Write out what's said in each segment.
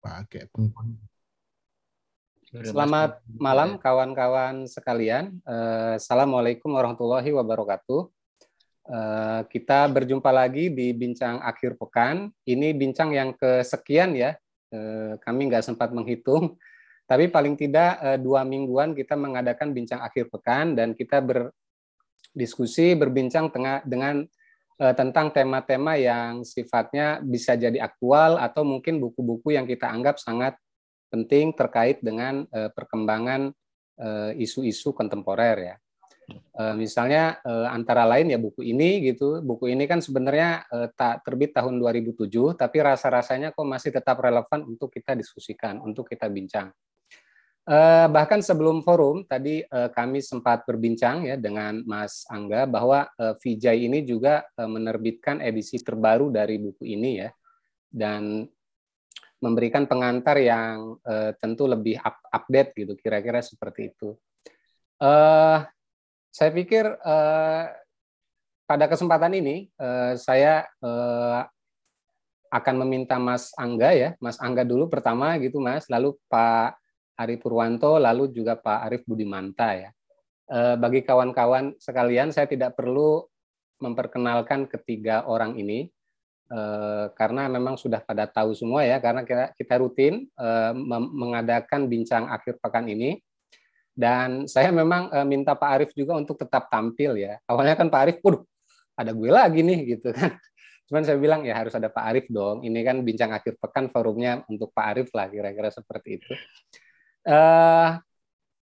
pakai pengkon. Selamat malam kawan-kawan sekalian. Eh, Assalamualaikum warahmatullahi wabarakatuh. Eh, kita berjumpa lagi di bincang akhir pekan. Ini bincang yang kesekian ya. Eh, kami nggak sempat menghitung, tapi paling tidak dua mingguan kita mengadakan bincang akhir pekan dan kita berdiskusi, berbincang tengah dengan tentang tema-tema yang sifatnya bisa jadi aktual atau mungkin buku-buku yang kita anggap sangat penting terkait dengan perkembangan isu-isu kontemporer ya. Misalnya antara lain ya buku ini gitu. Buku ini kan sebenarnya tak terbit tahun 2007 tapi rasa-rasanya kok masih tetap relevan untuk kita diskusikan, untuk kita bincang. Bahkan sebelum forum tadi kami sempat berbincang ya dengan Mas Angga bahwa Vijay ini juga menerbitkan edisi terbaru dari buku ini ya. Dan memberikan pengantar yang tentu lebih update gitu kira-kira seperti itu. Saya pikir pada kesempatan ini saya akan meminta Mas Angga ya, Mas Angga dulu pertama gitu Mas, lalu Pak Ari Purwanto, lalu juga Pak Arief Budimanta ya. Bagi kawan-kawan sekalian, saya tidak perlu memperkenalkan ketiga orang ini karena memang sudah pada tahu semua ya, karena kita, rutin mengadakan bincang akhir pekan ini dan saya memang minta Pak Arief juga untuk tetap tampil ya. Awalnya kan Pak Arief, waduh, ada gue lagi nih gitu kan. Cuman saya bilang ya harus ada Pak Arief dong. Ini kan bincang akhir pekan forumnya untuk Pak Arief lah kira-kira seperti itu. Uh,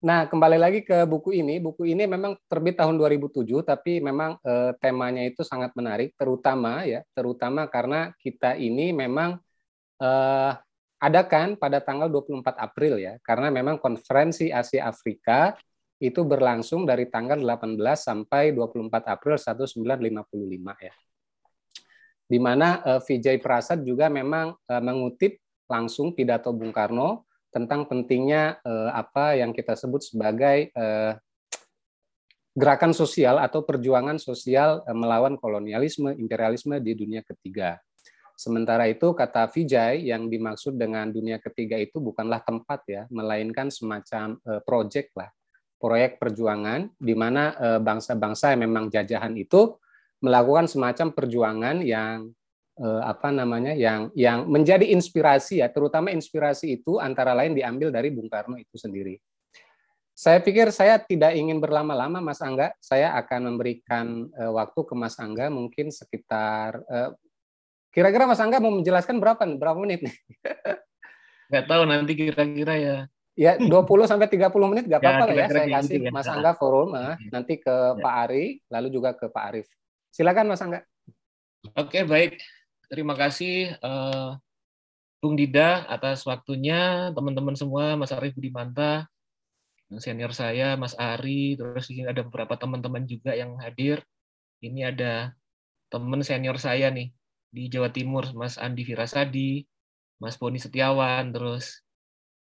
nah kembali lagi ke buku ini. Buku ini memang terbit tahun 2007, tapi memang uh, temanya itu sangat menarik, terutama ya, terutama karena kita ini memang uh, adakan pada tanggal 24 April ya, karena memang konferensi Asia Afrika itu berlangsung dari tanggal 18 sampai 24 April 1955 ya. Di mana uh, Vijay Prasad juga memang uh, mengutip langsung pidato Bung Karno tentang pentingnya uh, apa yang kita sebut sebagai uh, gerakan sosial atau perjuangan sosial uh, melawan kolonialisme, imperialisme di dunia ketiga. Sementara itu kata Vijay yang dimaksud dengan dunia ketiga itu bukanlah tempat ya, melainkan semacam uh, project lah, proyek perjuangan di mana uh, bangsa-bangsa yang memang jajahan itu melakukan semacam perjuangan yang uh, apa namanya yang yang menjadi inspirasi ya, terutama inspirasi itu antara lain diambil dari Bung Karno itu sendiri. Saya pikir saya tidak ingin berlama-lama, Mas Angga. Saya akan memberikan uh, waktu ke Mas Angga mungkin sekitar uh, Kira-kira Mas Angga mau menjelaskan berapa nih? Berapa menit nih? Nggak tahu nanti kira-kira ya. Ya, 20 sampai 30 menit nggak ya, apa-apa ya, lah ya. Saya kasih gitu ya. Mas Angga forum, nah, nanti ke ya. Pak Ari, lalu juga ke Pak Arif. Silakan Mas Angga. Oke, baik. Terima kasih uh, Bung Dida atas waktunya, teman-teman semua, Mas Arif Budimanta, senior saya, Mas Ari, terus ini ada beberapa teman-teman juga yang hadir. Ini ada teman senior saya nih, di Jawa Timur Mas Andi Firasadi, Mas Boni Setiawan, terus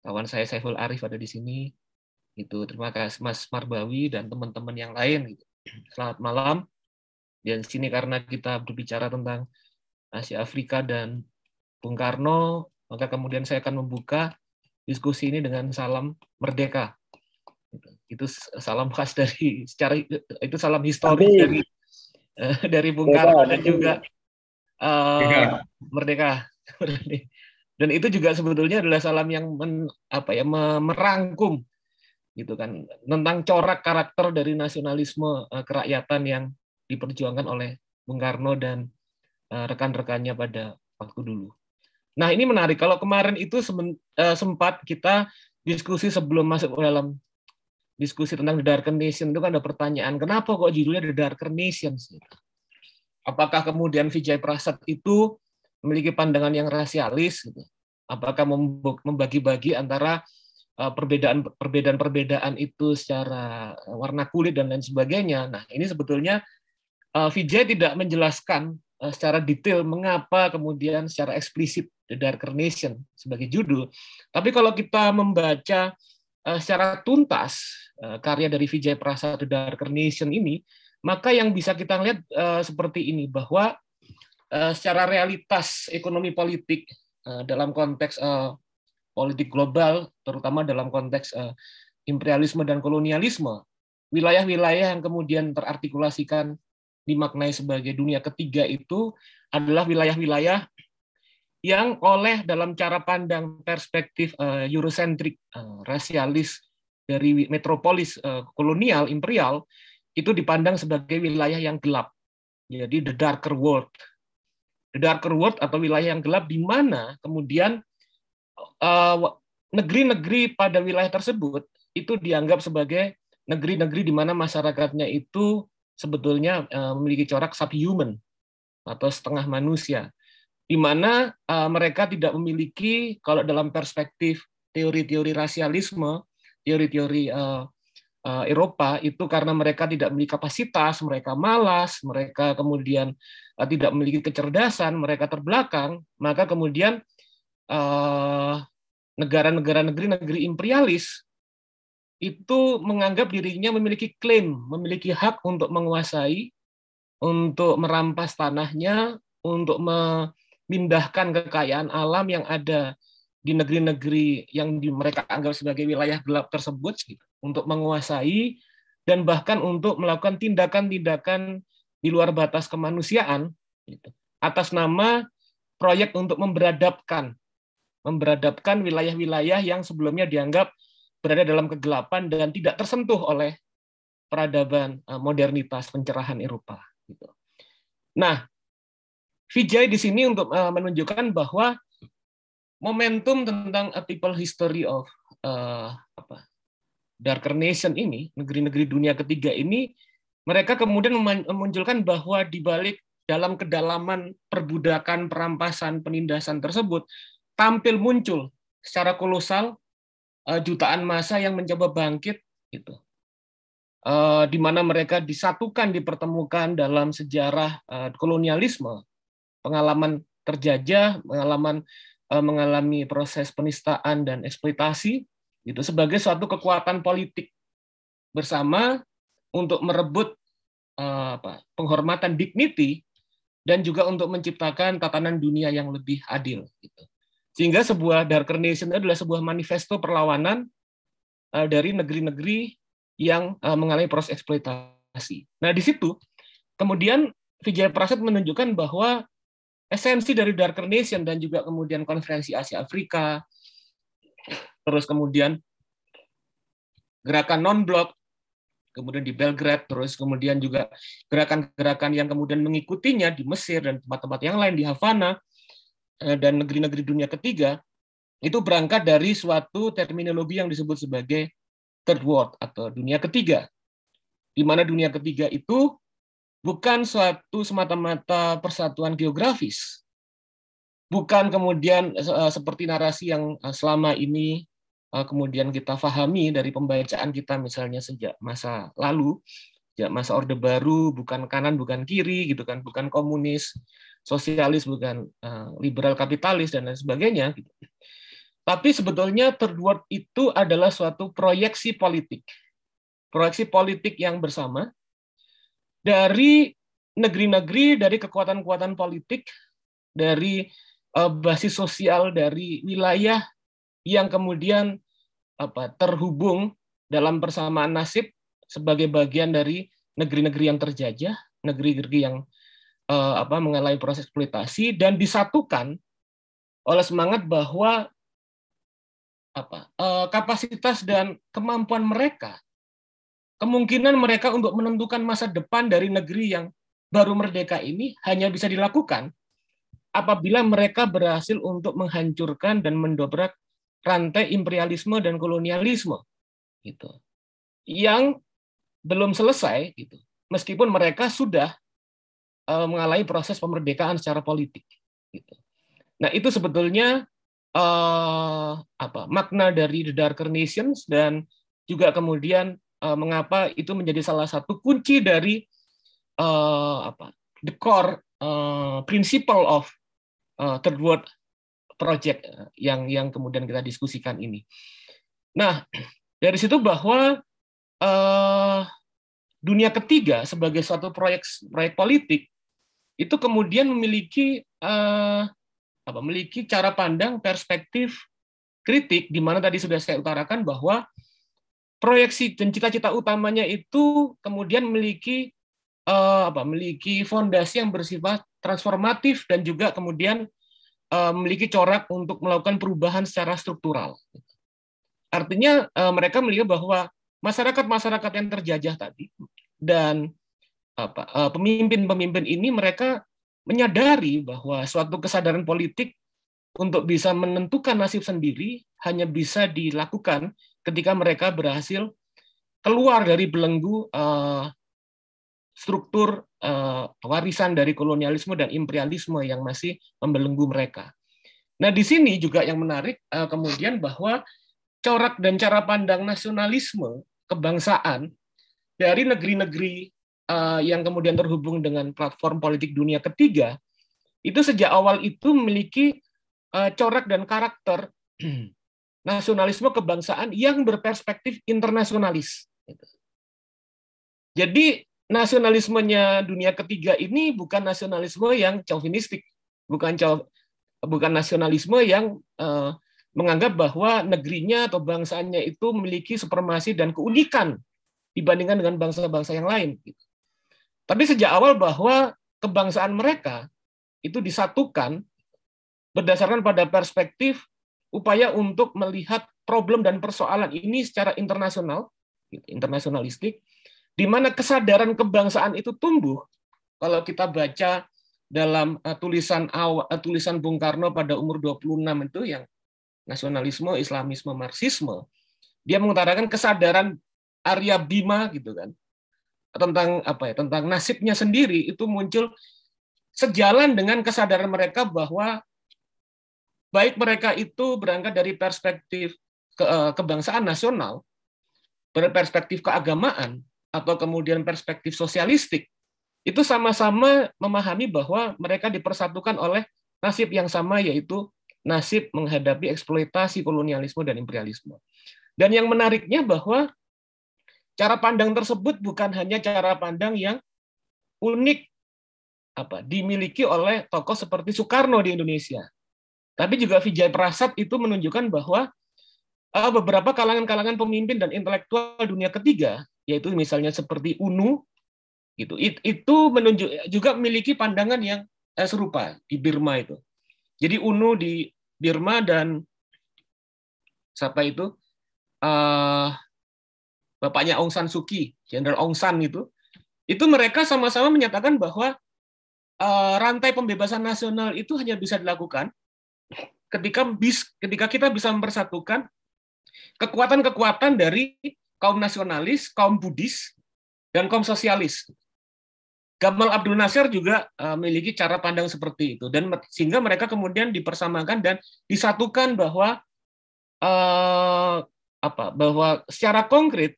kawan saya Saiful Arif ada di sini. Itu terima kasih Mas Marbawi dan teman-teman yang lain. Gitu. Selamat malam. Dan sini karena kita berbicara tentang Asia Afrika dan Bung Karno, maka kemudian saya akan membuka diskusi ini dengan salam merdeka. Itu salam khas dari secara itu salam historis dari dari Bung Karno dan juga uh, merdeka. Dan itu juga sebetulnya adalah salam yang men, apa ya merangkum gitu kan tentang corak karakter dari nasionalisme uh, kerakyatan yang diperjuangkan oleh Bung Karno dan rekan-rekannya pada waktu dulu. Nah ini menarik kalau kemarin itu uh, sempat kita diskusi sebelum masuk ke dalam diskusi tentang The Darker Nation itu kan ada pertanyaan kenapa kok judulnya The Darker Nations? Gitu apakah kemudian Vijay Prasad itu memiliki pandangan yang rasialis gitu? apakah membagi-bagi antara perbedaan perbedaan-perbedaan itu secara warna kulit dan lain sebagainya. Nah, ini sebetulnya Vijay tidak menjelaskan secara detail mengapa kemudian secara eksplisit The Darker Nation sebagai judul. Tapi kalau kita membaca secara tuntas karya dari Vijay Prasad The Darker Nation ini, maka yang bisa kita lihat seperti ini bahwa secara realitas ekonomi politik dalam konteks politik global, terutama dalam konteks imperialisme dan kolonialisme, wilayah-wilayah yang kemudian terartikulasikan dimaknai sebagai dunia ketiga itu adalah wilayah-wilayah yang oleh dalam cara pandang perspektif uh, Eurocentrik, uh, rasialis dari metropolis uh, kolonial imperial itu dipandang sebagai wilayah yang gelap. Jadi the darker world. The darker world atau wilayah yang gelap di mana kemudian negeri-negeri pada wilayah tersebut itu dianggap sebagai negeri-negeri di mana masyarakatnya itu sebetulnya uh, memiliki corak subhuman atau setengah manusia di mana uh, mereka tidak memiliki kalau dalam perspektif teori-teori rasialisme, teori-teori uh, Eropa itu karena mereka tidak memiliki kapasitas, mereka malas, mereka kemudian tidak memiliki kecerdasan, mereka terbelakang, maka kemudian negara-negara negeri-negeri imperialis itu menganggap dirinya memiliki klaim, memiliki hak untuk menguasai, untuk merampas tanahnya, untuk memindahkan kekayaan alam yang ada di negeri-negeri yang mereka anggap sebagai wilayah gelap tersebut gitu, untuk menguasai dan bahkan untuk melakukan tindakan-tindakan di luar batas kemanusiaan gitu, atas nama proyek untuk memberadabkan memberadabkan wilayah-wilayah yang sebelumnya dianggap berada dalam kegelapan dan tidak tersentuh oleh peradaban eh, modernitas pencerahan Eropa gitu. Nah, Vijay di sini untuk uh, menunjukkan bahwa momentum tentang a people history of uh, apa, darker nation ini, negeri-negeri dunia ketiga ini, mereka kemudian memunculkan bahwa di balik dalam kedalaman perbudakan, perampasan, penindasan tersebut tampil muncul secara kolosal uh, jutaan massa yang mencoba bangkit gitu. Uh, di mana mereka disatukan, dipertemukan dalam sejarah uh, kolonialisme pengalaman terjajah, pengalaman eh, mengalami proses penistaan dan eksploitasi itu sebagai suatu kekuatan politik bersama untuk merebut eh, apa, penghormatan dignity dan juga untuk menciptakan tatanan dunia yang lebih adil gitu. Sehingga sebuah Darker Nation adalah sebuah manifesto perlawanan eh, dari negeri-negeri yang mengalami proses eksploitasi. Nah, di situ kemudian Vijay Prasad menunjukkan bahwa esensi dari Darker Nation dan juga kemudian konferensi Asia Afrika, terus kemudian gerakan non-blok, kemudian di Belgrade, terus kemudian juga gerakan-gerakan yang kemudian mengikutinya di Mesir dan tempat-tempat yang lain di Havana eh, dan negeri-negeri dunia ketiga, itu berangkat dari suatu terminologi yang disebut sebagai third world atau dunia ketiga. Di mana dunia ketiga itu bukan suatu semata-mata persatuan geografis, bukan kemudian eh, seperti narasi yang eh, selama ini eh, kemudian kita fahami dari pembacaan kita misalnya sejak masa lalu, sejak masa Orde Baru, bukan kanan, bukan kiri, gitu kan, bukan komunis, sosialis, bukan liberal kapitalis dan lain sebagainya. Gitu. Tapi sebetulnya third itu adalah suatu proyeksi politik, proyeksi politik yang bersama dari negeri-negeri, dari kekuatan-kekuatan politik, dari uh, basis sosial, dari wilayah yang kemudian apa terhubung dalam persamaan nasib sebagai bagian dari negeri-negeri yang terjajah, negeri-negeri yang uh, apa mengalami proses eksploitasi dan disatukan oleh semangat bahwa apa uh, kapasitas dan kemampuan mereka kemungkinan mereka untuk menentukan masa depan dari negeri yang baru merdeka ini hanya bisa dilakukan apabila mereka berhasil untuk menghancurkan dan mendobrak rantai imperialisme dan kolonialisme gitu yang belum selesai gitu. Meskipun mereka sudah uh, mengalami proses pemerdekaan secara politik gitu nah itu sebetulnya uh, apa makna dari the darker nations dan juga kemudian uh, mengapa itu menjadi salah satu kunci dari apa the core principle of third world project yang yang kemudian kita diskusikan ini. Nah dari situ bahwa dunia ketiga sebagai suatu proyek proyek politik itu kemudian memiliki uh, apa memiliki cara pandang perspektif kritik di mana tadi sudah saya utarakan bahwa proyeksi dan cita-cita utamanya itu kemudian memiliki uh, apa memiliki fondasi yang bersifat transformatif dan juga kemudian uh, memiliki corak untuk melakukan perubahan secara struktural. Artinya uh, mereka melihat bahwa masyarakat-masyarakat yang terjajah tadi dan apa pemimpin-pemimpin ini mereka menyadari bahwa suatu kesadaran politik untuk bisa menentukan nasib sendiri hanya bisa dilakukan ketika mereka berhasil keluar dari belenggu uh, struktur uh, warisan dari kolonialisme dan imperialisme yang masih membelenggu mereka. Nah, di sini juga yang menarik kemudian bahwa corak dan cara pandang nasionalisme kebangsaan dari negeri-negeri uh, yang kemudian terhubung dengan platform politik dunia ketiga itu sejak awal itu memiliki uh, corak dan karakter nasionalisme kebangsaan yang berperspektif internasionalis. Jadi nasionalismenya dunia ketiga ini bukan nasionalisme yang chauvinistik, bukan bukan nasionalisme yang uh, menganggap bahwa negerinya atau bangsanya itu memiliki supremasi dan keunikan dibandingkan dengan bangsa-bangsa yang lain. Tapi sejak awal bahwa kebangsaan mereka itu disatukan berdasarkan pada perspektif upaya untuk melihat problem dan persoalan ini secara internasional, internasionalistik, di mana kesadaran kebangsaan itu tumbuh. Kalau kita baca dalam uh, tulisan awal, uh, tulisan Bung Karno pada umur 26 itu yang nasionalisme, Islamisme, Marxisme, dia mengutarakan kesadaran Arya Bima gitu kan tentang apa ya tentang nasibnya sendiri itu muncul sejalan dengan kesadaran mereka bahwa baik mereka itu berangkat dari perspektif ke, eh, kebangsaan nasional, berperspektif keagamaan, atau kemudian perspektif sosialistik, itu sama-sama memahami bahwa mereka dipersatukan oleh nasib yang sama, yaitu nasib menghadapi eksploitasi kolonialisme dan imperialisme. Dan yang menariknya bahwa cara pandang tersebut bukan hanya cara pandang yang unik apa dimiliki oleh tokoh seperti Soekarno di Indonesia, tapi juga Vijay Prasad itu menunjukkan bahwa uh, beberapa kalangan-kalangan pemimpin dan intelektual dunia ketiga, yaitu misalnya seperti UNU, gitu, it, itu menunjuk juga memiliki pandangan yang uh, serupa di Birma itu. Jadi UNU di Birma dan siapa itu uh, bapaknya Aung San Suu Kyi, Jenderal Aung San itu, itu mereka sama-sama menyatakan bahwa uh, rantai pembebasan nasional itu hanya bisa dilakukan ketika bis ketika kita bisa mempersatukan kekuatan-kekuatan dari kaum nasionalis, kaum Buddhis, dan kaum sosialis. Gamal Abdul Nasir juga uh, memiliki cara pandang seperti itu dan sehingga mereka kemudian dipersamakan dan disatukan bahwa uh, apa bahwa secara konkret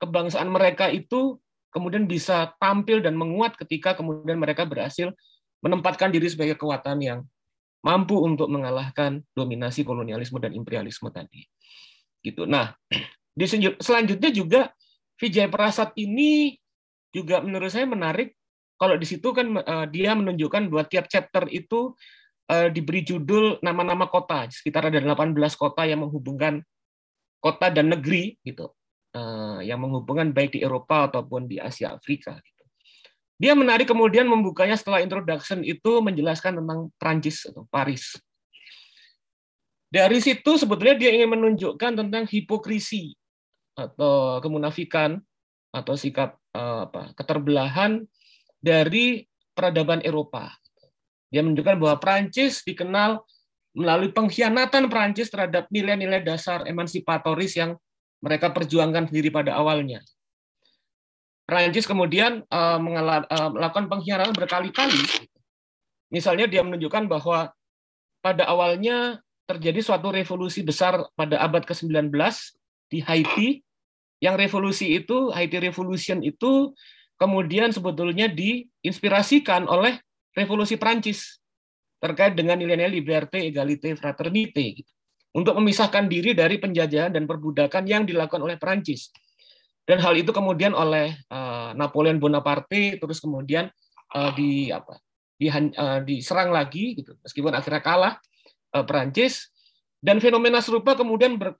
kebangsaan mereka itu kemudian bisa tampil dan menguat ketika kemudian mereka berhasil menempatkan diri sebagai kekuatan yang mampu untuk mengalahkan dominasi kolonialisme dan imperialisme tadi. Gitu. Nah, di selanjutnya juga Vijay Prasad ini juga menurut saya menarik. Kalau di situ kan uh, dia menunjukkan dua tiap chapter itu uh, diberi judul nama-nama kota. Sekitar ada 18 kota yang menghubungkan kota dan negeri gitu. Uh, yang menghubungkan baik di Eropa ataupun di Asia Afrika. Gitu. Dia menarik kemudian membukanya setelah introduction itu menjelaskan tentang Prancis atau Paris. Dari situ sebetulnya dia ingin menunjukkan tentang hipokrisi atau kemunafikan atau sikap eh, apa keterbelahan dari peradaban Eropa. Dia menunjukkan bahwa Prancis dikenal melalui pengkhianatan Prancis terhadap nilai-nilai dasar emansipatoris yang mereka perjuangkan sendiri pada awalnya. Prancis kemudian uh, melakukan pengkhianatan berkali-kali. Misalnya dia menunjukkan bahwa pada awalnya terjadi suatu revolusi besar pada abad ke-19 di Haiti, yang revolusi itu, Haiti Revolution itu kemudian sebetulnya diinspirasikan oleh revolusi Prancis terkait dengan nilai-nilai liberté, égalité, fraternité gitu. Untuk memisahkan diri dari penjajahan dan perbudakan yang dilakukan oleh Prancis dan hal itu kemudian oleh uh, Napoleon Bonaparte terus kemudian uh, di apa di, uh, diserang lagi gitu meskipun akhirnya kalah Perancis Dan fenomena serupa kemudian ber,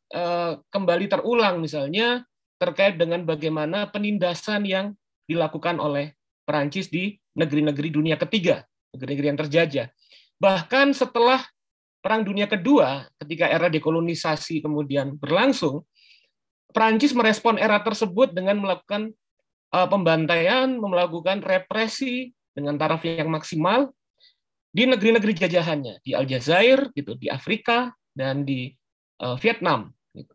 kembali terulang misalnya terkait dengan bagaimana penindasan yang dilakukan oleh Perancis di negeri-negeri dunia ketiga, negeri-negeri yang terjajah. Bahkan setelah Perang Dunia Kedua, ketika era dekolonisasi kemudian berlangsung, Perancis merespon era tersebut dengan melakukan uh, pembantaian, melakukan represi dengan taraf yang maksimal di negeri-negeri jajahannya, di Aljazair, gitu, di Afrika dan di uh, Vietnam. Gitu.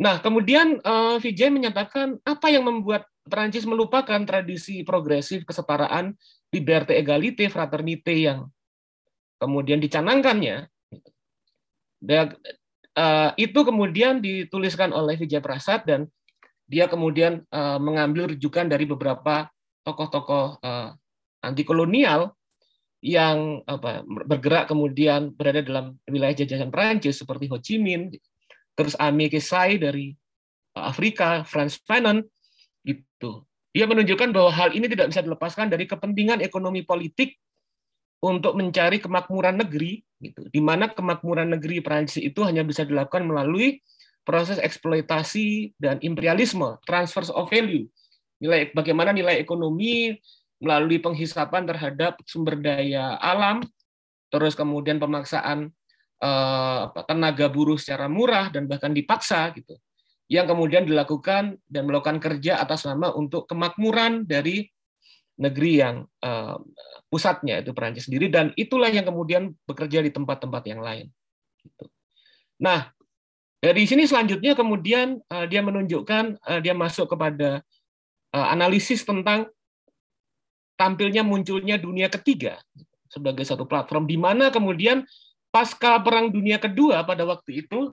Nah, kemudian uh, Vijay menyatakan apa yang membuat Perancis melupakan tradisi progresif kesetaraan, liberté, égalité, fraternité yang kemudian dicanangkannya, uh, itu kemudian dituliskan oleh Vijay Prasad dan dia kemudian uh, mengambil rujukan dari beberapa tokoh-tokoh uh, anti kolonial yang apa, bergerak kemudian berada dalam wilayah jajahan Prancis seperti Ho Chi Minh, terus Ami Kesai dari Afrika, Franz Fanon, gitu. Dia menunjukkan bahwa hal ini tidak bisa dilepaskan dari kepentingan ekonomi politik untuk mencari kemakmuran negeri, gitu, di mana kemakmuran negeri Prancis itu hanya bisa dilakukan melalui proses eksploitasi dan imperialisme, transfer of value, nilai bagaimana nilai ekonomi melalui penghisapan terhadap sumber daya alam, terus kemudian pemaksaan eh, tenaga buruh secara murah dan bahkan dipaksa gitu, yang kemudian dilakukan dan melakukan kerja atas nama untuk kemakmuran dari negeri yang uh, pusatnya itu Perancis sendiri dan itulah yang kemudian bekerja di tempat-tempat yang lain. Gitu. Nah dari sini selanjutnya kemudian uh, dia menunjukkan uh, dia masuk kepada uh, analisis tentang tampilnya munculnya dunia ketiga sebagai satu platform di mana kemudian pasca perang dunia kedua pada waktu itu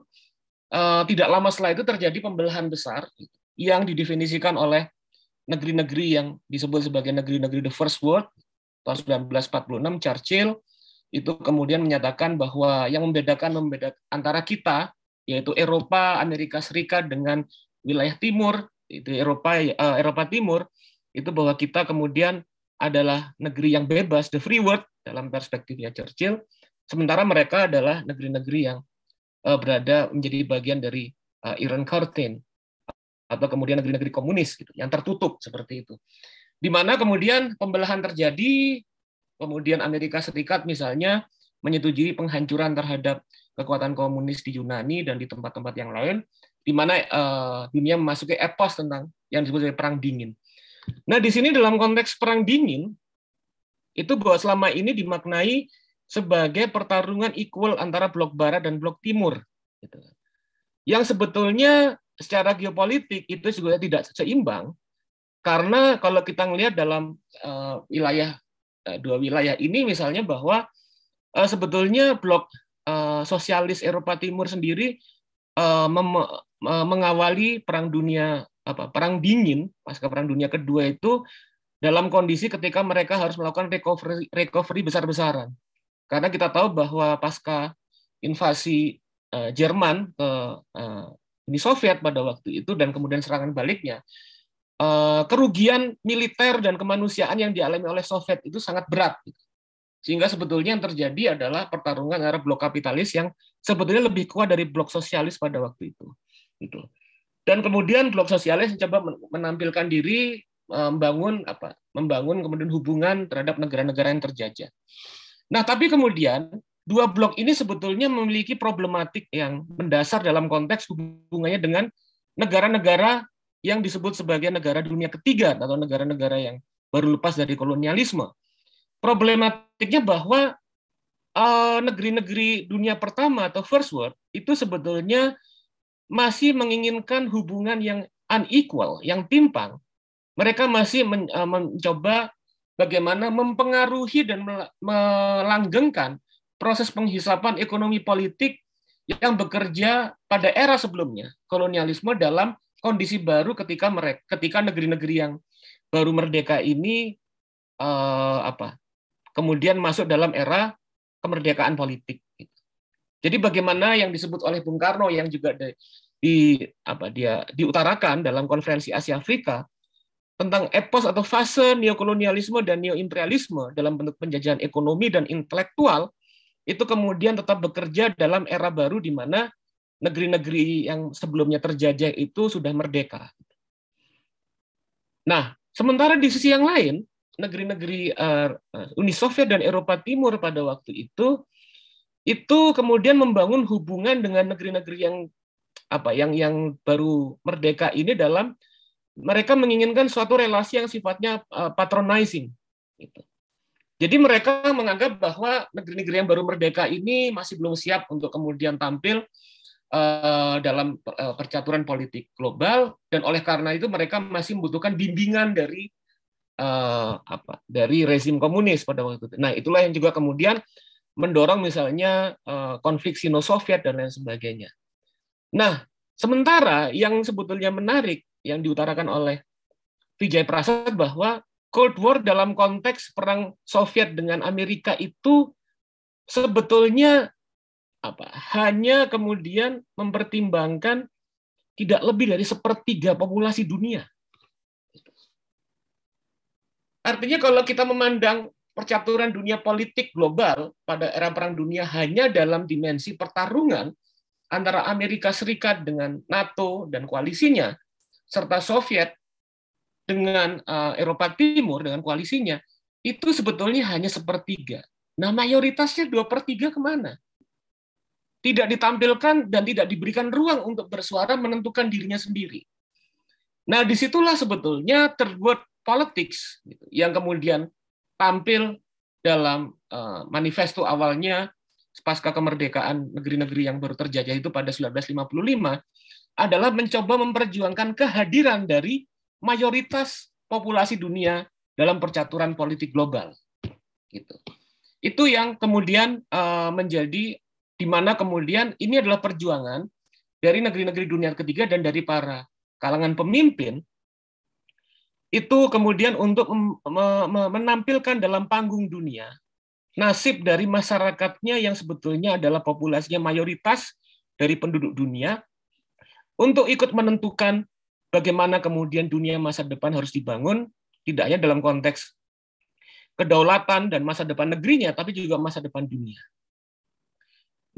uh, tidak lama setelah itu terjadi pembelahan besar yang didefinisikan oleh negeri-negeri yang disebut sebagai negeri-negeri the first world tahun 1946 Churchill itu kemudian menyatakan bahwa yang membedakan membedakan antara kita yaitu Eropa, Amerika Serikat dengan wilayah timur itu Eropa uh, Eropa Timur itu bahwa kita kemudian adalah negeri yang bebas the free world dalam perspektifnya Churchill. Sementara mereka adalah negeri-negeri yang uh, berada menjadi bagian dari uh, Iran Curtain atau kemudian negeri-negeri komunis gitu, yang tertutup seperti itu. Di mana kemudian pembelahan terjadi, kemudian Amerika Serikat misalnya menyetujui penghancuran terhadap kekuatan komunis di Yunani dan di tempat-tempat yang lain, di mana uh, dunia memasuki epos tentang yang disebut sebagai perang dingin. Nah, di sini dalam konteks perang dingin itu bahwa selama ini dimaknai sebagai pertarungan equal antara blok barat dan blok timur. Gitu. Yang sebetulnya secara geopolitik itu juga tidak seimbang. Karena kalau kita melihat dalam uh, wilayah uh, dua wilayah ini misalnya bahwa uh, sebetulnya blok uh, sosialis Eropa Timur sendiri uh, mengawali perang dunia apa perang dingin pasca perang dunia kedua itu dalam kondisi ketika mereka harus melakukan recovery recovery besar-besaran. Karena kita tahu bahwa pasca invasi uh, Jerman ke uh, Uni Soviet pada waktu itu dan kemudian serangan baliknya, eh, kerugian militer dan kemanusiaan yang dialami oleh Soviet itu sangat berat. Sehingga sebetulnya yang terjadi adalah pertarungan antara blok kapitalis yang sebetulnya lebih kuat dari blok sosialis pada waktu itu. Gitu. Dan kemudian blok sosialis mencoba menampilkan diri eh, membangun apa? Membangun kemudian hubungan terhadap negara-negara yang terjajah. Nah, tapi kemudian dua blok ini sebetulnya memiliki problematik yang mendasar dalam konteks hubungannya dengan negara-negara yang disebut sebagai negara dunia ketiga atau negara-negara yang baru lepas dari kolonialisme. Problematiknya bahwa eh, negeri-negeri uh, dunia pertama atau first world itu sebetulnya masih menginginkan hubungan yang unequal, yang timpang. Mereka masih men, uh, mencoba bagaimana mempengaruhi dan melanggengkan proses penghisapan ekonomi politik yang bekerja pada era sebelumnya kolonialisme dalam kondisi baru ketika mereka ketika negeri-negeri yang baru merdeka ini eh, apa kemudian masuk dalam era kemerdekaan politik. Jadi bagaimana yang disebut oleh Bung Karno yang juga di, di apa dia diutarakan dalam konferensi Asia Afrika tentang epos atau fase neokolonialisme dan neoimperialisme dalam bentuk penjajahan ekonomi dan intelektual itu kemudian tetap bekerja dalam era baru di mana negeri-negeri yang sebelumnya terjajah itu sudah merdeka. Nah, sementara di sisi yang lain, negeri-negeri uh, Uni Soviet dan Eropa Timur pada waktu itu itu kemudian membangun hubungan dengan negeri-negeri yang apa yang yang baru merdeka ini dalam mereka menginginkan suatu relasi yang sifatnya uh, patronizing gitu. Jadi mereka menganggap bahwa negeri-negeri yang baru merdeka ini masih belum siap untuk kemudian tampil uh, dalam uh, percaturan politik global dan oleh karena itu mereka masih membutuhkan bimbingan dari uh, apa dari rezim komunis pada waktu itu. Nah itulah yang juga kemudian mendorong misalnya konflik Sino-Soviet dan lain sebagainya. Nah sementara yang sebetulnya menarik yang diutarakan oleh Vijay Prasad bahwa Cold War dalam konteks perang Soviet dengan Amerika itu sebetulnya apa hanya kemudian mempertimbangkan tidak lebih dari sepertiga populasi dunia. Artinya kalau kita memandang percaturan dunia politik global pada era perang dunia hanya dalam dimensi pertarungan antara Amerika Serikat dengan NATO dan koalisinya serta Soviet dengan uh, Eropa Timur dengan koalisinya itu sebetulnya hanya sepertiga. Nah mayoritasnya dua per tiga ke mana? Tidak ditampilkan dan tidak diberikan ruang untuk bersuara menentukan dirinya sendiri. Nah di situlah sebetulnya terbuat politics gitu, yang kemudian tampil dalam uh, manifesto awalnya pasca kemerdekaan negeri-negeri yang baru terjajah itu pada 1955 adalah mencoba memperjuangkan kehadiran dari mayoritas populasi dunia dalam percaturan politik global. Gitu. Itu yang kemudian uh, menjadi di mana kemudian ini adalah perjuangan dari negeri-negeri dunia ketiga dan dari para kalangan pemimpin itu kemudian untuk menampilkan dalam panggung dunia nasib dari masyarakatnya yang sebetulnya adalah populasinya mayoritas dari penduduk dunia untuk ikut menentukan bagaimana kemudian dunia masa depan harus dibangun, tidak hanya dalam konteks kedaulatan dan masa depan negerinya, tapi juga masa depan dunia.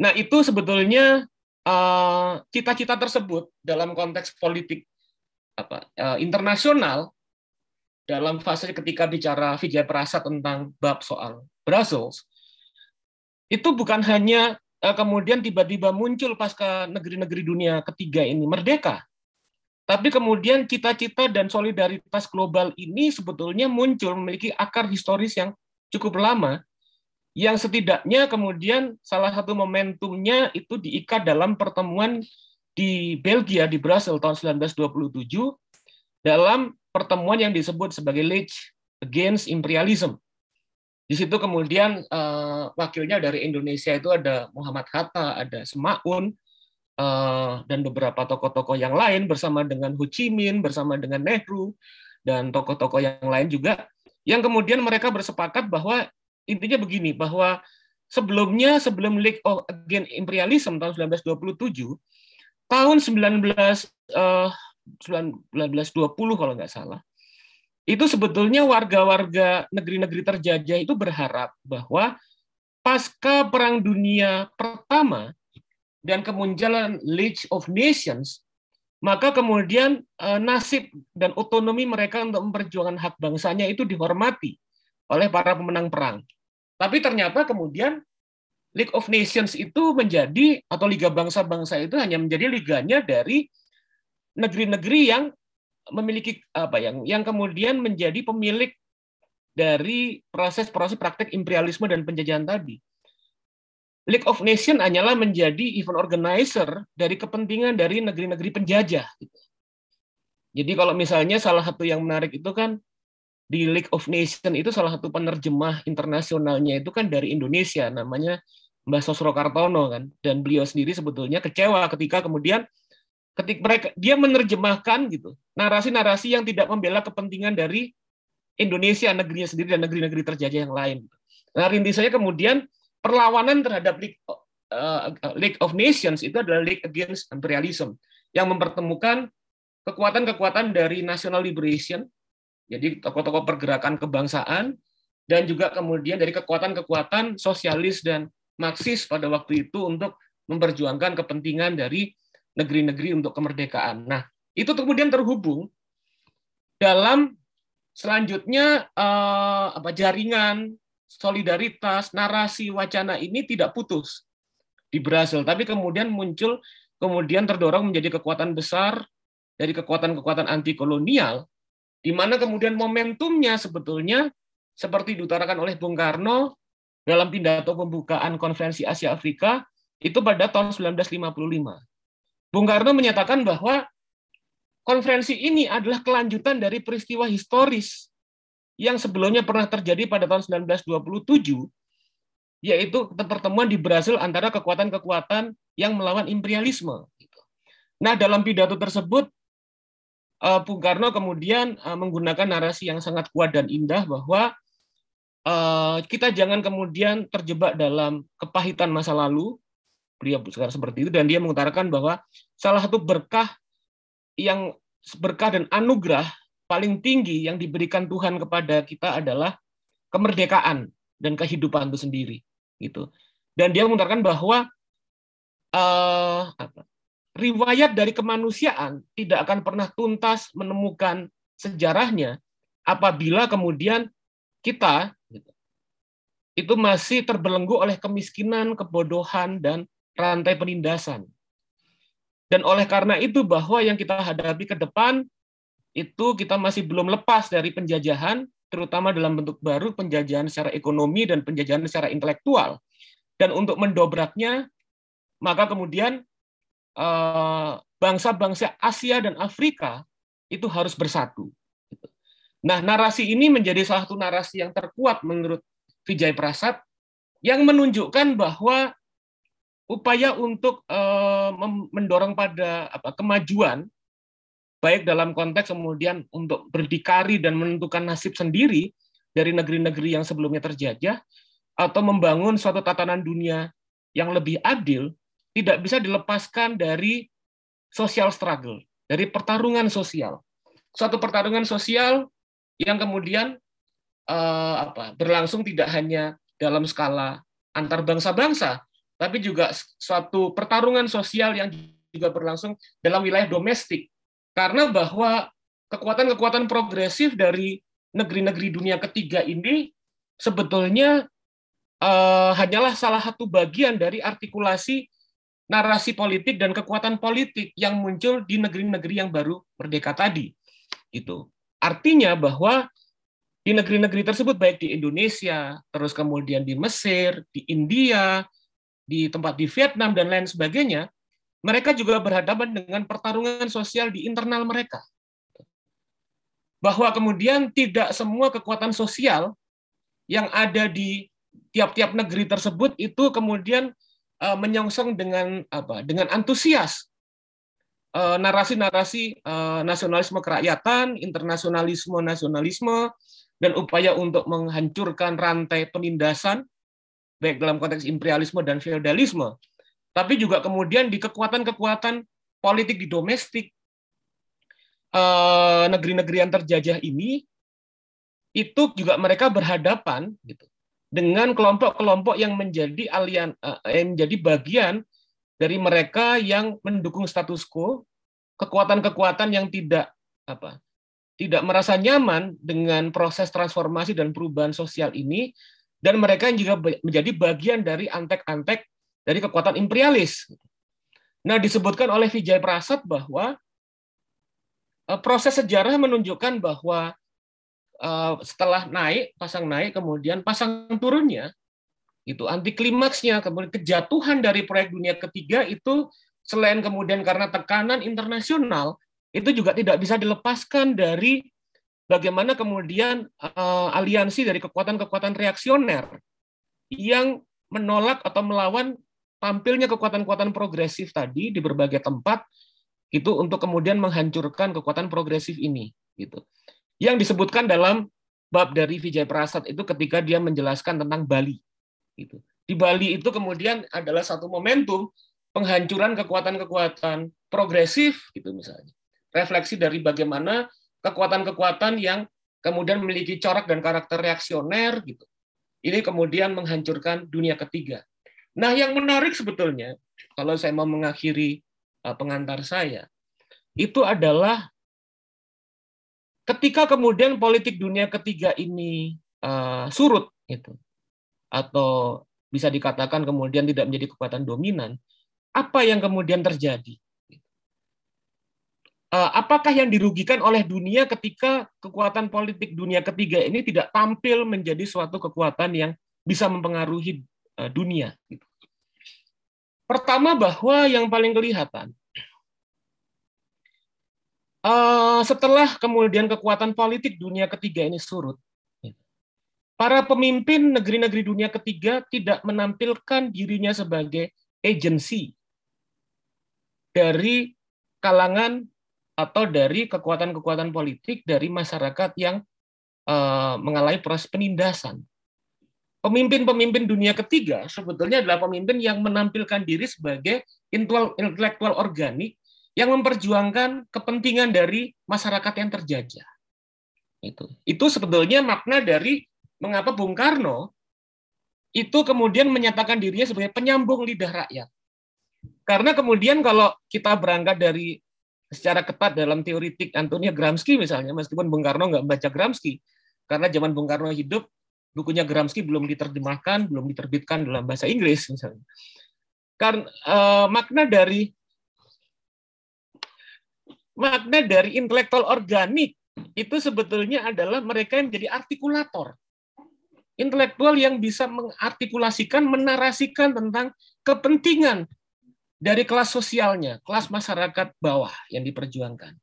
Nah, itu sebetulnya eh, cita-cita uh, tersebut dalam konteks politik apa, uh, internasional dalam fase ketika bicara Vijay Prasa tentang bab soal Brussels, itu bukan hanya uh, kemudian tiba-tiba muncul pasca negeri-negeri dunia ketiga ini merdeka, tapi kemudian cita-cita dan solidaritas global ini sebetulnya muncul memiliki akar historis yang cukup lama, yang setidaknya kemudian salah satu momentumnya itu diikat dalam pertemuan di Belgia di Brussels tahun 1927 dalam pertemuan yang disebut sebagai League Against Imperialism. Di situ kemudian uh, wakilnya dari Indonesia itu ada Muhammad Hatta, ada Semaun, Eh, dan beberapa tokoh-tokoh yang lain bersama dengan Ho Chi Minh, bersama dengan Nehru, dan tokoh-tokoh yang lain juga, yang kemudian mereka bersepakat bahwa intinya begini, bahwa sebelumnya, sebelum League of Against Imperialism tahun 1927, tahun 19, uh, 1920 kalau nggak salah, itu sebetulnya warga-warga negeri-negeri terjajah itu berharap bahwa pasca Perang Dunia Pertama, dan kemunculan League of Nations, maka kemudian eh, nasib dan otonomi mereka untuk memperjuangkan hak bangsanya itu dihormati oleh para pemenang perang. Tapi ternyata kemudian League of Nations itu menjadi atau Liga Bangsa-Bangsa itu hanya menjadi liganya dari negeri-negeri yang memiliki apa yang yang kemudian menjadi pemilik dari proses-proses praktek imperialisme dan penjajahan tadi. League of Nations hanyalah menjadi event organizer dari kepentingan dari negeri-negeri penjajah. Gitu. Jadi kalau misalnya salah satu yang menarik itu kan di League of Nations itu salah satu penerjemah internasionalnya itu kan dari Indonesia, namanya Mbak Sosro Kartono kan, dan beliau sendiri sebetulnya kecewa ketika kemudian ketika mereka dia menerjemahkan gitu narasi-narasi yang tidak membela kepentingan dari Indonesia negerinya sendiri dan negeri-negeri terjajah yang lain. Nah, rintisannya kemudian perlawanan terhadap League, uh, League of Nations itu adalah League Against Imperialism yang mempertemukan kekuatan-kekuatan dari national liberation, jadi tokoh-tokoh pergerakan kebangsaan, dan juga kemudian dari kekuatan-kekuatan sosialis dan Marxis pada waktu itu untuk memperjuangkan kepentingan dari negeri-negeri untuk kemerdekaan. Nah, itu kemudian terhubung dalam selanjutnya eh, apa jaringan solidaritas narasi wacana ini tidak putus di Brasil, tapi kemudian muncul kemudian terdorong menjadi kekuatan besar dari kekuatan-kekuatan anti kolonial di mana kemudian momentumnya sebetulnya seperti diutarakan oleh Bung Karno dalam pidato pembukaan konferensi Asia Afrika itu pada tahun 1955. Bung Karno menyatakan bahwa konferensi ini adalah kelanjutan dari peristiwa historis yang sebelumnya pernah terjadi pada tahun 1927, yaitu pertemuan di Brasil antara kekuatan-kekuatan yang melawan imperialisme. Nah, dalam pidato tersebut, eh, Bung Karno kemudian eh, menggunakan narasi yang sangat kuat dan indah bahwa eh, kita jangan kemudian terjebak dalam kepahitan masa lalu, sekarang seperti itu dan dia mengutarakan bahwa salah satu berkah yang berkah dan anugerah paling tinggi yang diberikan Tuhan kepada kita adalah kemerdekaan dan kehidupan itu sendiri gitu dan dia mengutarakan bahwa uh, apa, riwayat dari kemanusiaan tidak akan pernah tuntas menemukan sejarahnya apabila kemudian kita gitu, itu masih terbelenggu oleh kemiskinan, kebodohan, dan rantai penindasan. Dan oleh karena itu bahwa yang kita hadapi ke depan itu kita masih belum lepas dari penjajahan, terutama dalam bentuk baru penjajahan secara ekonomi dan penjajahan secara intelektual. Dan untuk mendobraknya, maka kemudian eh, bangsa-bangsa Asia dan Afrika itu harus bersatu. Nah, narasi ini menjadi salah satu narasi yang terkuat menurut Vijay Prasad yang menunjukkan bahwa upaya untuk uh, mendorong pada kemajuan baik dalam konteks kemudian untuk berdikari dan menentukan nasib sendiri dari negeri-negeri yang sebelumnya terjajah atau membangun suatu tatanan dunia yang lebih adil tidak bisa dilepaskan dari social struggle, dari pertarungan sosial. Suatu pertarungan sosial yang kemudian uh, apa, berlangsung tidak hanya dalam skala antar bangsa-bangsa, tapi juga suatu pertarungan sosial yang juga berlangsung dalam wilayah domestik. Karena bahwa kekuatan-kekuatan progresif dari negeri-negeri dunia ketiga ini sebetulnya uh, hanyalah salah satu bagian dari artikulasi narasi politik dan kekuatan politik yang muncul di negeri-negeri yang baru merdeka tadi. Itu artinya bahwa di negeri-negeri tersebut baik di Indonesia, terus kemudian di Mesir, di India, di tempat di Vietnam dan lain sebagainya, mereka juga berhadapan dengan pertarungan sosial di internal mereka. Bahwa kemudian tidak semua kekuatan sosial yang ada di tiap-tiap negeri tersebut itu kemudian uh, menyongsong dengan apa? Dengan antusias uh, narasi-narasi uh, nasionalisme kerakyatan, internasionalisme nasionalisme dan upaya untuk menghancurkan rantai penindasan baik dalam konteks imperialisme dan feodalisme, tapi juga kemudian di kekuatan-kekuatan politik di domestik eh, negeri-negeri yang terjajah ini itu juga mereka berhadapan gitu dengan kelompok-kelompok yang menjadi alian eh, yang menjadi bagian dari mereka yang mendukung status quo, kekuatan-kekuatan yang tidak apa tidak merasa nyaman dengan proses transformasi dan perubahan sosial ini dan mereka juga menjadi bagian dari antek-antek dari kekuatan imperialis. Nah, disebutkan oleh Vijay Prasad bahwa eh, proses sejarah menunjukkan bahwa eh, setelah naik, pasang naik, kemudian pasang turunnya, itu anti klimaksnya, kemudian kejatuhan dari proyek dunia ketiga itu selain kemudian karena tekanan internasional, itu juga tidak bisa dilepaskan dari bagaimana kemudian uh, aliansi dari kekuatan-kekuatan reaksioner yang menolak atau melawan tampilnya kekuatan-kekuatan progresif tadi di berbagai tempat itu untuk kemudian menghancurkan kekuatan progresif ini gitu. Yang disebutkan dalam bab dari Vijay Prasad itu ketika dia menjelaskan tentang Bali gitu. Di Bali itu kemudian adalah satu momentum penghancuran kekuatan-kekuatan progresif gitu misalnya. Refleksi dari bagaimana kekuatan-kekuatan yang kemudian memiliki corak dan karakter reaksioner gitu. Ini kemudian menghancurkan dunia ketiga. Nah, yang menarik sebetulnya, kalau saya mau mengakhiri uh, pengantar saya, itu adalah ketika kemudian politik dunia ketiga ini uh, surut, itu, atau bisa dikatakan kemudian tidak menjadi kekuatan dominan, apa yang kemudian terjadi? Uh, apakah yang dirugikan oleh dunia ketika kekuatan politik dunia ketiga ini tidak tampil menjadi suatu kekuatan yang bisa mempengaruhi uh, dunia? Gitu. Pertama bahwa yang paling kelihatan uh, setelah kemudian kekuatan politik dunia ketiga ini surut, para pemimpin negeri-negeri dunia ketiga tidak menampilkan dirinya sebagai agensi dari kalangan atau dari kekuatan-kekuatan politik dari masyarakat yang uh, mengalami proses penindasan pemimpin-pemimpin dunia ketiga sebetulnya adalah pemimpin yang menampilkan diri sebagai intelektual organik yang memperjuangkan kepentingan dari masyarakat yang terjajah. Itu. Itu sebetulnya makna dari mengapa Bung Karno itu kemudian menyatakan dirinya sebagai penyambung lidah rakyat. Karena kemudian kalau kita berangkat dari secara ketat dalam teoritik Antonia Gramsci misalnya, meskipun Bung Karno nggak membaca Gramsci, karena zaman Bung Karno hidup bukunya Gramsci belum diterjemahkan, belum diterbitkan dalam bahasa Inggris misalnya. Karena uh, makna dari makna dari intelektual organik itu sebetulnya adalah mereka yang menjadi artikulator. Intelektual yang bisa mengartikulasikan, menarasikan tentang kepentingan dari kelas sosialnya, kelas masyarakat bawah yang diperjuangkan.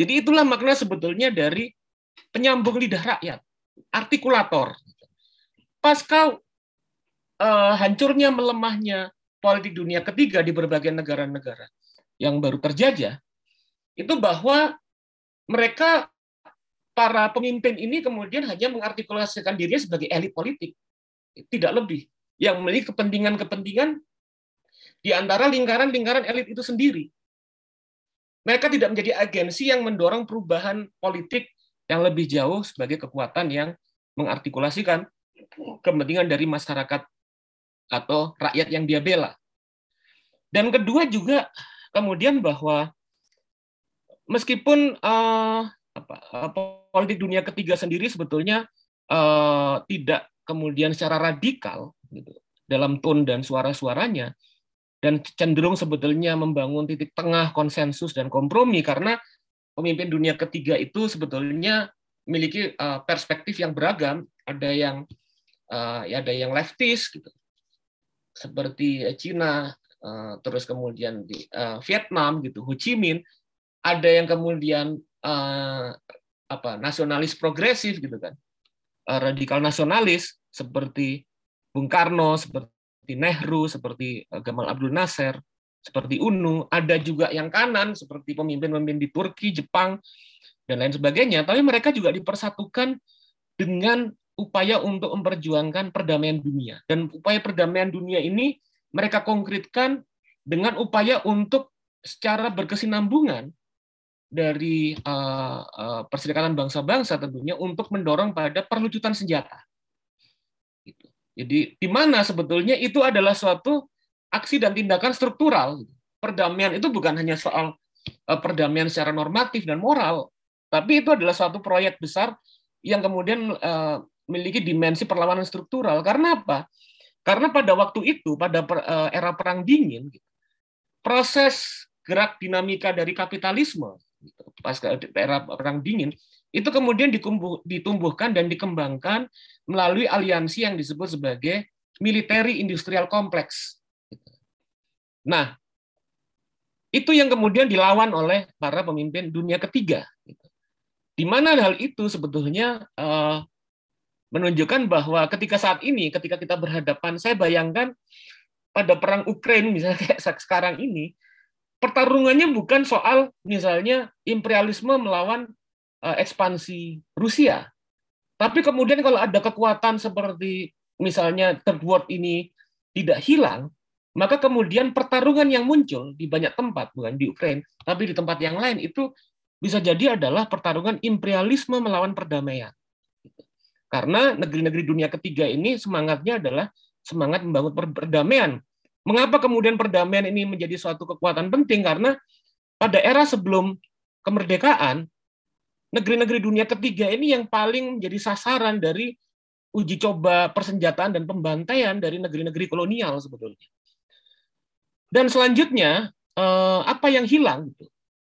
Jadi itulah makna sebetulnya dari penyambung lidah rakyat, artikulator pasca uh, hancurnya melemahnya politik dunia ketiga di berbagai negara-negara yang baru terjajah, itu bahwa mereka para pemimpin ini kemudian hanya mengartikulasikan dirinya sebagai elit politik, tidak lebih, yang memiliki kepentingan-kepentingan di antara lingkaran-lingkaran elit itu sendiri. Mereka tidak menjadi agensi yang mendorong perubahan politik yang lebih jauh sebagai kekuatan yang mengartikulasikan kepentingan dari masyarakat atau rakyat yang dia bela. Dan kedua juga kemudian bahwa meskipun uh, apa, uh, politik dunia ketiga sendiri sebetulnya uh, tidak kemudian secara radikal gitu, dalam tone dan suara-suaranya dan cenderung sebetulnya membangun titik tengah konsensus dan kompromi karena pemimpin dunia ketiga itu sebetulnya memiliki perspektif yang beragam ada yang uh, ya ada yang leftis gitu. Seperti Cina uh, terus kemudian di Vietnam gitu Ho Chi Minh. Ada yang kemudian apa nasionalis progresif gitu kan. Radikal nasionalis seperti Bung Karno seperti Nehru seperti Gamal Abdul Nasser seperti UNU. Ada juga yang kanan seperti pemimpin-pemimpin di Turki Jepang dan lain sebagainya. Tapi mereka juga dipersatukan dengan upaya untuk memperjuangkan perdamaian dunia. Dan upaya perdamaian dunia ini mereka konkretkan dengan upaya untuk secara berkesinambungan dari uh, uh, perserikatan bangsa-bangsa tentunya untuk mendorong pada perlucutan senjata. Gitu. Jadi di mana sebetulnya itu adalah suatu aksi dan tindakan struktural. Perdamaian itu bukan hanya soal uh, perdamaian secara normatif dan moral, tapi itu adalah suatu proyek besar yang kemudian uh, memiliki dimensi perlawanan struktural. Karena apa? Karena pada waktu itu, pada eh, era perang dingin, proses gerak dinamika dari kapitalisme, gitu, pas era perang dingin, itu kemudian ditumbuhkan dan dikembangkan melalui aliansi yang disebut sebagai military industrial complex. Gitu. Nah, itu yang kemudian dilawan oleh para pemimpin dunia ketiga. Gitu. Di mana hal itu sebetulnya uh, menunjukkan bahwa ketika saat ini, ketika kita berhadapan, saya bayangkan pada perang Ukraina misalnya kayak sekarang ini, pertarungannya bukan soal misalnya imperialisme melawan uh, ekspansi Rusia. Tapi kemudian kalau ada kekuatan seperti misalnya third world ini tidak hilang, maka kemudian pertarungan yang muncul di banyak tempat, bukan di Ukraina, tapi di tempat yang lain itu bisa jadi adalah pertarungan imperialisme melawan perdamaian. Karena negeri-negeri dunia ketiga ini semangatnya adalah semangat membangun perdamaian. Mengapa kemudian perdamaian ini menjadi suatu kekuatan penting? Karena pada era sebelum kemerdekaan, negeri-negeri dunia ketiga ini yang paling menjadi sasaran dari uji coba persenjataan dan pembantaian dari negeri-negeri kolonial sebetulnya. Dan selanjutnya, eh, apa yang hilang?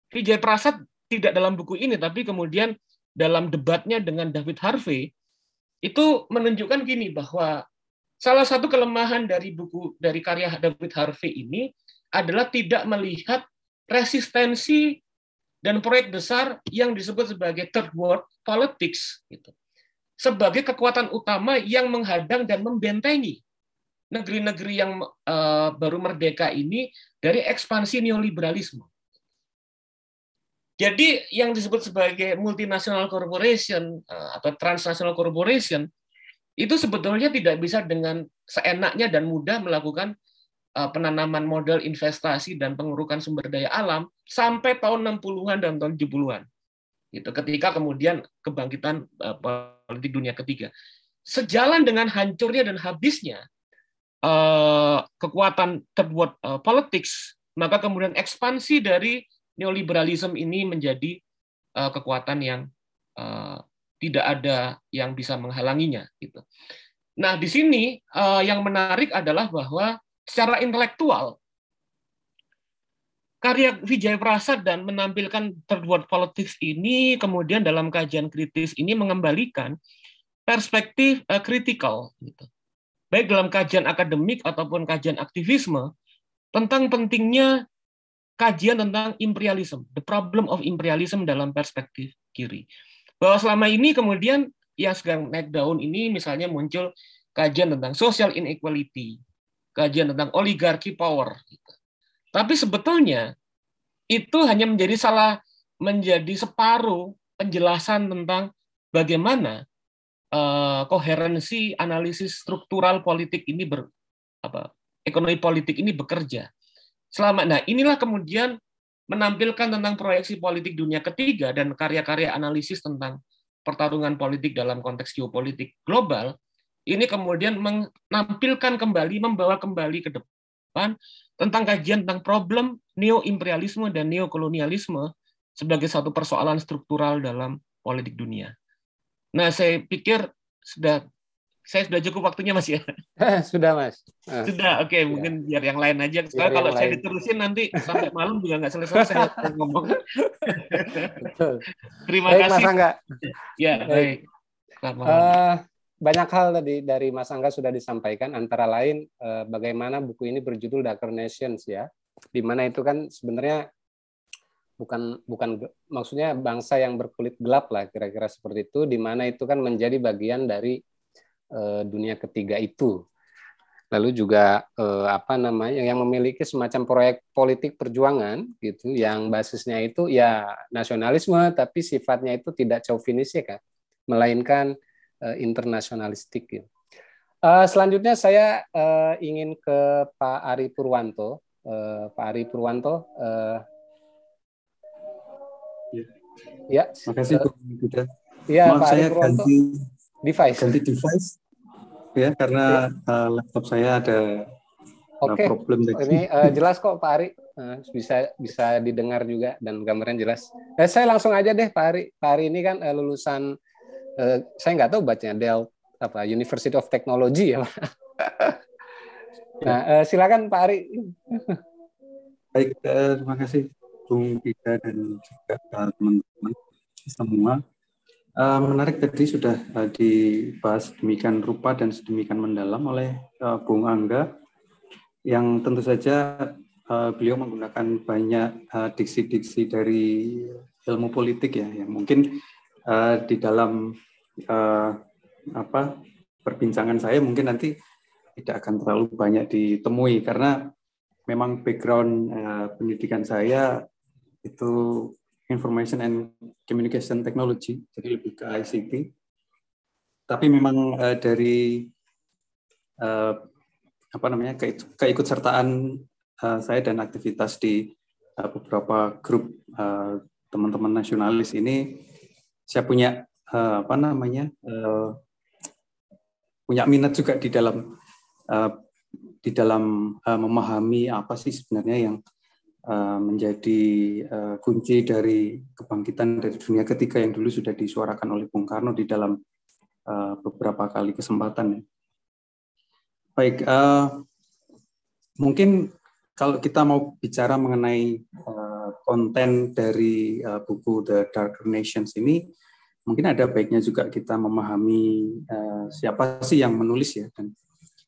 Vijay Prasad tidak dalam buku ini, tapi kemudian dalam debatnya dengan David Harvey, itu menunjukkan gini bahwa salah satu kelemahan dari buku dari karya David Harvey ini adalah tidak melihat resistensi dan proyek besar yang disebut sebagai third world politics gitu. sebagai kekuatan utama yang menghadang dan membentengi negeri-negeri yang uh, baru merdeka ini dari ekspansi neoliberalisme. Jadi yang disebut sebagai multinational corporation uh, atau transnational corporation itu sebetulnya tidak bisa dengan seenaknya dan mudah melakukan uh, penanaman modal investasi dan pengurukan sumber daya alam sampai tahun 60-an dan tahun 70-an. Gitu, ketika kemudian kebangkitan uh, politik dunia ketiga. Sejalan dengan hancurnya dan habisnya kekuatan uh, politics, maka kemudian ekspansi dari neoliberalisme ini menjadi uh, kekuatan yang uh, tidak ada yang bisa menghalanginya. Gitu. Nah, di sini uh, yang menarik adalah bahwa secara intelektual karya Vijay Prasad dan menampilkan third world politics ini kemudian dalam kajian kritis ini mengembalikan perspektif uh, kritikal gitu. Baik dalam kajian akademik ataupun kajian aktivisme tentang pentingnya kajian tentang imperialisme, the problem of imperialism dalam perspektif kiri. Bahwa selama ini kemudian yang sedang naik daun ini misalnya muncul kajian tentang social inequality, kajian tentang oligarki power. Gitu. Tapi sebetulnya itu hanya menjadi salah menjadi separuh penjelasan tentang bagaimana uh, koherensi analisis struktural politik ini ber apa ekonomi politik ini bekerja. Selama nah inilah kemudian menampilkan tentang proyeksi politik dunia ketiga dan karya-karya analisis tentang pertarungan politik dalam konteks geopolitik global ini kemudian menampilkan kembali membawa kembali ke depan tentang kajian tentang problem neo-imperialisme dan neo-kolonialisme sebagai satu persoalan struktural dalam politik dunia. Nah, saya pikir sudah saya sudah cukup waktunya Mas ya. sudah Mas. Ah. Sudah, oke okay, ya. mungkin biar yang lain aja. Soalnya kalau saya lain. diterusin nanti sampai malam juga nggak selesai saya ngomong. Betul. Terima baik, kasih. Mas Angga. Ya, baik. baik. Uh, banyak hal tadi dari Mas Angga sudah disampaikan, antara lain eh, bagaimana buku ini berjudul Darker Nations ya, di mana itu kan sebenarnya bukan bukan maksudnya bangsa yang berkulit gelap lah kira-kira seperti itu, di mana itu kan menjadi bagian dari eh, dunia ketiga itu. Lalu juga eh, apa namanya yang memiliki semacam proyek politik perjuangan gitu, yang basisnya itu ya nasionalisme, tapi sifatnya itu tidak chauvinis ya kan, melainkan uh, internasionalistik. Ya. Uh, selanjutnya saya ingin ke Pak Ari Purwanto. Pak Ari Purwanto. Ya. ya. Makasih Bu uh, Ya, Maaf Pak saya Ari Purwanto. ganti device. Ganti device. Ya, karena ya. Uh, laptop saya ada Oke. Okay. problem Ini uh, jelas kok Pak Ari. Uh, bisa bisa didengar juga dan gambarnya jelas. Eh, saya langsung aja deh Pak Ari. Pak Ari ini kan uh, lulusan uh, saya nggak tahu bacanya Dell apa University of Technology ya. nah, uh, silakan Pak Ari. Baik, uh, terima kasih Bung Ida dan juga teman-teman semua. Uh, menarik tadi sudah uh, dibahas demikian rupa dan sedemikian mendalam oleh uh, Bung Angga. Yang tentu saja uh, beliau menggunakan banyak diksi-diksi uh, dari ilmu politik ya yang mungkin uh, di dalam uh, apa perbincangan saya mungkin nanti tidak akan terlalu banyak ditemui. Karena memang background uh, pendidikan saya itu information and communication technology jadi lebih ke ICT tapi memang uh, dari uh, apa namanya ke, keikutsertaan uh, saya dan aktivitas di uh, beberapa grup teman-teman uh, nasionalis ini saya punya uh, apa namanya uh, punya minat juga di dalam uh, di dalam uh, memahami apa sih sebenarnya yang menjadi uh, kunci dari kebangkitan dari dunia ketiga yang dulu sudah disuarakan oleh Bung Karno di dalam uh, beberapa kali kesempatan. Baik, uh, mungkin kalau kita mau bicara mengenai konten dari buku The Darker Nations ini, mungkin ada baiknya juga kita memahami siapa sih yang menulis ya dan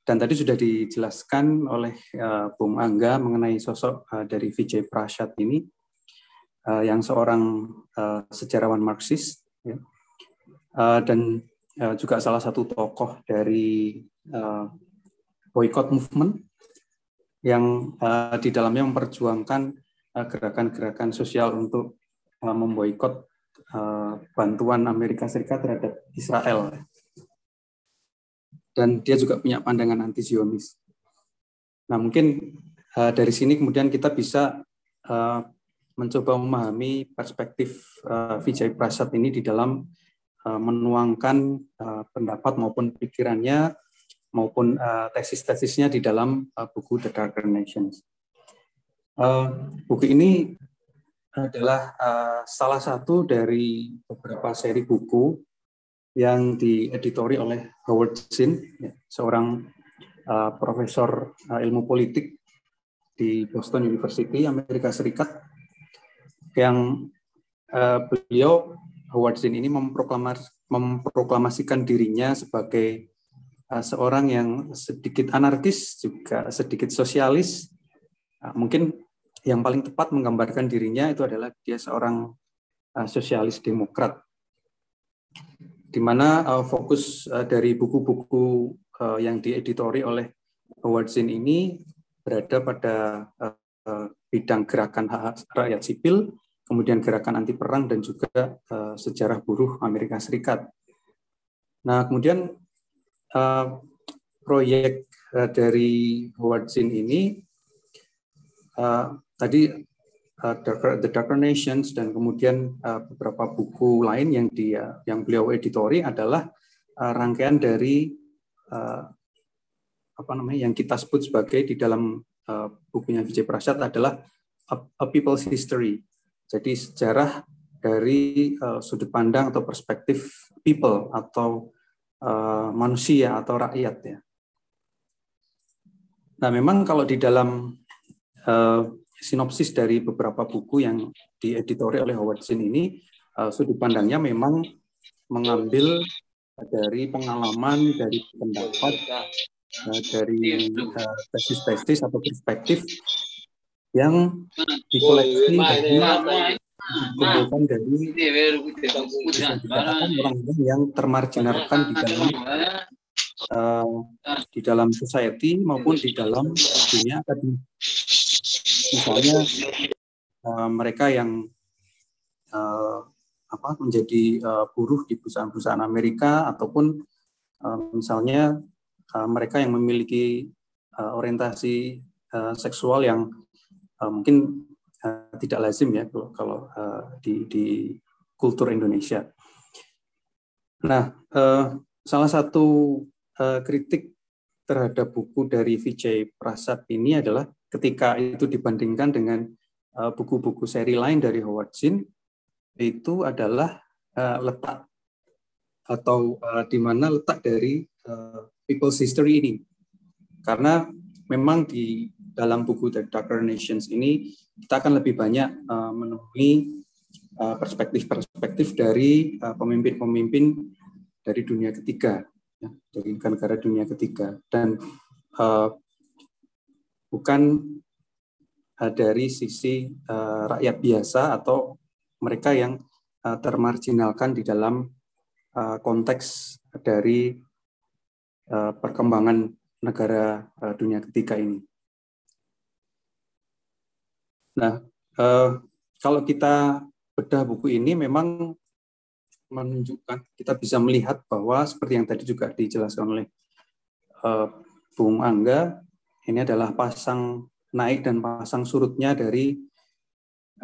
dan tadi sudah dijelaskan oleh uh, Bung Angga mengenai sosok uh, dari Vijay Prashad ini uh, yang seorang uh, sejarawan Marxis ya. uh, dan uh, juga salah satu tokoh dari uh, boycott movement yang uh, di dalamnya memperjuangkan gerakan-gerakan uh, sosial untuk uh, memboikot uh, bantuan Amerika Serikat terhadap Israel. Dan dia juga punya pandangan anti. Nah, mungkin uh, dari sini kemudian kita bisa uh, mencoba memahami perspektif uh, Vijay Prasad ini di dalam uh, menuangkan uh, pendapat maupun pikirannya maupun uh, tesis-tesisnya di dalam uh, buku The Darker Nations. Uh, buku ini adalah uh, salah satu dari beberapa seri buku yang dieditori oleh Howard Zinn, ya, seorang uh, profesor uh, ilmu politik di Boston University, Amerika Serikat, yang uh, beliau Howard Zinn ini memproklamasikan dirinya sebagai Eh, seorang yang sedikit anarkis juga sedikit sosialis. Eh, mungkin yang paling tepat menggambarkan dirinya itu adalah dia seorang eh, sosialis demokrat di mana fokus dari buku-buku yang dieditori oleh Howard Zinn ini berada pada bidang gerakan hak rakyat sipil, kemudian gerakan anti perang dan juga sejarah buruh Amerika Serikat. Nah, kemudian uh, proyek uh, dari Howard Zinn ini uh, tadi uh, The Darker Nations dan kemudian uh, beberapa buku lain yang dia yang beliau editori adalah uh, rangkaian dari apa namanya yang kita sebut sebagai di dalam bukunya Vijay Prasad adalah a, People's History. Jadi sejarah dari sudut pandang atau perspektif people atau manusia atau rakyat ya. Nah, memang kalau di dalam sinopsis dari beberapa buku yang dieditori oleh Howard Zinn ini, uh, sudut pandangnya memang mengambil dari pengalaman, dari pendapat, uh, dari tesis-tesis uh, atau perspektif yang dikoleksi dari dikumpulkan dari orang-orang yang termarginalkan di dalam uh, di dalam society maupun di dalam dunia akademik. Misalnya uh, mereka yang uh, apa menjadi uh, buruh di perusahaan-perusahaan Amerika ataupun uh, misalnya uh, mereka yang memiliki uh, orientasi uh, seksual yang uh, mungkin uh, tidak lazim ya kalau, kalau uh, di, di kultur Indonesia. Nah, uh, salah satu uh, kritik terhadap buku dari Vijay Prasad ini adalah ketika itu dibandingkan dengan buku-buku uh, seri lain dari Howard Zinn, itu adalah uh, letak atau uh, di mana letak dari uh, People's History ini. Karena memang di dalam buku The Darker Nations ini kita akan lebih banyak uh, menemui uh, perspektif-perspektif dari uh, pemimpin-pemimpin dari dunia ketiga, ya, dari negara dunia ketiga, dan uh, bukan dari sisi uh, rakyat biasa atau mereka yang uh, termarginalkan di dalam uh, konteks dari perkembangan negara dunia ketiga ini. Nah, kalau kita bedah buku ini memang menunjukkan kita bisa melihat bahwa seperti yang tadi juga dijelaskan oleh Bung Angga, ini adalah pasang naik dan pasang surutnya dari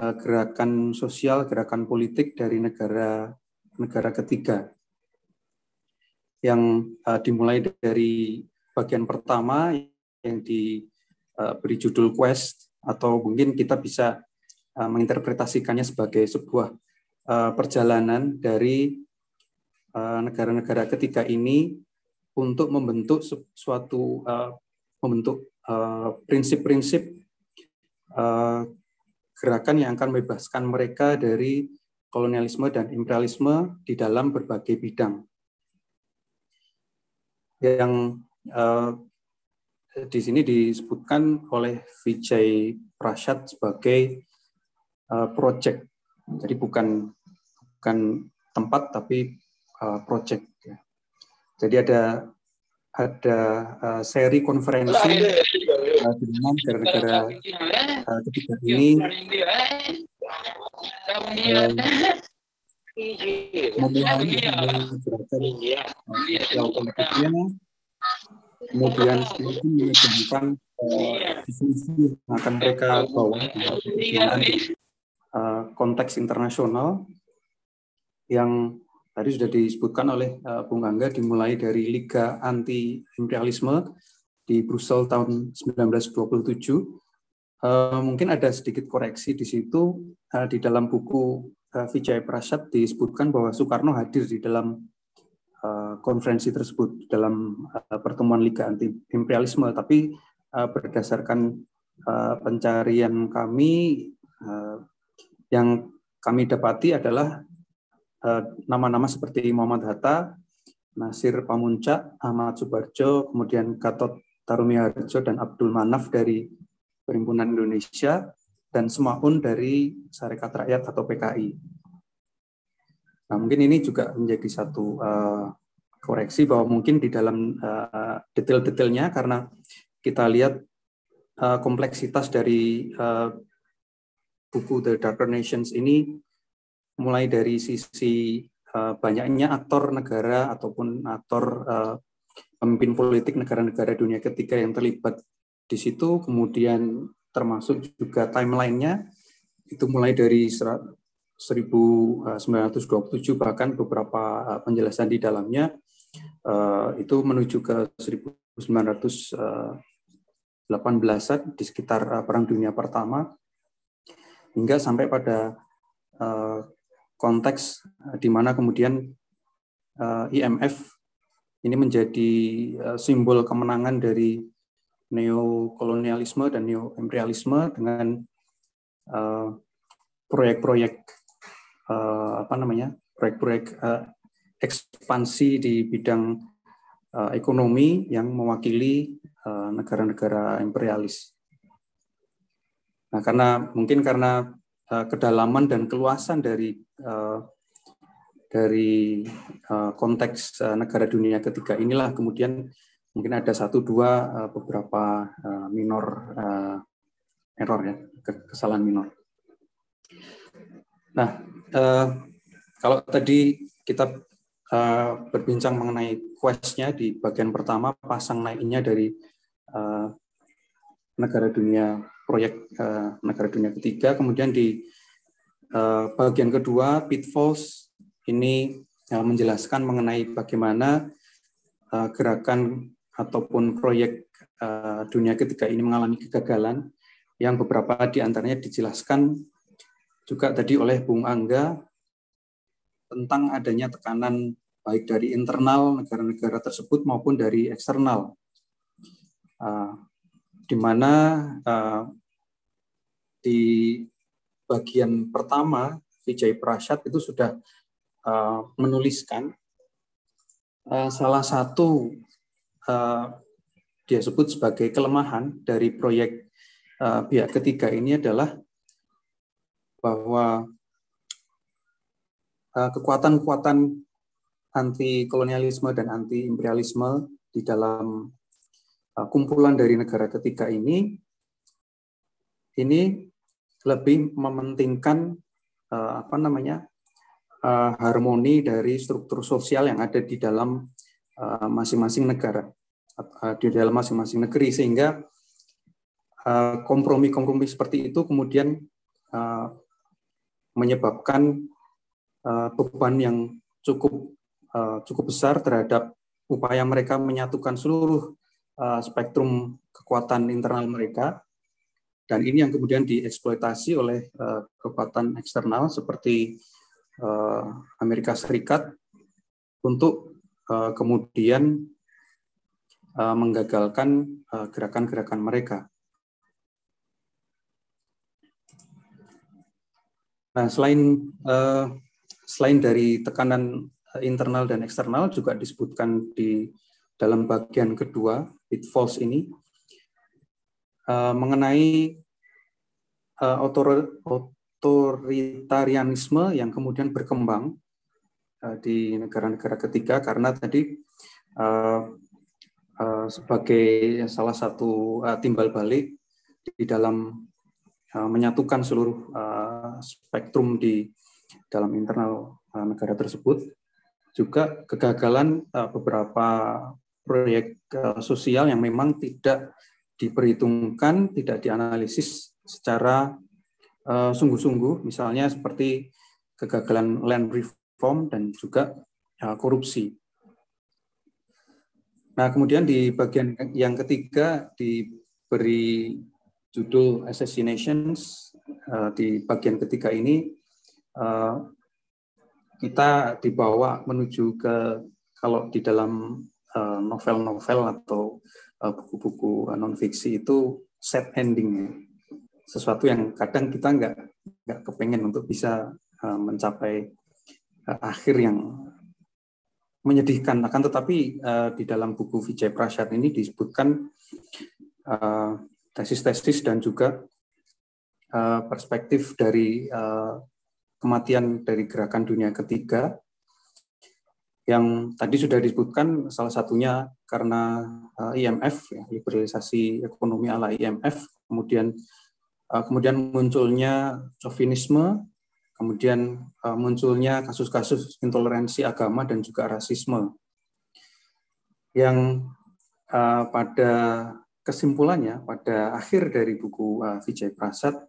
uh, gerakan sosial, gerakan politik dari negara negara ketiga. Yang uh, dimulai dari bagian pertama yang diberi judul quest atau mungkin kita bisa menginterpretasikannya sebagai sebuah perjalanan dari negara-negara ketiga ini untuk membentuk suatu membentuk prinsip-prinsip gerakan yang akan membebaskan mereka dari kolonialisme dan imperialisme di dalam berbagai bidang. Yang uh, di sini disebutkan oleh Vijay Prashad sebagai uh, project. Jadi bukan bukan tempat tapi uh, project. Ya. Jadi ada ada uh, seri konferensi uh, dengan negara-negara uh, ketiga ini. kemudian menunjukkan visi yang akan mereka bawa dengan konteks internasional yang tadi sudah disebutkan oleh Bung Angga dimulai dari Liga Anti Imperialisme di Brussel tahun 1927 Uh, mungkin ada sedikit koreksi di situ. Uh, di dalam buku Vijay Prasad disebutkan bahwa Soekarno hadir di dalam konferensi tersebut dalam pertemuan Liga Anti Imperialisme tapi berdasarkan pencarian kami yang kami dapati adalah nama-nama uh, seperti Muhammad Hatta, Nasir Pamuncak, Ahmad Subarjo, kemudian Gatot Tarumiharjo dan Abdul Manaf dari Perhimpunan Indonesia, dan Semaun dari Sarekat Rakyat atau PKI. Nah, mungkin ini juga menjadi satu uh, koreksi bahwa mungkin di dalam uh, detail-detailnya karena kita lihat uh, kompleksitas dari uh, buku The Darker Nations ini mulai dari sisi uh, banyaknya aktor negara ataupun aktor uh, pemimpin politik negara-negara dunia ketiga yang terlibat di situ kemudian termasuk juga timelinenya itu mulai dari 1927 bahkan beberapa eh, penjelasan di dalamnya eh, itu menuju ke 1918-an di sekitar eh, Perang Dunia Pertama hingga sampai pada konteks di mana kemudian IMF ini menjadi simbol kemenangan dari neokolonialisme dan neoimperialisme dengan eh, proyek-proyek apa namanya proyek-proyek ekspansi di bidang ekonomi yang mewakili negara-negara imperialis. Nah, karena mungkin karena kedalaman dan keluasan dari uh, dari uh, konteks negara dunia ketiga inilah kemudian mungkin ada satu dua beberapa minor error ya kesalahan minor. Nah kalau tadi kita berbincang mengenai questnya di bagian pertama pasang naiknya dari negara dunia proyek uh, negara dunia ketiga. Kemudian di uh, bagian kedua pitfalls ini uh, menjelaskan mengenai bagaimana gerakan ataupun proyek dunia ketiga ini mengalami kegagalan. Yang beberapa di antaranya dijelaskan juga tadi oleh Bung Angga tentang adanya tekanan baik dari internal negara-negara tersebut maupun dari eksternal, di mana di bagian pertama Vijay Prashad itu sudah uh, menuliskan uh, salah satu uh, dia sebut sebagai kelemahan dari proyek uh, pihak ketiga ini adalah bahwa uh, kekuatan-kekuatan anti kolonialisme dan anti imperialisme di dalam uh, kumpulan dari negara ketiga ini ini lebih mementingkan uh, apa namanya uh, harmoni dari struktur sosial yang ada di dalam Eh, masing-masing negara eh, di dalam masing-masing negeri. Sehingga eh, kompromi-kompromi seperti itu kemudian menyebabkan beban yang cukup cukup besar terhadap upaya mereka menyatukan seluruh spektrum kekuatan internal mereka dan ini yang kemudian dieksploitasi oleh kekuatan eksternal seperti Amerika Serikat untuk kemudian menggagalkan gerakan-gerakan mereka. Nah, selain uh, selain dari tekanan internal dan eksternal juga disebutkan di dalam bagian kedua pitfalls ini uh, mengenai uh, otor otoritarianisme yang kemudian berkembang uh, di negara-negara ketiga. Karena tadi uh, uh, sebagai salah satu uh, timbal balik di dalam uh, menyatukan seluruh uh, spektrum di dalam internal uh, negara tersebut juga kegagalan uh, beberapa proyek uh, sosial yang memang tidak diperhitungkan, tidak dianalisis secara sungguh-sungguh, misalnya seperti kegagalan land reform dan juga korupsi. Nah, kemudian di bagian yang ketiga diberi judul Assassinations uh, di bagian ketiga ini uh, kita dibawa menuju ke kalau di dalam eh, novel-novel atau buku-buku uh, non fiksi itu set ending ya. sesuatu yang kadang kita nggak nggak kepengen untuk bisa uh, mencapai akhir yang menyedihkan akan tetapi di dalam buku Vijay Prashad ini disebutkan tesis-tesis dan juga perspektif dari kematian dari gerakan dunia ketiga yang tadi sudah disebutkan salah satunya karena uh, IMF ya, liberalisasi ekonomi ala IMF kemudian uh, kemudian munculnya chauvinisme kemudian uh, munculnya kasus-kasus intoleransi agama dan juga rasisme. Yang pada kesimpulannya pada akhir dari buku Vijay Prasad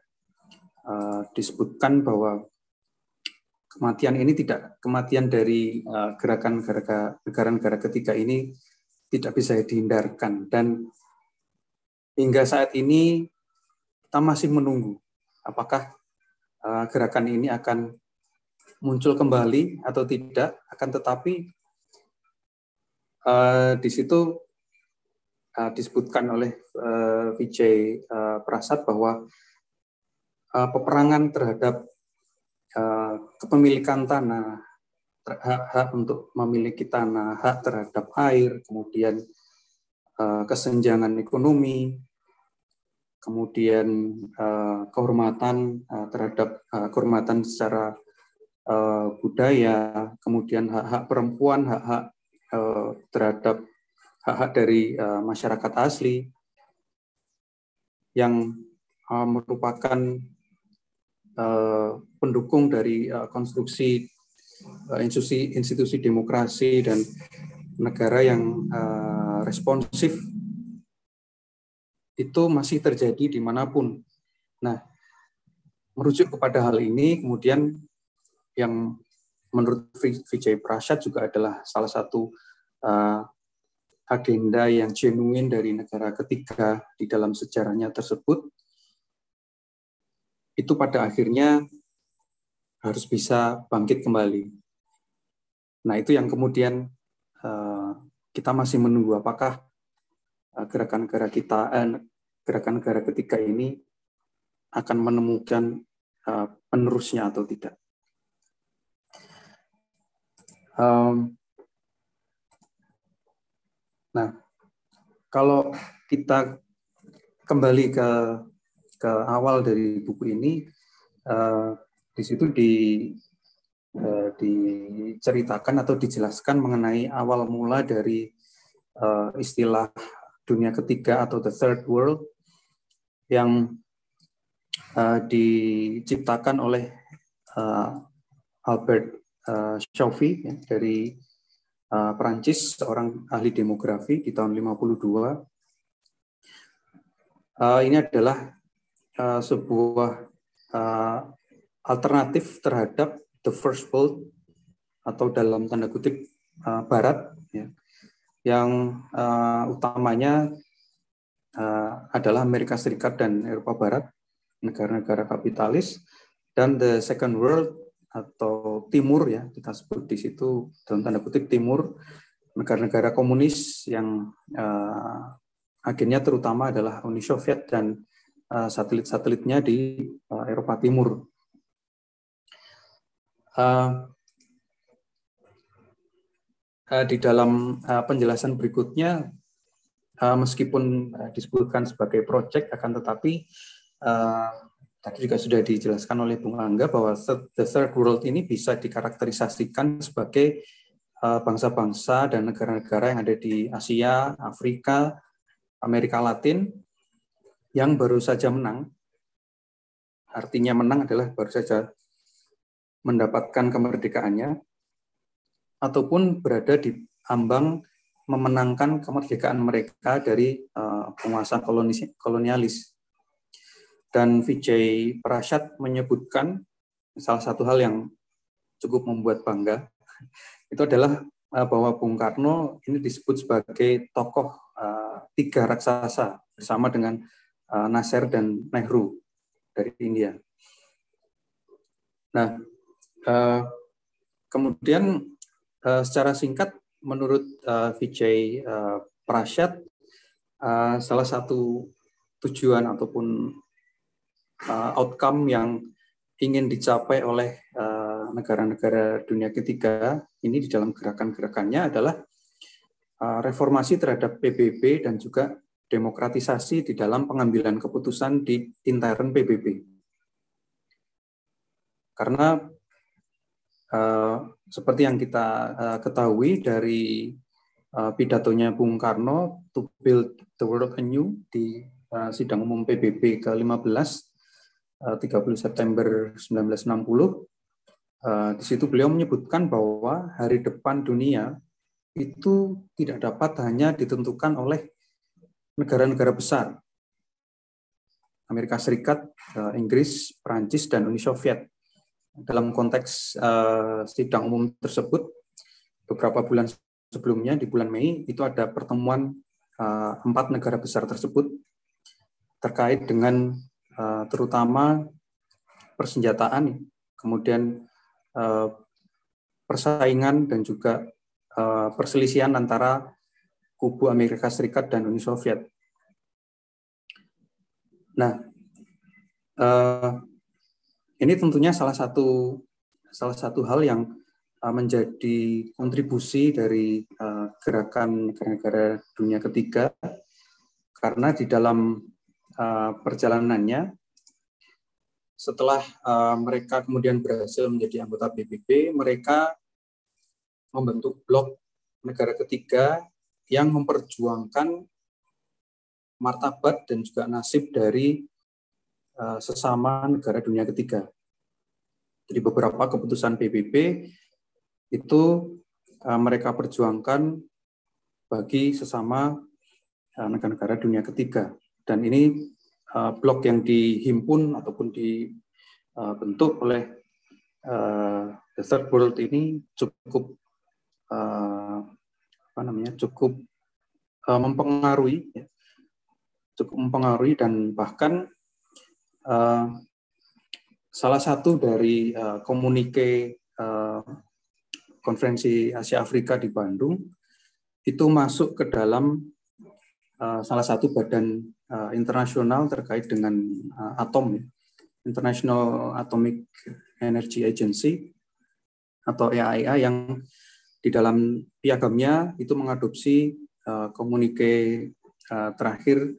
disebutkan bahwa kematian ini tidak kematian dari uh, gerakan negara-negara ketiga ini tidak bisa dihindarkan. Dan hingga saat ini kita masih menunggu apakah uh, gerakan ini akan muncul kembali atau tidak. Akan tetapi uh, di situ disebutkan oleh Vijay Prasad bahwa peperangan terhadap kepemilikan tanah, hak-hak untuk memiliki tanah, hak terhadap air, kemudian uh, kesenjangan ekonomi, kemudian uh, kehormatan terhadap kehormatan secara budaya, kemudian hak-hak perempuan, hak-hak terhadap hak-hak dari masyarakat asli yang merupakan pendukung dari uh, konstruksi uh, institusi institusi demokrasi dan negara yang responsif itu masih terjadi di mana pun. Nah, merujuk kepada hal ini, kemudian yang menurut Vijay Prashad juga adalah salah satu agenda yang genuine dari negara ketiga di dalam sejarahnya tersebut, itu pada akhirnya harus bisa bangkit kembali. Nah, itu yang kemudian uh, kita masih menunggu apakah uh, gerakan negara kita, uh, gerakan negara ketiga ini akan menemukan penerusnya atau tidak. Nah, kalau kita kembali ke ke awal dari buku ini, uh, di situ di uh, diceritakan atau dijelaskan mengenai awal mula dari uh, istilah dunia ketiga atau the third world yang uh, diciptakan oleh uh, Albert uh, ya, dari uh, Perancis, seorang ahli demografi di tahun 52. Uh, ini adalah uh, sebuah uh, alternatif terhadap the first world atau dalam tanda kutip uh, Barat, ya, yang uh, utamanya uh, adalah Amerika Serikat dan Eropa Barat, negara-negara kapitalis, dan the second world atau timur ya. Kita sebut di situ dalam tanda kutip timur negara-negara komunis yang uh, akhirnya terutama adalah Uni Soviet dan satelit-satelitnya di uh, Eropa Timur. Uh, di dalam penjelasan berikutnya, meskipun disebutkan sebagai proyek, akan tetapi tadi juga sudah dijelaskan oleh Bung Angga bahwa the third world ini bisa dikarakterisasikan sebagai bangsa-bangsa dan negara-negara yang ada di Asia, Afrika, Amerika Latin yang baru saja menang. Artinya menang adalah baru saja mendapatkan kemerdekaannya ataupun berada di ambang memenangkan kemerdekaan mereka dari uh, penguasa kolonis, kolonialis. Dan Vijay Prashad menyebutkan salah satu hal yang cukup membuat bangga itu adalah uh, bahwa Bung Karno ini disebut sebagai tokoh uh, tiga raksasa bersama dengan Nasser dan Nehru dari India. Nah, uh, kemudian uh, secara singkat, menurut Vijay Prashad, salah satu tujuan ataupun outcome yang ingin dicapai oleh negara-negara dunia ketiga ini di dalam gerakan-gerakannya adalah reformasi terhadap PBB dan juga demokratisasi di dalam pengambilan keputusan di intern PBB. Karena uh, seperti yang kita uh, ketahui dari uh, pidatonya Bung Karno to build the world anew di uh, sidang umum PBB ke-15 uh, 30 September 1960 uh, di situ beliau menyebutkan bahwa hari depan dunia itu tidak dapat hanya ditentukan oleh negara-negara besar. Amerika Serikat, Inggris, Prancis, dan Uni Soviet. Dalam konteks uh, sidang umum tersebut beberapa bulan sebelumnya di bulan Mei itu ada pertemuan uh, empat negara besar tersebut terkait dengan terutama persenjataan, kemudian persaingan dan juga perselisihan antara kubu Amerika Serikat dan Uni Soviet. Nah, uh, ini tentunya salah satu salah satu hal yang uh, menjadi kontribusi dari uh, gerakan negara-negara dunia ketiga karena di dalam uh, perjalanannya setelah mereka kemudian berhasil menjadi anggota PBB, mereka membentuk blok negara ketiga yang memperjuangkan martabat dan juga nasib dari Eh, sesama negara dunia ketiga. Jadi beberapa keputusan PBB itu eh, mereka perjuangkan bagi sesama eh, negara-negara dunia ketiga. Dan ini blok yang dihimpun ataupun dibentuk oleh the third world ini cukup apa namanya cukup mempengaruhi ya, cukup mempengaruhi dan bahkan uh, salah satu dari uh, komunike uh, konferensi Asia Afrika di Bandung itu masuk ke dalam uh, salah satu badan uh, internasional terkait dengan uh, atom, ya. International Atomic Energy Agency atau EAIA yang di dalam piagamnya itu mengadopsi uh, komunike uh, terakhir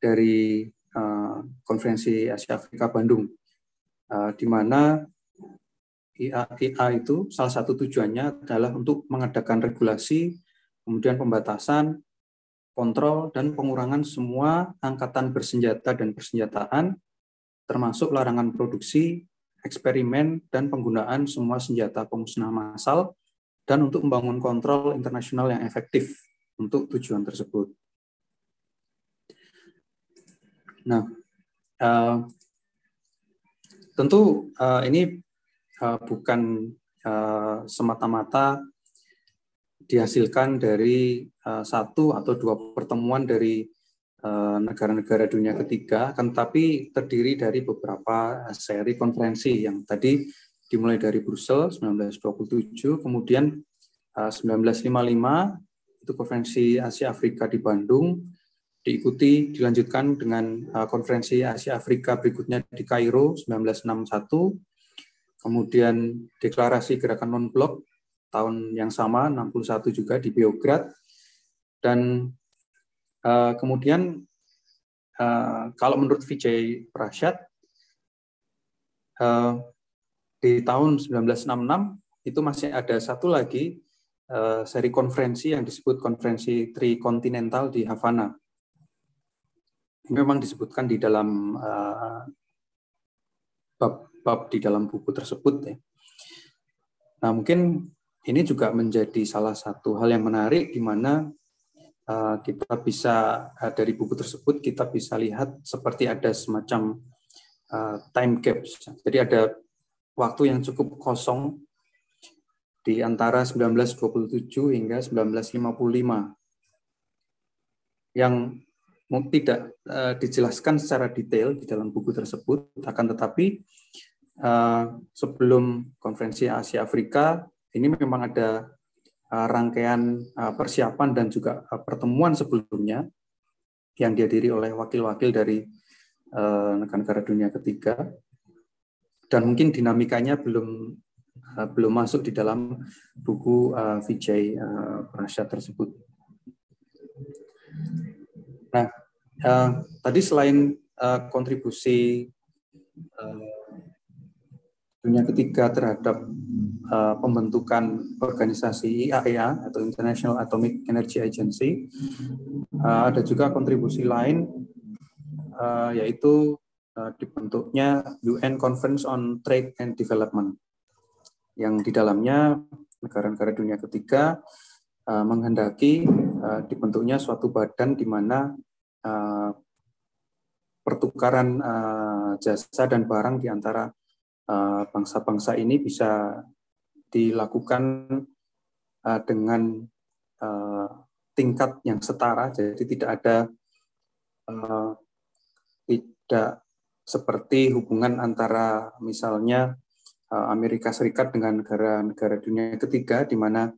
dari Eh, konferensi Asia Afrika Bandung, uh, di mana IA, IA itu salah satu tujuannya adalah untuk mengadakan regulasi, kemudian pembatasan, kontrol, dan pengurangan semua angkatan bersenjata dan persenjataan, termasuk larangan produksi, eksperimen, dan penggunaan semua senjata pemusnah massal, dan untuk membangun kontrol internasional yang efektif untuk tujuan tersebut. Nah, uh, tentu uh, ini uh, bukan uh, semata-mata dihasilkan dari uh, satu atau dua pertemuan dari negara-negara dunia ketiga, akan tetapi terdiri dari beberapa seri konferensi yang tadi dimulai dari Brussels 1927, kemudian uh, 1955 itu konferensi Asia Afrika di Bandung, diikuti dilanjutkan dengan uh, konferensi Asia Afrika berikutnya di Kairo 1961, kemudian deklarasi gerakan non blok tahun yang sama 61 juga di Beograd dan uh, kemudian uh, kalau menurut Vijay Prashad uh, di tahun 1966 itu masih ada satu lagi uh, seri konferensi yang disebut konferensi trikontinental di Havana. Ini memang disebutkan di dalam uh, bab, bab di dalam buku tersebut ya. Nah mungkin ini juga menjadi salah satu hal yang menarik di mana uh, kita bisa dari buku tersebut kita bisa lihat seperti ada semacam time gaps. Jadi ada waktu yang cukup kosong di antara 1927 hingga 1955 yang tidak uh, dijelaskan secara detail di dalam buku tersebut akan tetapi uh, sebelum konferensi Asia Afrika ini memang ada uh, rangkaian uh, persiapan dan juga uh, pertemuan sebelumnya yang dihadiri oleh wakil-wakil dari negara-negara dunia ketiga dan mungkin dinamikanya belum belum masuk di dalam buku Vijay Prasad tersebut. Nah, tadi selain kontribusi dunia ketiga terhadap uh, pembentukan organisasi IAEA atau International Atomic Energy Agency. Uh, ada juga kontribusi lain uh, yaitu uh, dibentuknya UN Conference on Trade and Development yang di dalamnya negara-negara dunia ketiga uh, menghendaki uh, dibentuknya suatu badan di mana pertukaran jasa dan barang di antara Eh, bangsa-bangsa ini bisa dilakukan eh, dengan eh, tingkat yang setara, jadi tidak ada tidak seperti hubungan antara misalnya Amerika Serikat dengan negara-negara dunia ketiga, di mana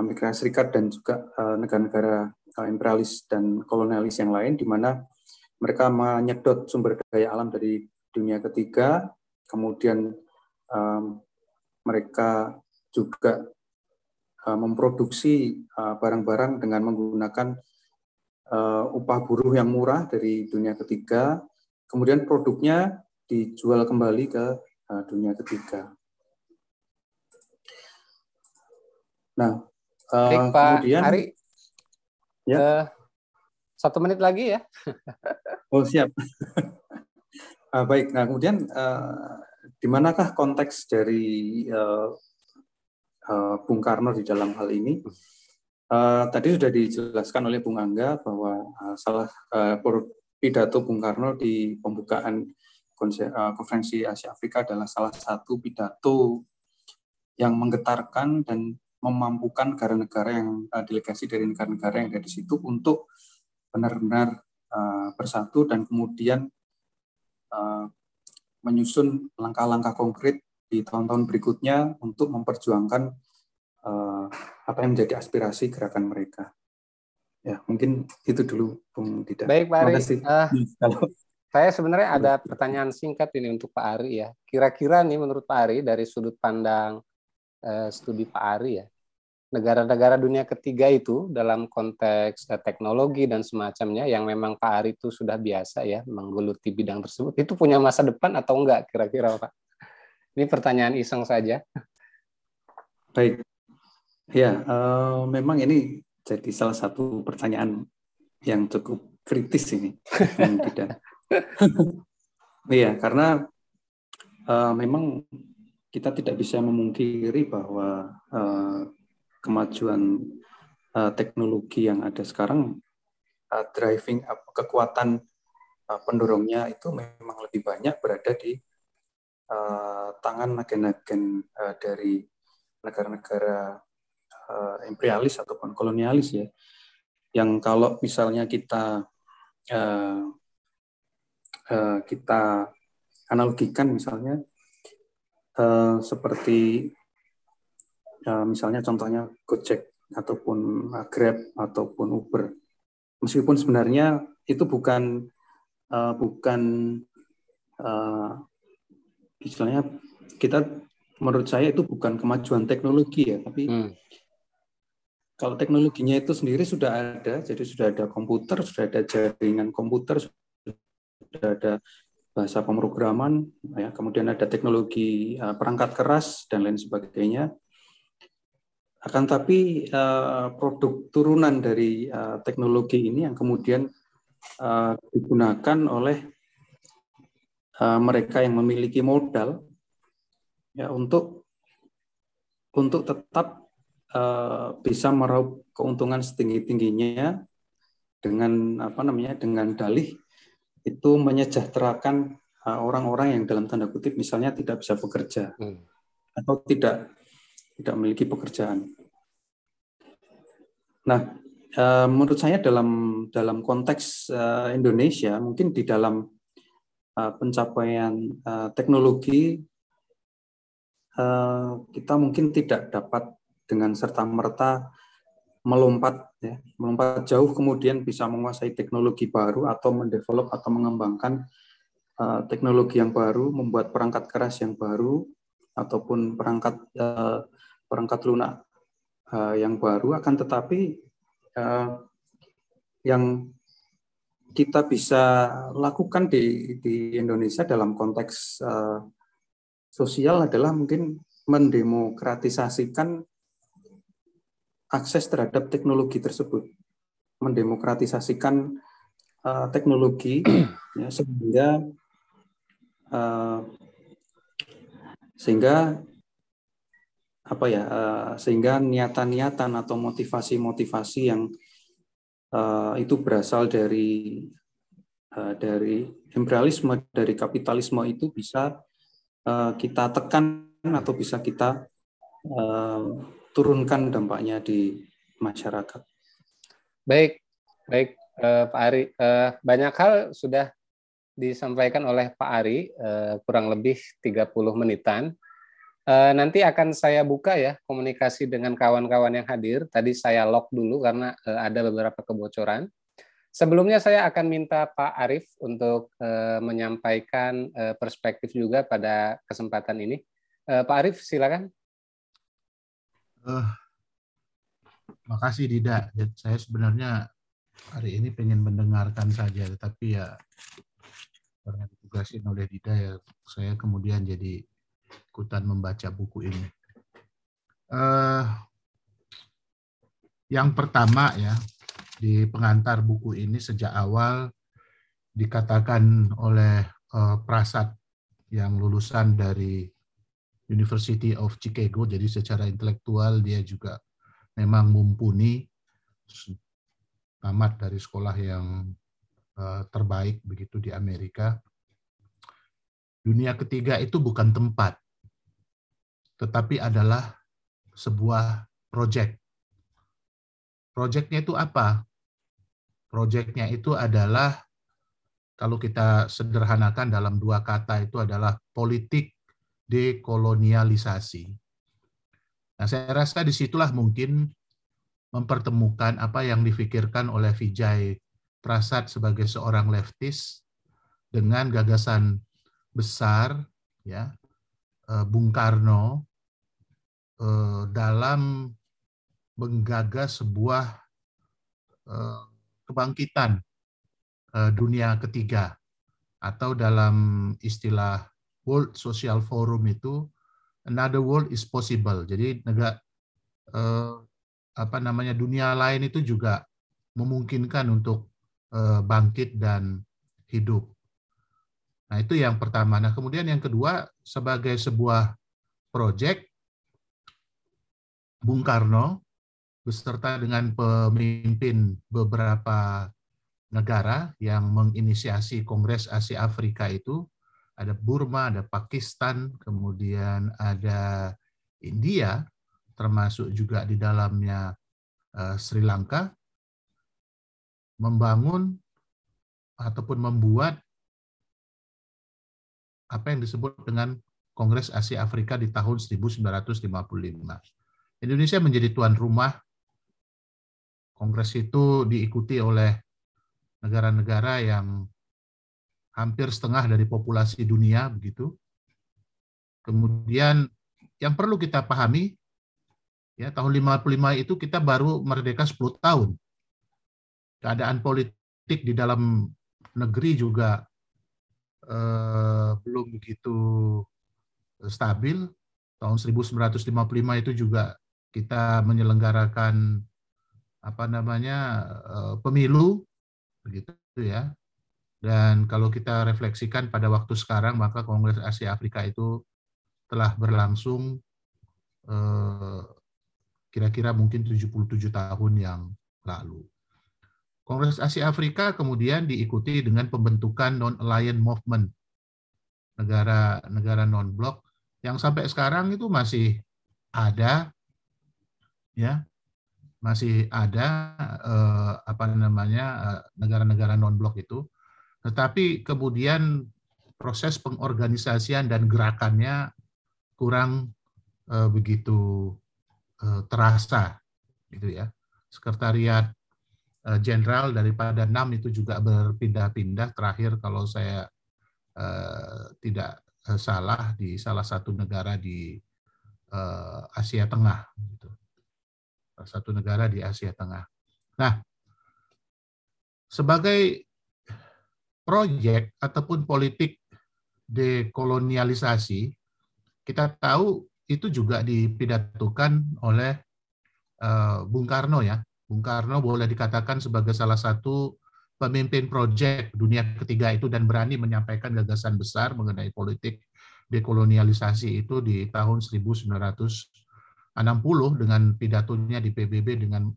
Amerika Serikat dan juga negara-negara imperialis dan kolonialis yang lain, di mana mereka menyedot sumber daya alam dari dunia ketiga, kemudian mereka juga memproduksi barang-barang dengan menggunakan upah buruh yang murah dari dunia ketiga, kemudian produknya dijual kembali ke uh, dunia ketiga. Nah, uh, Baik, Pak kemudian Ari, ya. Uh, satu menit lagi ya. oh siap. Uh, baik, nah kemudian uh, di manakah konteks dari uh, uh, Bung Karno di dalam hal ini? Uh, tadi sudah dijelaskan oleh Bung Angga bahwa uh, salah uh, pidato Bung Karno di pembukaan konferensi Asia Afrika adalah salah satu pidato yang menggetarkan dan memampukan negara-negara yang uh, delegasi dari negara-negara yang ada di situ untuk benar-benar uh, bersatu dan kemudian Eh, menyusun langkah-langkah konkret di tahun-tahun berikutnya untuk memperjuangkan uh, apa yang menjadi aspirasi gerakan mereka. Ya, mungkin itu dulu, Bung Dida. Baik, Pak Ari. Uh, saya sebenarnya ada pertanyaan singkat ini untuk Pak Ari ya. Kira-kira nih menurut Pak Ari dari sudut pandang uh, studi Pak Ari ya, negara-negara dunia ketiga itu dalam konteks eh, teknologi dan semacamnya yang memang Pak Ari itu sudah biasa ya menggeluti bidang tersebut itu punya masa depan atau enggak kira-kira Pak? Ini pertanyaan iseng saja. Baik, ya uh, memang ini jadi salah satu pertanyaan yang cukup kritis ini, tidak. Iya, karena uh, memang kita tidak bisa memungkiri bahwa uh, kemajuan uh, teknologi yang ada sekarang uh, driving uh, kekuatan uh, pendorongnya itu memang lebih banyak berada di uh, tangan agen-agen uh, dari negara-negara uh, imperialis ataupun kolonialis ya yang kalau misalnya kita uh, uh, kita analogikan misalnya uh, seperti uh, misalnya contohnya Gojek ataupun Grab ataupun Uber. Meskipun sebenarnya itu bukan uh, bukan uh, istilahnya kita menurut saya itu bukan kemajuan teknologi ya tapi hmm kalau teknologinya itu sendiri sudah ada, jadi sudah ada komputer, sudah ada jaringan komputer, sudah ada bahasa pemrograman, ya, kemudian ada teknologi uh, perangkat keras dan lain sebagainya. Akan tapi uh, produk turunan dari uh, teknologi ini yang kemudian digunakan oleh mereka yang memiliki modal ya untuk untuk tetap Eh, bisa meraup keuntungan setinggi tingginya dengan apa namanya dengan dalih itu menyejahterakan eh, orang-orang yang dalam tanda kutip misalnya tidak bisa bekerja hmm. atau tidak tidak memiliki pekerjaan. Nah, uh, menurut saya dalam dalam konteks uh, Indonesia mungkin di dalam uh, pencapaian teknologi kita mungkin tidak dapat dengan serta merta melompat ya, melompat jauh kemudian bisa menguasai teknologi baru atau mendevelop atau mengembangkan uh, teknologi yang baru, membuat perangkat keras yang baru ataupun perangkat uh, perangkat lunak uh, yang baru. Akan tetapi uh, yang kita bisa lakukan di di Indonesia dalam konteks uh, sosial adalah mungkin mendemokratisasikan akses terhadap teknologi tersebut, mendemokratisasikan uh, teknologi ya, sehingga uh, sehingga apa ya uh, sehingga niatan-niatan atau motivasi-motivasi yang uh, itu berasal dari uh, dari imperialisme dari kapitalisme itu bisa uh, kita tekan atau bisa kita uh, turunkan dampaknya di masyarakat. Baik, baik eh, Pak Ari. Eh, banyak hal sudah disampaikan oleh Pak Ari, eh, kurang lebih 30 menitan. Eh, nanti akan saya buka ya komunikasi dengan kawan-kawan yang hadir. Tadi saya lock dulu karena eh, ada beberapa kebocoran. Sebelumnya saya akan minta Pak Arif untuk eh, menyampaikan eh, perspektif juga pada kesempatan ini. Eh, Pak Arif, silakan. Uh, makasih Dida. Ya, saya sebenarnya hari ini pengen mendengarkan saja, tetapi ya karena ditugasin oleh Dida ya saya kemudian jadi ikutan membaca buku ini. Uh, yang pertama ya di pengantar buku ini sejak awal dikatakan oleh uh, Prasad yang lulusan dari University of Chicago, jadi secara intelektual dia juga memang mumpuni, tamat dari sekolah yang uh, terbaik begitu di Amerika. Dunia ketiga itu bukan tempat, tetapi adalah sebuah proyek. Proyeknya itu apa? Proyeknya itu adalah kalau kita sederhanakan dalam dua kata itu adalah politik dekolonialisasi. Nah, saya rasa di situlah mungkin mempertemukan apa yang difikirkan oleh Vijay Prasad sebagai seorang leftis dengan gagasan besar ya eh, Bung Karno eh, dalam menggagas sebuah eh, kebangkitan dunia ketiga atau dalam istilah World Social Forum itu another world is possible. Jadi negara eh, apa namanya dunia lain itu juga memungkinkan untuk eh, bangkit dan hidup. Nah, itu yang pertama. Nah, kemudian yang kedua sebagai sebuah proyek Bung Karno beserta dengan pemimpin beberapa negara yang menginisiasi Kongres Asia Afrika itu ada Burma, ada Pakistan, kemudian ada India, termasuk juga di dalamnya uh, Sri Lanka, membangun ataupun membuat apa yang disebut dengan Kongres Asia Afrika di tahun 1955. Indonesia menjadi tuan rumah. Kongres itu diikuti oleh negara-negara yang hampir setengah dari populasi dunia begitu. Kemudian yang perlu kita pahami ya tahun 55 itu kita baru merdeka 10 tahun. Keadaan politik di dalam negeri juga eh, belum begitu stabil. Tahun 1955 itu juga kita menyelenggarakan apa namanya eh, pemilu begitu ya. Dan kalau kita refleksikan pada waktu sekarang maka Kongres Asia Afrika itu telah berlangsung eh, kira-kira mungkin 77 tahun yang lalu. Kongres Asia Afrika kemudian diikuti dengan pembentukan non-aligned movement negara-negara non-blok yang sampai sekarang itu masih ada ya masih ada eh, apa namanya eh, negara-negara non blok itu tetapi kemudian proses pengorganisasian dan gerakannya kurang eh, begitu eh, terasa gitu ya sekretariat eh, jenderal daripada enam itu juga berpindah-pindah terakhir kalau saya eh, tidak Eh, salah di salah satu negara di uh, Asia Tengah. Gitu. Satu negara di Asia Tengah. Nah, sebagai proyek ataupun politik dekolonialisasi, kita tahu itu juga dipidatukan oleh uh, Bung Karno ya. Bung Karno boleh dikatakan sebagai salah satu pemimpin proyek dunia ketiga itu dan berani menyampaikan gagasan besar mengenai politik dekolonialisasi itu di tahun 1960 dengan pidatonya di PBB dengan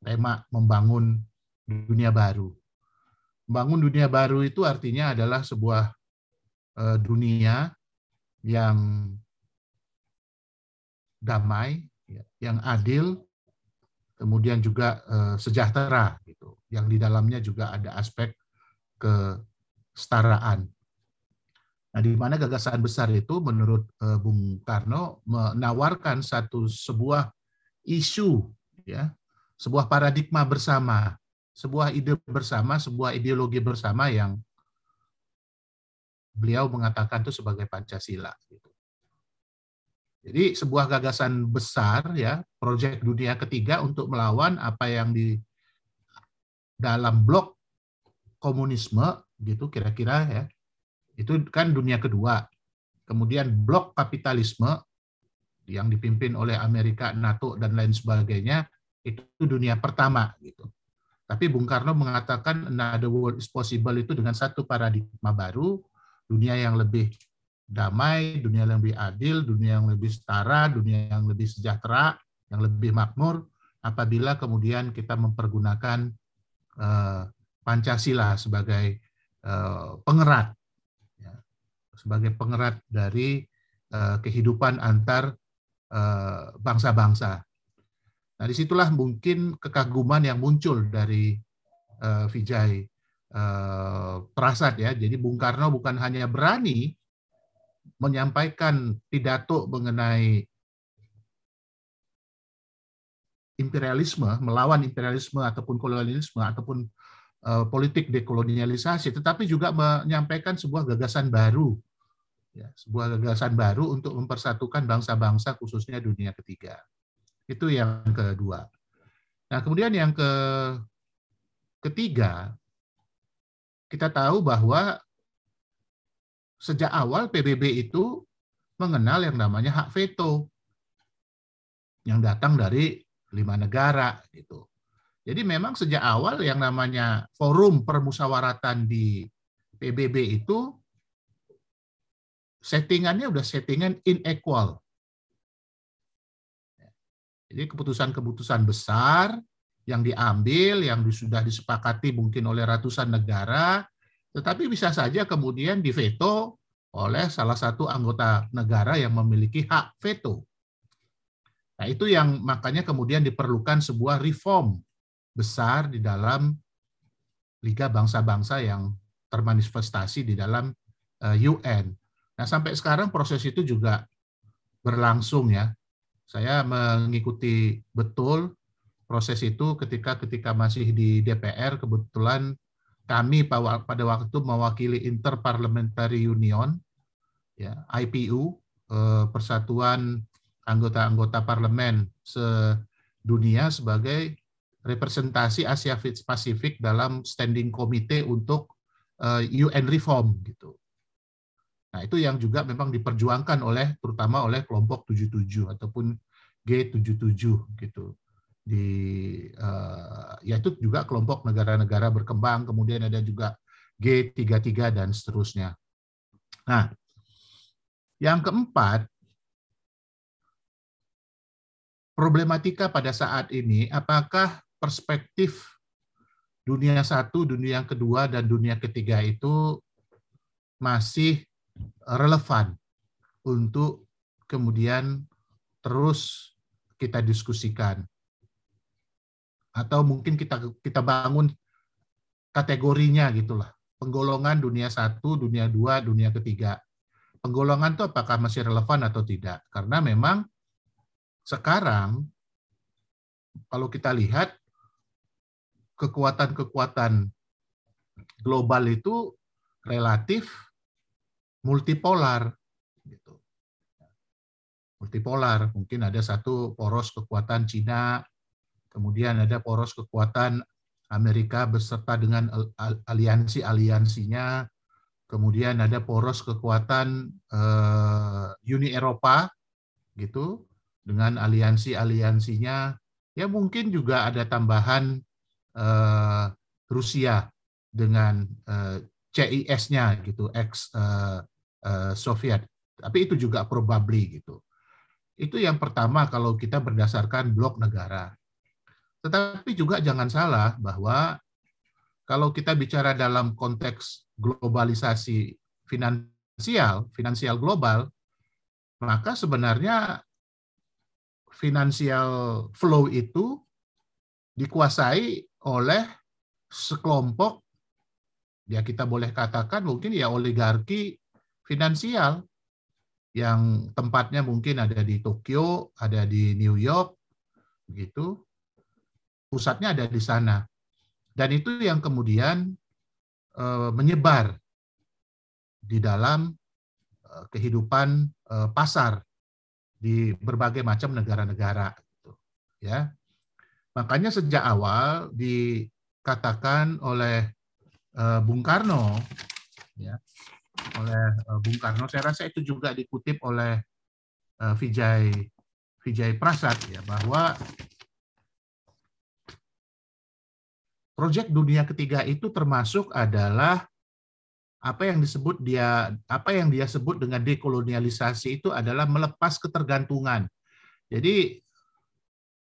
tema membangun dunia baru. Membangun dunia baru itu artinya adalah sebuah eh, dunia yang damai, ya, yang adil, kemudian juga eh, sejahtera gitu yang di dalamnya juga ada aspek kesetaraan. Nah, di mana gagasan besar itu menurut eh, Bung Karno menawarkan satu sebuah isu ya, sebuah paradigma bersama, sebuah ide bersama, sebuah ideologi bersama yang beliau mengatakan itu sebagai Pancasila gitu. Jadi sebuah gagasan besar ya, proyek dunia ketiga untuk melawan apa yang di dalam blok komunisme gitu kira-kira ya. Itu kan dunia kedua. Kemudian blok kapitalisme yang dipimpin oleh Amerika NATO dan lain sebagainya itu dunia pertama gitu tapi Bung Karno mengatakan another world is possible itu dengan satu paradigma baru dunia yang lebih damai dunia yang lebih adil dunia yang lebih setara dunia yang lebih sejahtera yang lebih makmur apabila kemudian kita mempergunakan Eh, Pancasila sebagai eh, pengerat, ya, sebagai pengerat dari eh, kehidupan antar bangsa-bangsa. Nah, di situlah mungkin kekaguman yang muncul dari Vijay Prasad ya. Jadi Bung Karno bukan hanya berani menyampaikan pidato mengenai imperialisme, melawan imperialisme ataupun kolonialisme ataupun uh, politik dekolonialisasi, tetapi juga menyampaikan sebuah gagasan baru, ya, sebuah gagasan baru untuk mempersatukan bangsa-bangsa khususnya dunia ketiga. Itu yang kedua. Nah, kemudian yang ke ketiga, kita tahu bahwa sejak awal PBB itu mengenal yang namanya hak veto yang datang dari lima negara gitu. Jadi memang sejak awal yang namanya forum permusawaratan di PBB itu settingannya udah settingan inequal. Jadi keputusan-keputusan besar yang diambil, yang sudah disepakati mungkin oleh ratusan negara, tetapi bisa saja kemudian diveto oleh salah satu anggota negara yang memiliki hak veto. Nah, itu yang makanya kemudian diperlukan sebuah reform besar di dalam Liga Bangsa-Bangsa yang termanifestasi di dalam UN. Eh, nah, sampai sekarang proses itu juga berlangsung ya. Saya mengikuti betul proses itu ketika ketika masih di DPR kebetulan kami pada waktu mewakili Interparliamentary Union ya IPU eh, Persatuan anggota-anggota parlemen sedunia sebagai representasi Asia Pasifik dalam standing komite untuk UN eh, reform gitu. Nah, itu yang juga memang diperjuangkan oleh terutama oleh kelompok 77 ataupun G77 gitu. Di uh, ya itu juga kelompok negara-negara berkembang, kemudian ada juga G33 dan seterusnya. Nah, yang keempat problematika pada saat ini, apakah perspektif dunia satu, dunia yang kedua, dan dunia ketiga itu masih relevan untuk kemudian terus kita diskusikan. Atau mungkin kita kita bangun kategorinya gitulah. Penggolongan dunia satu, dunia dua, dunia ketiga. Penggolongan itu apakah masih relevan atau tidak? Karena memang sekarang kalau kita lihat kekuatan-kekuatan global itu relatif multipolar gitu. Multipolar, mungkin ada satu poros kekuatan Cina, kemudian ada poros kekuatan Amerika beserta dengan aliansi-aliansinya, kemudian ada poros kekuatan uh, Uni Eropa gitu dengan aliansi-aliansinya, ya mungkin juga ada tambahan uh, Rusia dengan eh, CIS-nya gitu, ex uh, Soviet. Tapi itu juga probably gitu. Itu yang pertama kalau kita berdasarkan blok negara. Tetapi juga jangan salah bahwa kalau kita bicara dalam konteks globalisasi finansial, finansial global, maka sebenarnya financial flow itu dikuasai oleh sekelompok ya kita boleh katakan mungkin ya oligarki finansial yang tempatnya mungkin ada di Tokyo, ada di New York, begitu. Pusatnya ada di sana. Dan itu yang kemudian eh, menyebar di dalam eh, kehidupan eh, pasar di berbagai macam negara-negara gitu, ya makanya sejak awal dikatakan oleh uh, Bung Karno ya oleh uh, Bung Karno saya rasa itu juga dikutip oleh uh, Vijay Vijay Prasad ya bahwa proyek dunia ketiga itu termasuk adalah apa yang disebut dia apa yang dia sebut dengan dekolonialisasi itu adalah melepas ketergantungan. Jadi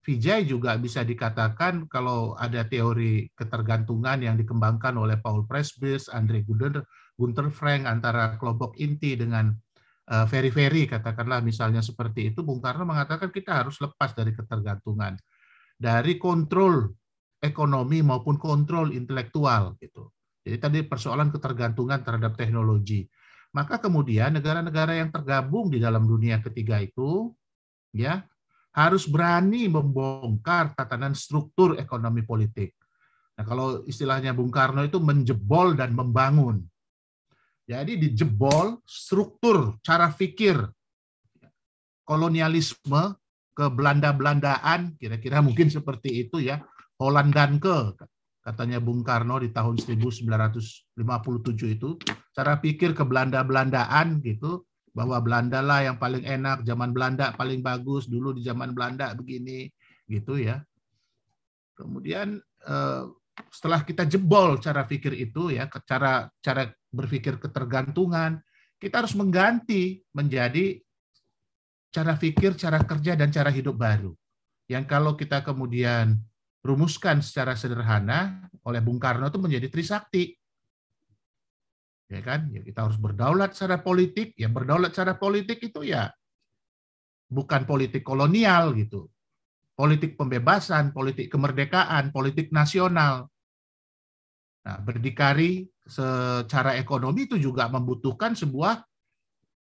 Vijay juga bisa dikatakan kalau ada teori ketergantungan yang dikembangkan oleh Paul Presbys, Andre Gunter, Gunter Frank antara kelompok inti dengan eh, Ferry katakanlah misalnya seperti itu, Bung Karno mengatakan kita harus lepas dari ketergantungan, dari kontrol ekonomi maupun kontrol intelektual gitu. Jadi tadi persoalan ketergantungan terhadap teknologi. Maka kemudian negara-negara yang tergabung di dalam dunia ketiga itu ya harus berani membongkar tatanan struktur ekonomi politik. Nah, kalau istilahnya Bung Karno itu menjebol dan membangun. Jadi dijebol struktur cara fikir kolonialisme ke Belanda-Belandaan, kira-kira mungkin seperti itu ya, Hollandanke katanya Bung Karno di tahun 1957 itu cara pikir ke Belanda-Belandaan gitu bahwa Belanda lah yang paling enak zaman Belanda paling bagus dulu di zaman Belanda begini gitu ya. Kemudian eh, setelah kita jebol cara pikir itu ya cara cara berpikir ketergantungan kita harus mengganti menjadi cara pikir cara kerja dan cara hidup baru yang kalau kita kemudian rumuskan secara sederhana oleh Bung Karno itu menjadi trisakti. Ya kan? Ya kita harus berdaulat secara politik. Ya berdaulat secara politik itu ya bukan politik kolonial gitu. Politik pembebasan, politik kemerdekaan, politik nasional. Nah, berdikari secara ekonomi itu juga membutuhkan sebuah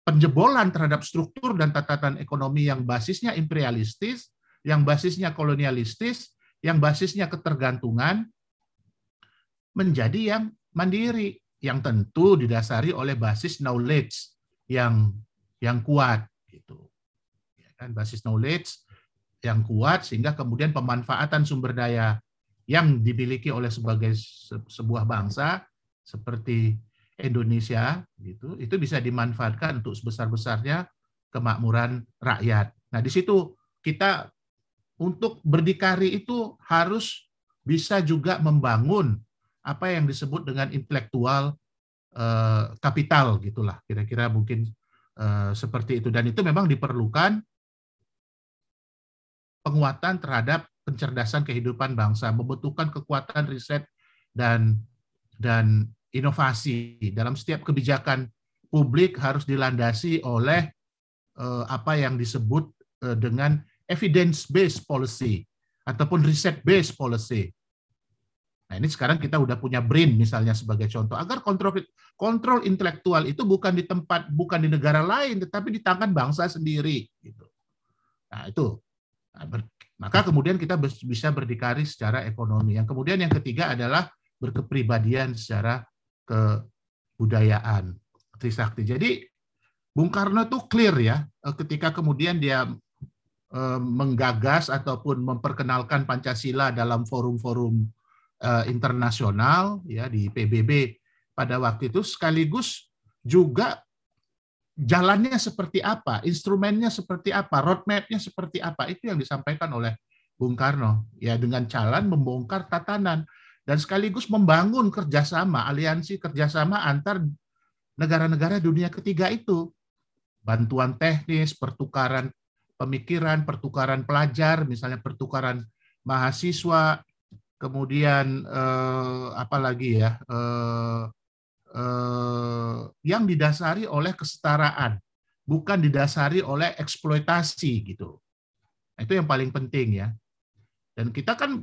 penjebolan terhadap struktur dan tatanan ekonomi yang basisnya imperialistis, yang basisnya kolonialistis, yang basisnya ketergantungan, menjadi yang mandiri, yang tentu didasari oleh basis knowledge yang yang kuat gitu. Ya kan basis knowledge yang kuat sehingga kemudian pemanfaatan sumber daya yang dimiliki oleh sebagai sebuah bangsa seperti Indonesia gitu itu bisa dimanfaatkan untuk sebesar-besarnya kemakmuran rakyat. Nah, di situ kita untuk berdikari itu harus bisa juga membangun apa yang disebut dengan intelektual eh, kapital gitulah kira-kira mungkin eh, seperti itu dan itu memang diperlukan penguatan terhadap pencerdasan kehidupan bangsa membutuhkan kekuatan riset dan dan inovasi dalam setiap kebijakan publik harus dilandasi oleh uh, apa yang disebut uh, dengan evidence based policy ataupun riset based policy. Nah, ini sekarang kita udah punya BRIN misalnya sebagai contoh agar kontrol kontrol intelektual itu bukan di tempat bukan di negara lain tetapi di tangan bangsa sendiri gitu. Nah, itu. Maka kemudian kita bisa berdikari secara ekonomi. Yang kemudian yang ketiga adalah berkepribadian secara kebudayaan Trisakti. Jadi Bung Karno itu clear ya eh, ketika kemudian dia eh, menggagas ataupun memperkenalkan Pancasila dalam forum-forum eh, internasional ya di PBB pada waktu itu sekaligus juga jalannya seperti apa, instrumennya seperti apa, roadmapnya seperti apa? Itu yang disampaikan oleh Bung Karno. Ya dengan jalan membongkar tatanan dan sekaligus membangun kerjasama, aliansi kerjasama antar negara-negara dunia ketiga itu. Bantuan teknis, pertukaran pemikiran, pertukaran pelajar, misalnya pertukaran mahasiswa, kemudian eh, apa lagi ya, eh, eh, yang didasari oleh kesetaraan, bukan didasari oleh eksploitasi gitu. Nah, itu yang paling penting ya. Dan kita kan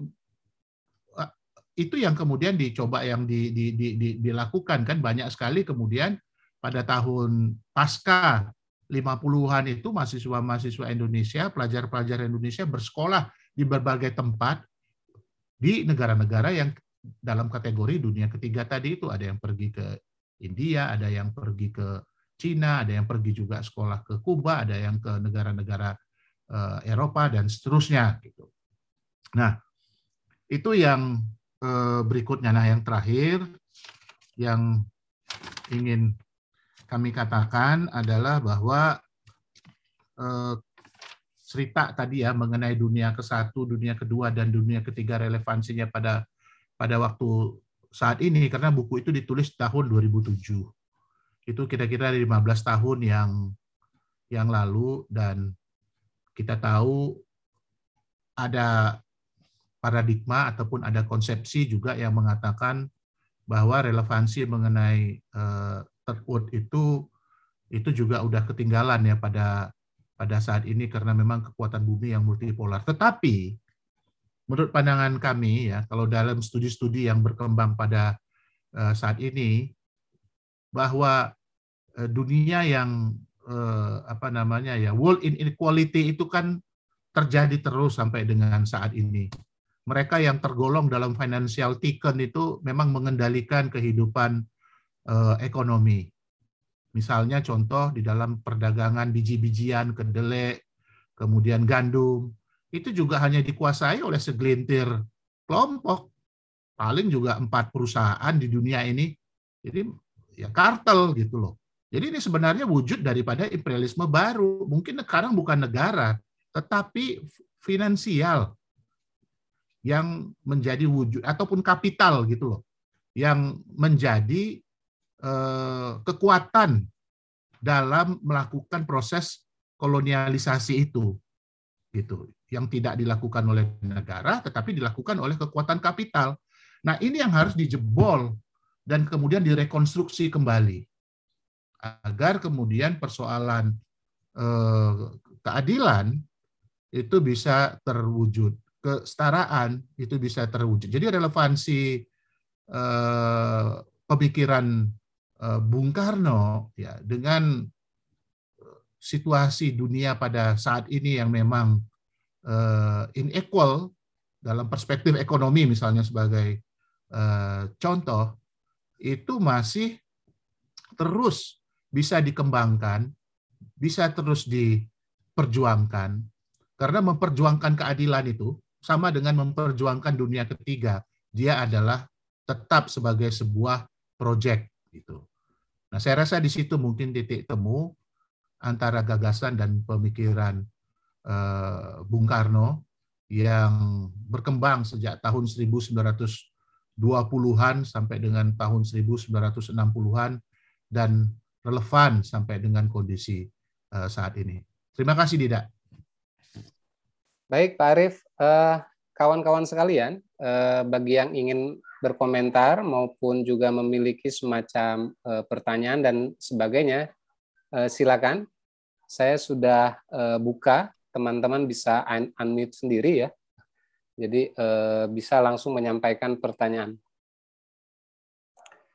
itu yang kemudian dicoba yang di, di, di, di, dilakukan kan banyak sekali kemudian pada tahun pasca 50-an itu mahasiswa-mahasiswa Indonesia, pelajar-pelajar Indonesia bersekolah di berbagai tempat di negara-negara yang dalam kategori dunia ketiga tadi itu ada yang pergi ke India, ada yang pergi ke Cina, ada yang pergi juga sekolah ke Kuba, ada yang ke negara-negara eh, Eropa dan seterusnya gitu. Nah, itu yang Eh, berikutnya. Nah, yang terakhir yang ingin kami katakan adalah bahwa eh, cerita tadi ya mengenai dunia ke satu, dunia kedua, dan dunia ketiga relevansinya pada pada waktu saat ini karena buku itu ditulis tahun 2007. Itu kira-kira 15 tahun yang yang lalu dan kita tahu ada paradigma ataupun ada konsepsi juga yang mengatakan bahwa relevansi mengenai uh, third world itu itu juga udah ketinggalan ya pada pada saat ini karena memang kekuatan bumi yang multipolar. Tetapi menurut pandangan kami ya kalau dalam studi-studi yang berkembang pada uh, saat ini bahwa uh, dunia yang uh, apa namanya ya world inequality itu kan terjadi terus sampai dengan saat ini mereka yang tergolong dalam financial tiken itu memang mengendalikan kehidupan ekonomi. Misalnya contoh di dalam perdagangan biji-bijian, kedelai, kemudian gandum, itu juga hanya dikuasai oleh segelintir kelompok, paling juga empat perusahaan di dunia ini. Jadi ya kartel gitu loh. Jadi ini sebenarnya wujud daripada imperialisme baru. Mungkin sekarang bukan negara, tetapi finansial yang menjadi wujud ataupun kapital gitu loh yang menjadi eh, kekuatan dalam melakukan proses kolonialisasi itu gitu yang tidak dilakukan oleh negara tetapi dilakukan oleh kekuatan kapital. Nah, ini yang harus dijebol dan kemudian direkonstruksi kembali agar kemudian persoalan eh, keadilan itu bisa terwujud, kesetaraan itu bisa terwujud. Jadi relevansi eh, pemikiran eh, Bung Karno ya dengan situasi dunia pada saat ini yang memang inequal dalam perspektif ekonomi misalnya sebagai eh, contoh itu masih terus bisa dikembangkan, bisa terus diperjuangkan karena memperjuangkan keadilan itu sama dengan memperjuangkan dunia ketiga. Dia adalah tetap sebagai sebuah proyek gitu. Nah, saya rasa di situ mungkin titik temu antara gagasan dan pemikiran eh, Bung Karno yang berkembang sejak tahun 1920-an sampai dengan tahun 1960-an dan relevan sampai dengan kondisi eh, saat ini. Terima kasih, Dida. Baik, Pak Arief. Eh, kawan-kawan sekalian, bagi yang ingin berkomentar maupun juga memiliki semacam pertanyaan dan sebagainya, silakan. Saya sudah buka teman-teman bisa un unmute sendiri ya. Jadi eh, bisa langsung menyampaikan pertanyaan.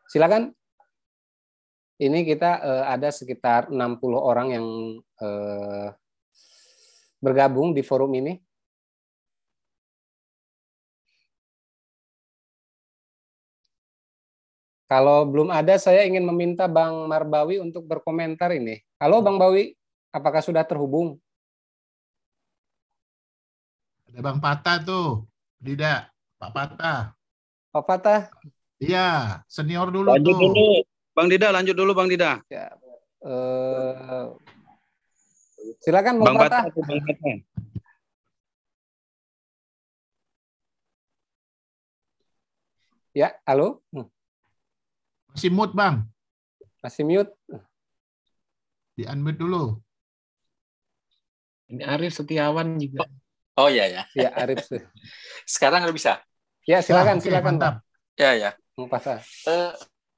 Silakan. Ini kita eh, ada sekitar 60 orang yang eh, bergabung di forum ini. Kalau belum ada, saya ingin meminta Bang Marbawi untuk berkomentar ini. Halo Bang Bawi, apakah sudah terhubung? Ada Bang Patah tuh. Tidak, Pak Patah. Pak Patah. Iya, senior dulu lanjut tuh. dulu. Bang Dida, lanjut dulu Bang Dida. Ya. Uh, silakan Bang, Bang Patah. Bang Patah. Ya, halo. Hmm. Masih mute, Bang. Masih mute. Di unmute dulu. Ini Arif Setiawan juga. Oh iya ya. Ya Arif. Sekarang udah bisa. Ya silakan, silakan mantap. Ya ya. Uh,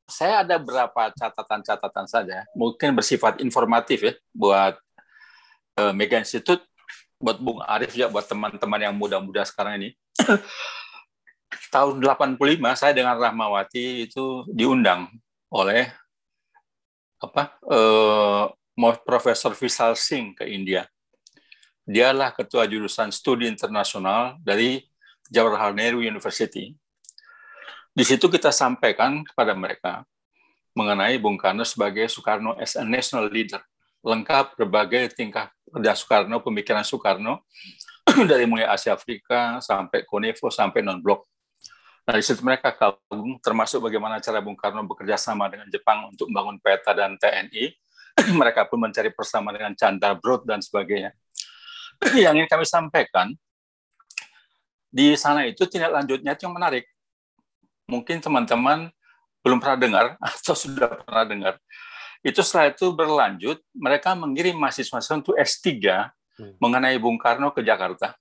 saya ada beberapa catatan-catatan saja, mungkin bersifat informatif ya buat uh, Mega Institute, buat Bung Arif ya, buat teman-teman yang muda-muda sekarang ini. Tahun 85 saya dengan Rahmawati itu diundang oleh apa uh, Profesor Vishal Singh ke India Dialah ketua jurusan studi internasional dari Jawaharlal Nehru University. Di situ kita sampaikan kepada mereka mengenai Bung Karno sebagai Soekarno as a national leader, lengkap berbagai tingkah kerja Soekarno, pemikiran Soekarno, dari mulai Asia Afrika sampai Konevo sampai non-blok. Nah, di situ mereka kagum, termasuk bagaimana cara Bung Karno bekerja sama dengan Jepang untuk membangun peta dan TNI. mereka pun mencari persamaan dengan Chandra Brod dan sebagainya. Yang ingin kami sampaikan di sana itu tindak lanjutnya itu yang menarik. Mungkin teman-teman belum pernah dengar atau sudah pernah dengar. Itu setelah itu berlanjut, mereka mengirim mahasiswa untuk S3 hmm. mengenai Bung Karno ke Jakarta.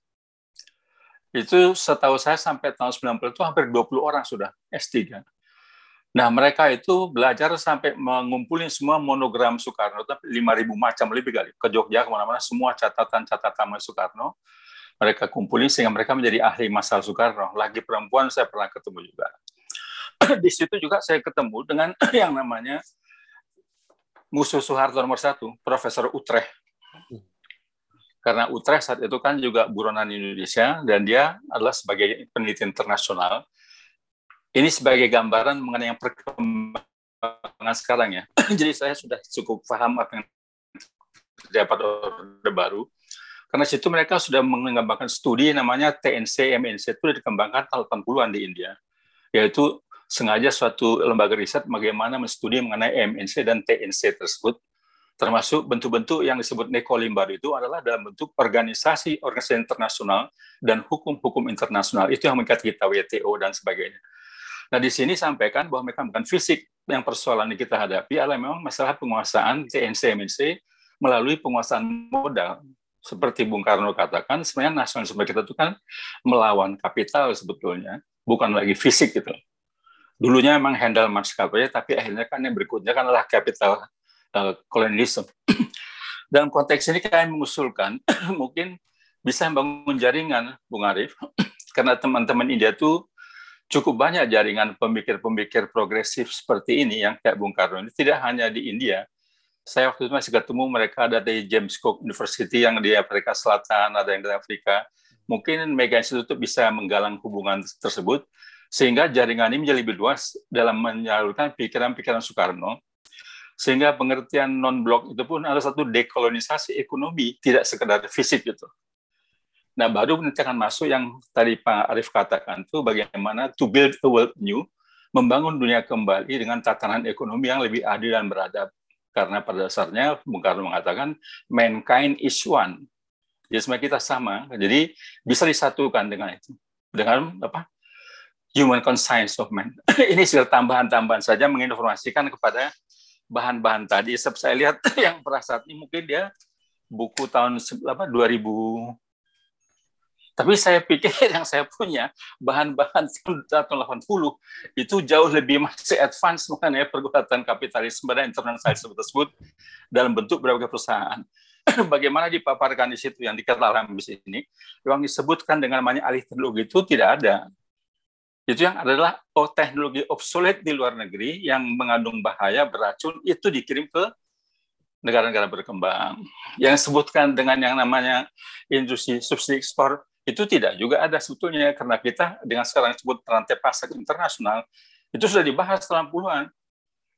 Itu setahu saya sampai tahun 90 itu hampir 20 orang sudah S3. Nah, mereka itu belajar sampai mengumpulin semua monogram Soekarno, tapi 5.000 macam lebih kali. Ke Jogja, ke mana-mana, semua catatan-catatan Soekarno, mereka kumpulin sehingga mereka menjadi ahli masalah Soekarno. Lagi perempuan saya pernah ketemu juga. Di situ juga saya ketemu dengan yang namanya musuh Soeharto nomor satu, Profesor Utrecht. Karena Utrecht saat itu kan juga buronan Indonesia, dan dia adalah sebagai peneliti internasional, ini sebagai gambaran mengenai yang perkembangan sekarang ya. Jadi saya sudah cukup paham apa yang dapat orde baru. Karena situ mereka sudah mengembangkan studi namanya TNC, MNC itu dikembangkan tahun 80-an di India. Yaitu sengaja suatu lembaga riset bagaimana menstudi mengenai MNC dan TNC tersebut termasuk bentuk-bentuk yang disebut nekolimbar itu adalah dalam bentuk organisasi organisasi internasional dan hukum-hukum internasional itu yang mengikat kita WTO dan sebagainya. Nah, di sini sampaikan bahwa mereka bukan fisik yang persoalan yang kita hadapi adalah memang masalah penguasaan TNC MNC melalui penguasaan modal. Seperti Bung Karno katakan, sebenarnya nasionalisme kita itu kan melawan kapital sebetulnya, bukan lagi fisik gitu. Dulunya memang handal maskapai, tapi akhirnya kan yang berikutnya kan adalah kapital uh, kolonialisme. Dalam konteks ini kami mengusulkan mungkin bisa membangun jaringan, Bung Arif, karena teman-teman India itu cukup banyak jaringan pemikir-pemikir progresif seperti ini yang kayak Bung Karno ini tidak hanya di India. Saya waktu itu masih ketemu mereka ada di James Cook University yang di Afrika Selatan, ada yang di Afrika. Mungkin Mega Institute bisa menggalang hubungan tersebut sehingga jaringan ini menjadi lebih luas dalam menyalurkan pikiran-pikiran Soekarno sehingga pengertian non blok itu pun ada satu dekolonisasi ekonomi tidak sekedar fisik gitu nah baru nanti masuk yang tadi Pak Arief katakan itu bagaimana to build a world new membangun dunia kembali dengan tatanan ekonomi yang lebih adil dan beradab. Karena pada dasarnya Bung Karno mengatakan mankind is one. Jadi semua kita sama. Jadi bisa disatukan dengan itu. Dengan apa? Human conscience of man. Ini sekedar tambahan-tambahan saja menginformasikan kepada bahan-bahan tadi. Saya lihat yang perasaan ini mungkin dia buku tahun apa 2000 tapi saya pikir yang saya punya bahan-bahan tahun 80 itu jauh lebih masih advance mengenai pergulatan kapitalisme dan internasionalisme tersebut dalam bentuk berbagai perusahaan. Bagaimana dipaparkan di situ yang dikatakan di sini, yang disebutkan dengan namanya alih teknologi itu tidak ada itu yang adalah oh, teknologi obsolete di luar negeri yang mengandung bahaya beracun itu dikirim ke negara-negara berkembang. Yang sebutkan dengan yang namanya industri subsidi ekspor itu tidak juga ada sebetulnya karena kita dengan sekarang disebut rantai pasar internasional itu sudah dibahas dalam puluhan.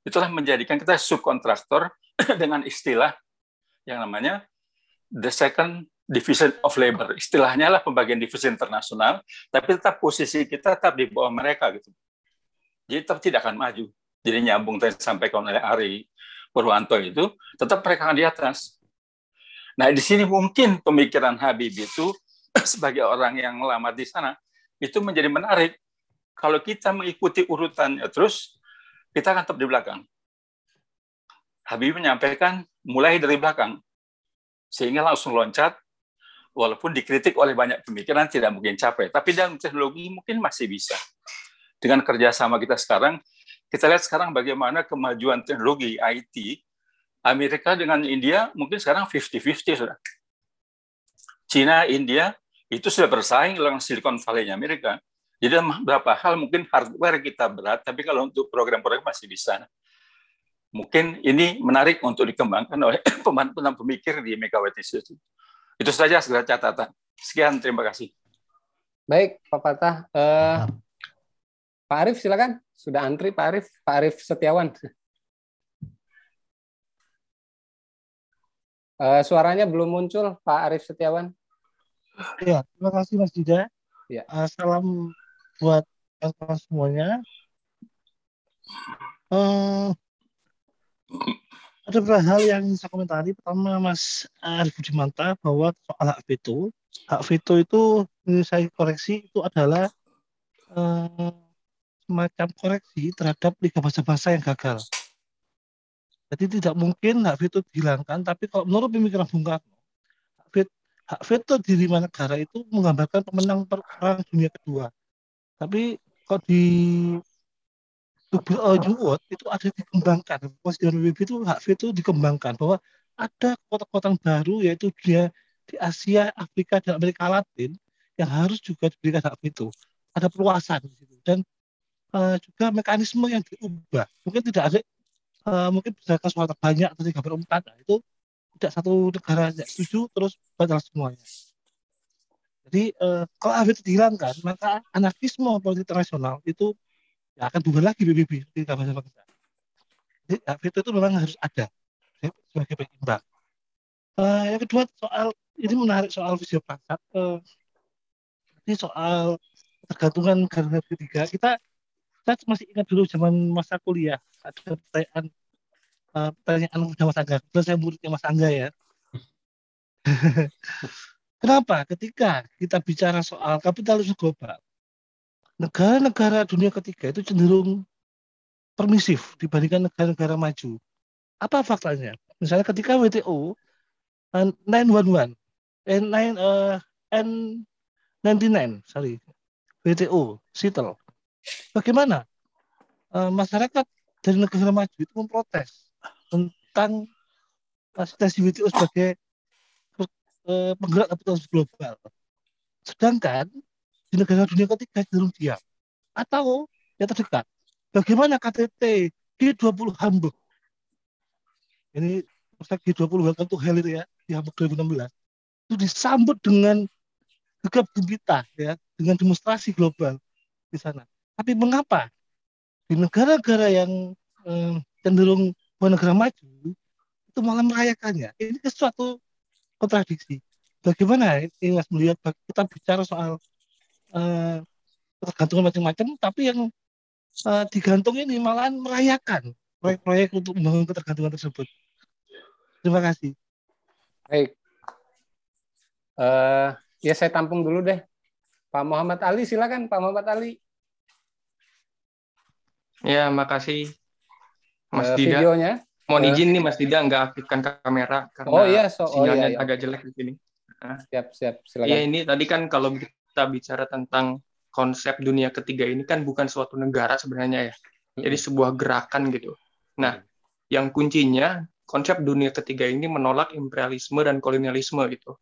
Itulah menjadikan kita subkontraktor dengan istilah yang namanya the second division of labor. Istilahnya lah pembagian divisi internasional, tapi tetap posisi kita tetap di bawah mereka gitu. Jadi tetap tidak akan maju. Jadi nyambung tadi sampaikan oleh Ari Purwanto itu, tetap mereka akan di atas. Nah di sini mungkin pemikiran Habib itu sebagai orang yang lama di sana itu menjadi menarik. Kalau kita mengikuti urutannya terus, kita akan tetap di belakang. Habib menyampaikan mulai dari belakang, sehingga langsung loncat walaupun dikritik oleh banyak pemikiran tidak mungkin capai. Tapi dalam teknologi mungkin masih bisa. Dengan kerjasama kita sekarang, kita lihat sekarang bagaimana kemajuan teknologi IT, Amerika dengan India mungkin sekarang 50-50 sudah. Cina, India, itu sudah bersaing dengan Silicon Valley-nya Amerika. Jadi beberapa hal mungkin hardware kita berat, tapi kalau untuk program-program masih bisa. Mungkin ini menarik untuk dikembangkan oleh pembantu pemikir di Megawati Institute. Itu saja segala catatan. Sekian, terima kasih. Baik, Pak Patah. Uh, Pak Arif, silakan. Sudah antri Pak Arif. Pak Arif Setiawan. Uh, suaranya belum muncul, Pak Arif Setiawan. Ya, terima kasih Mas Dida. Ya. Uh, salam buat semuanya. Uh, ada beberapa hal yang saya komentari. Pertama, Mas Arif Budimanta bahwa soal hak veto, hak veto itu ini saya koreksi itu adalah eh, semacam koreksi terhadap liga bahasa-bahasa yang gagal. Jadi tidak mungkin hak veto dihilangkan, tapi kalau menurut pemikiran Bung Karno, hak veto di lima negara itu menggambarkan pemenang perang dunia kedua. Tapi kok di Award itu ada dikembangkan. Presiden PBB itu hak veto dikembangkan bahwa ada kota-kota baru yaitu dia di Asia, Afrika, dan Amerika Latin yang harus juga diberikan hak veto. Ada perluasan di situ dan uh, juga mekanisme yang diubah. Mungkin tidak ada uh, mungkin berdasarkan suara banyak atau tiga perempat nah, itu tidak satu negara yang setuju terus batal semuanya. Jadi uh, kalau hak veto dihilangkan maka anarkisme politik internasional itu ya akan bubar lagi PBB di bahasa bangsa. Jadi veto itu memang harus ada sebagai penyeimbang. Uh, yang kedua soal ini menarik soal visio pasar. Uh, ini soal tergantungan negara ketiga. Kita saya masih ingat dulu zaman masa kuliah ada pertanyaan uh, pertanyaan kepada Mas Angga. Saya muridnya Mas Angga ya. Kenapa? Ketika kita bicara soal kapitalisme global, negara-negara dunia ketiga itu cenderung permisif dibandingkan negara-negara maju. Apa faktanya? Misalnya ketika WTO 911 eh, 9, uh, N99 sorry WTO Seattle bagaimana uh, masyarakat dari negara maju itu memprotes tentang asistensi WTO sebagai eh, penggerak kapitalisme global. Sedangkan di negara dunia ketiga cenderung diam. Atau yang terdekat, bagaimana KTT G20 Hamburg? Ini G20 Welcome to itu ya, di Hamburg 2016. Itu disambut dengan gegap gempita ya, dengan demonstrasi global di sana. Tapi mengapa di negara-negara yang eh, cenderung negara maju itu malah merayakannya? Ini sesuatu kontradiksi. Bagaimana ini Mas melihat kita bicara soal uh, ketergantungan macam-macam, tapi yang uh, digantung ini malah merayakan proyek-proyek untuk membangun ketergantungan tersebut. Terima kasih. Baik. Uh, ya saya tampung dulu deh. Pak Muhammad Ali, silakan Pak Muhammad Ali. Ya, makasih Mas uh, Dida. Videonya. Mohon izin nih Mas Dida nggak aktifkan kamera karena oh, iya, so, oh, sinyalnya iya, iya. agak jelek di sini. Nah, siap, siap, silakan. Iya, ini tadi kan kalau kita bicara tentang konsep dunia ketiga ini kan bukan suatu negara sebenarnya ya. Jadi sebuah gerakan gitu. Nah, yang kuncinya konsep dunia ketiga ini menolak imperialisme dan kolonialisme gitu.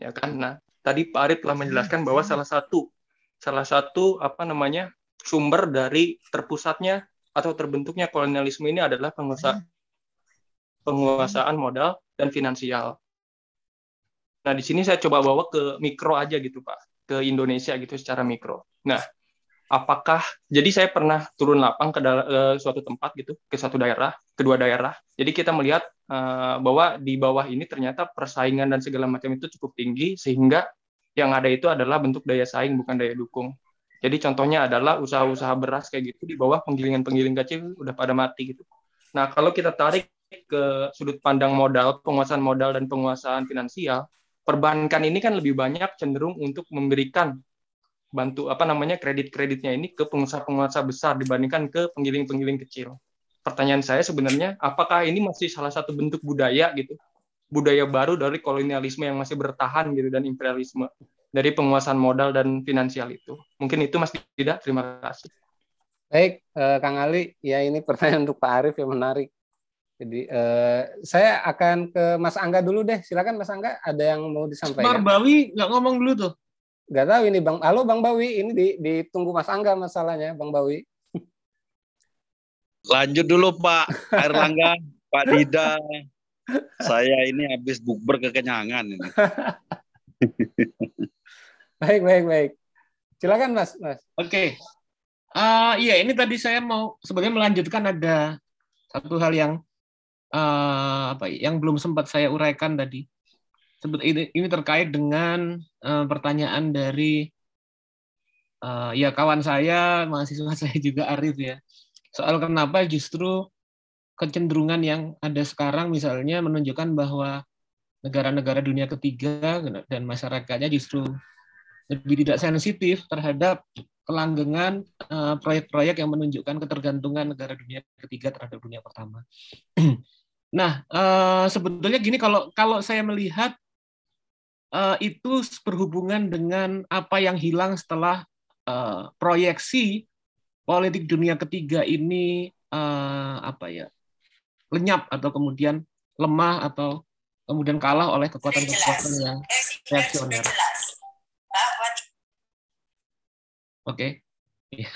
Ya kan? Nah, tadi Pak Arif telah menjelaskan bahwa salah satu salah satu apa namanya sumber dari terpusatnya atau terbentuknya kolonialisme ini adalah penguasa, penguasaan modal dan finansial. Nah, di sini saya coba bawa ke mikro aja gitu, Pak. Ke Indonesia gitu secara mikro. Nah, apakah jadi saya pernah turun lapang ke, ke suatu tempat gitu, ke satu daerah, kedua daerah. Jadi kita melihat uh, bahwa di bawah ini ternyata persaingan dan segala macam itu cukup tinggi sehingga yang ada itu adalah bentuk daya saing bukan daya dukung. Jadi contohnya adalah usaha-usaha beras kayak gitu di bawah penggilingan-penggiling kecil udah pada mati gitu. Nah, kalau kita tarik ke sudut pandang modal, penguasaan modal dan penguasaan finansial, perbankan ini kan lebih banyak cenderung untuk memberikan bantu apa namanya kredit-kreditnya ini ke pengusaha-pengusaha besar dibandingkan ke penggiling-penggiling kecil. Pertanyaan saya sebenarnya apakah ini masih salah satu bentuk budaya gitu? Budaya baru dari kolonialisme yang masih bertahan gitu dan imperialisme dari penguasaan modal dan finansial itu. Mungkin itu Mas Dida, terima kasih. Baik, eh, Kang Ali, ya ini pertanyaan untuk Pak Arief yang menarik. Jadi eh, saya akan ke Mas Angga dulu deh. Silakan Mas Angga, ada yang mau disampaikan? Mas Bawi nggak ngomong dulu tuh. Nggak tahu ini Bang. Halo Bang Bawi, ini di, ditunggu Mas Angga masalahnya, Bang Bawi. Lanjut dulu Pak Erlangga, Pak Dida. Saya ini habis bukber kekenyangan ini. Baik, baik, baik. Silakan Mas, Mas. Oke. Okay. Uh, iya, ini tadi saya mau sebenarnya melanjutkan ada satu hal yang uh, apa ya, yang belum sempat saya uraikan tadi. Ini, ini terkait dengan uh, pertanyaan dari uh, ya kawan saya, mahasiswa saya juga Arif ya. Soal kenapa justru kecenderungan yang ada sekarang misalnya menunjukkan bahwa negara-negara dunia ketiga dan masyarakatnya justru lebih tidak sensitif terhadap kelanggengan eh, proyek-proyek yang menunjukkan ketergantungan negara dunia ketiga terhadap dunia pertama. nah, eh, sebetulnya gini kalau kalau saya melihat eh, itu berhubungan dengan apa yang hilang setelah proyeksi politik dunia ketiga ini apa ya lenyap atau kemudian lemah atau kemudian kalah oleh kekuatan-kekuatan yang reaksioner. Oke. Okay. Ya.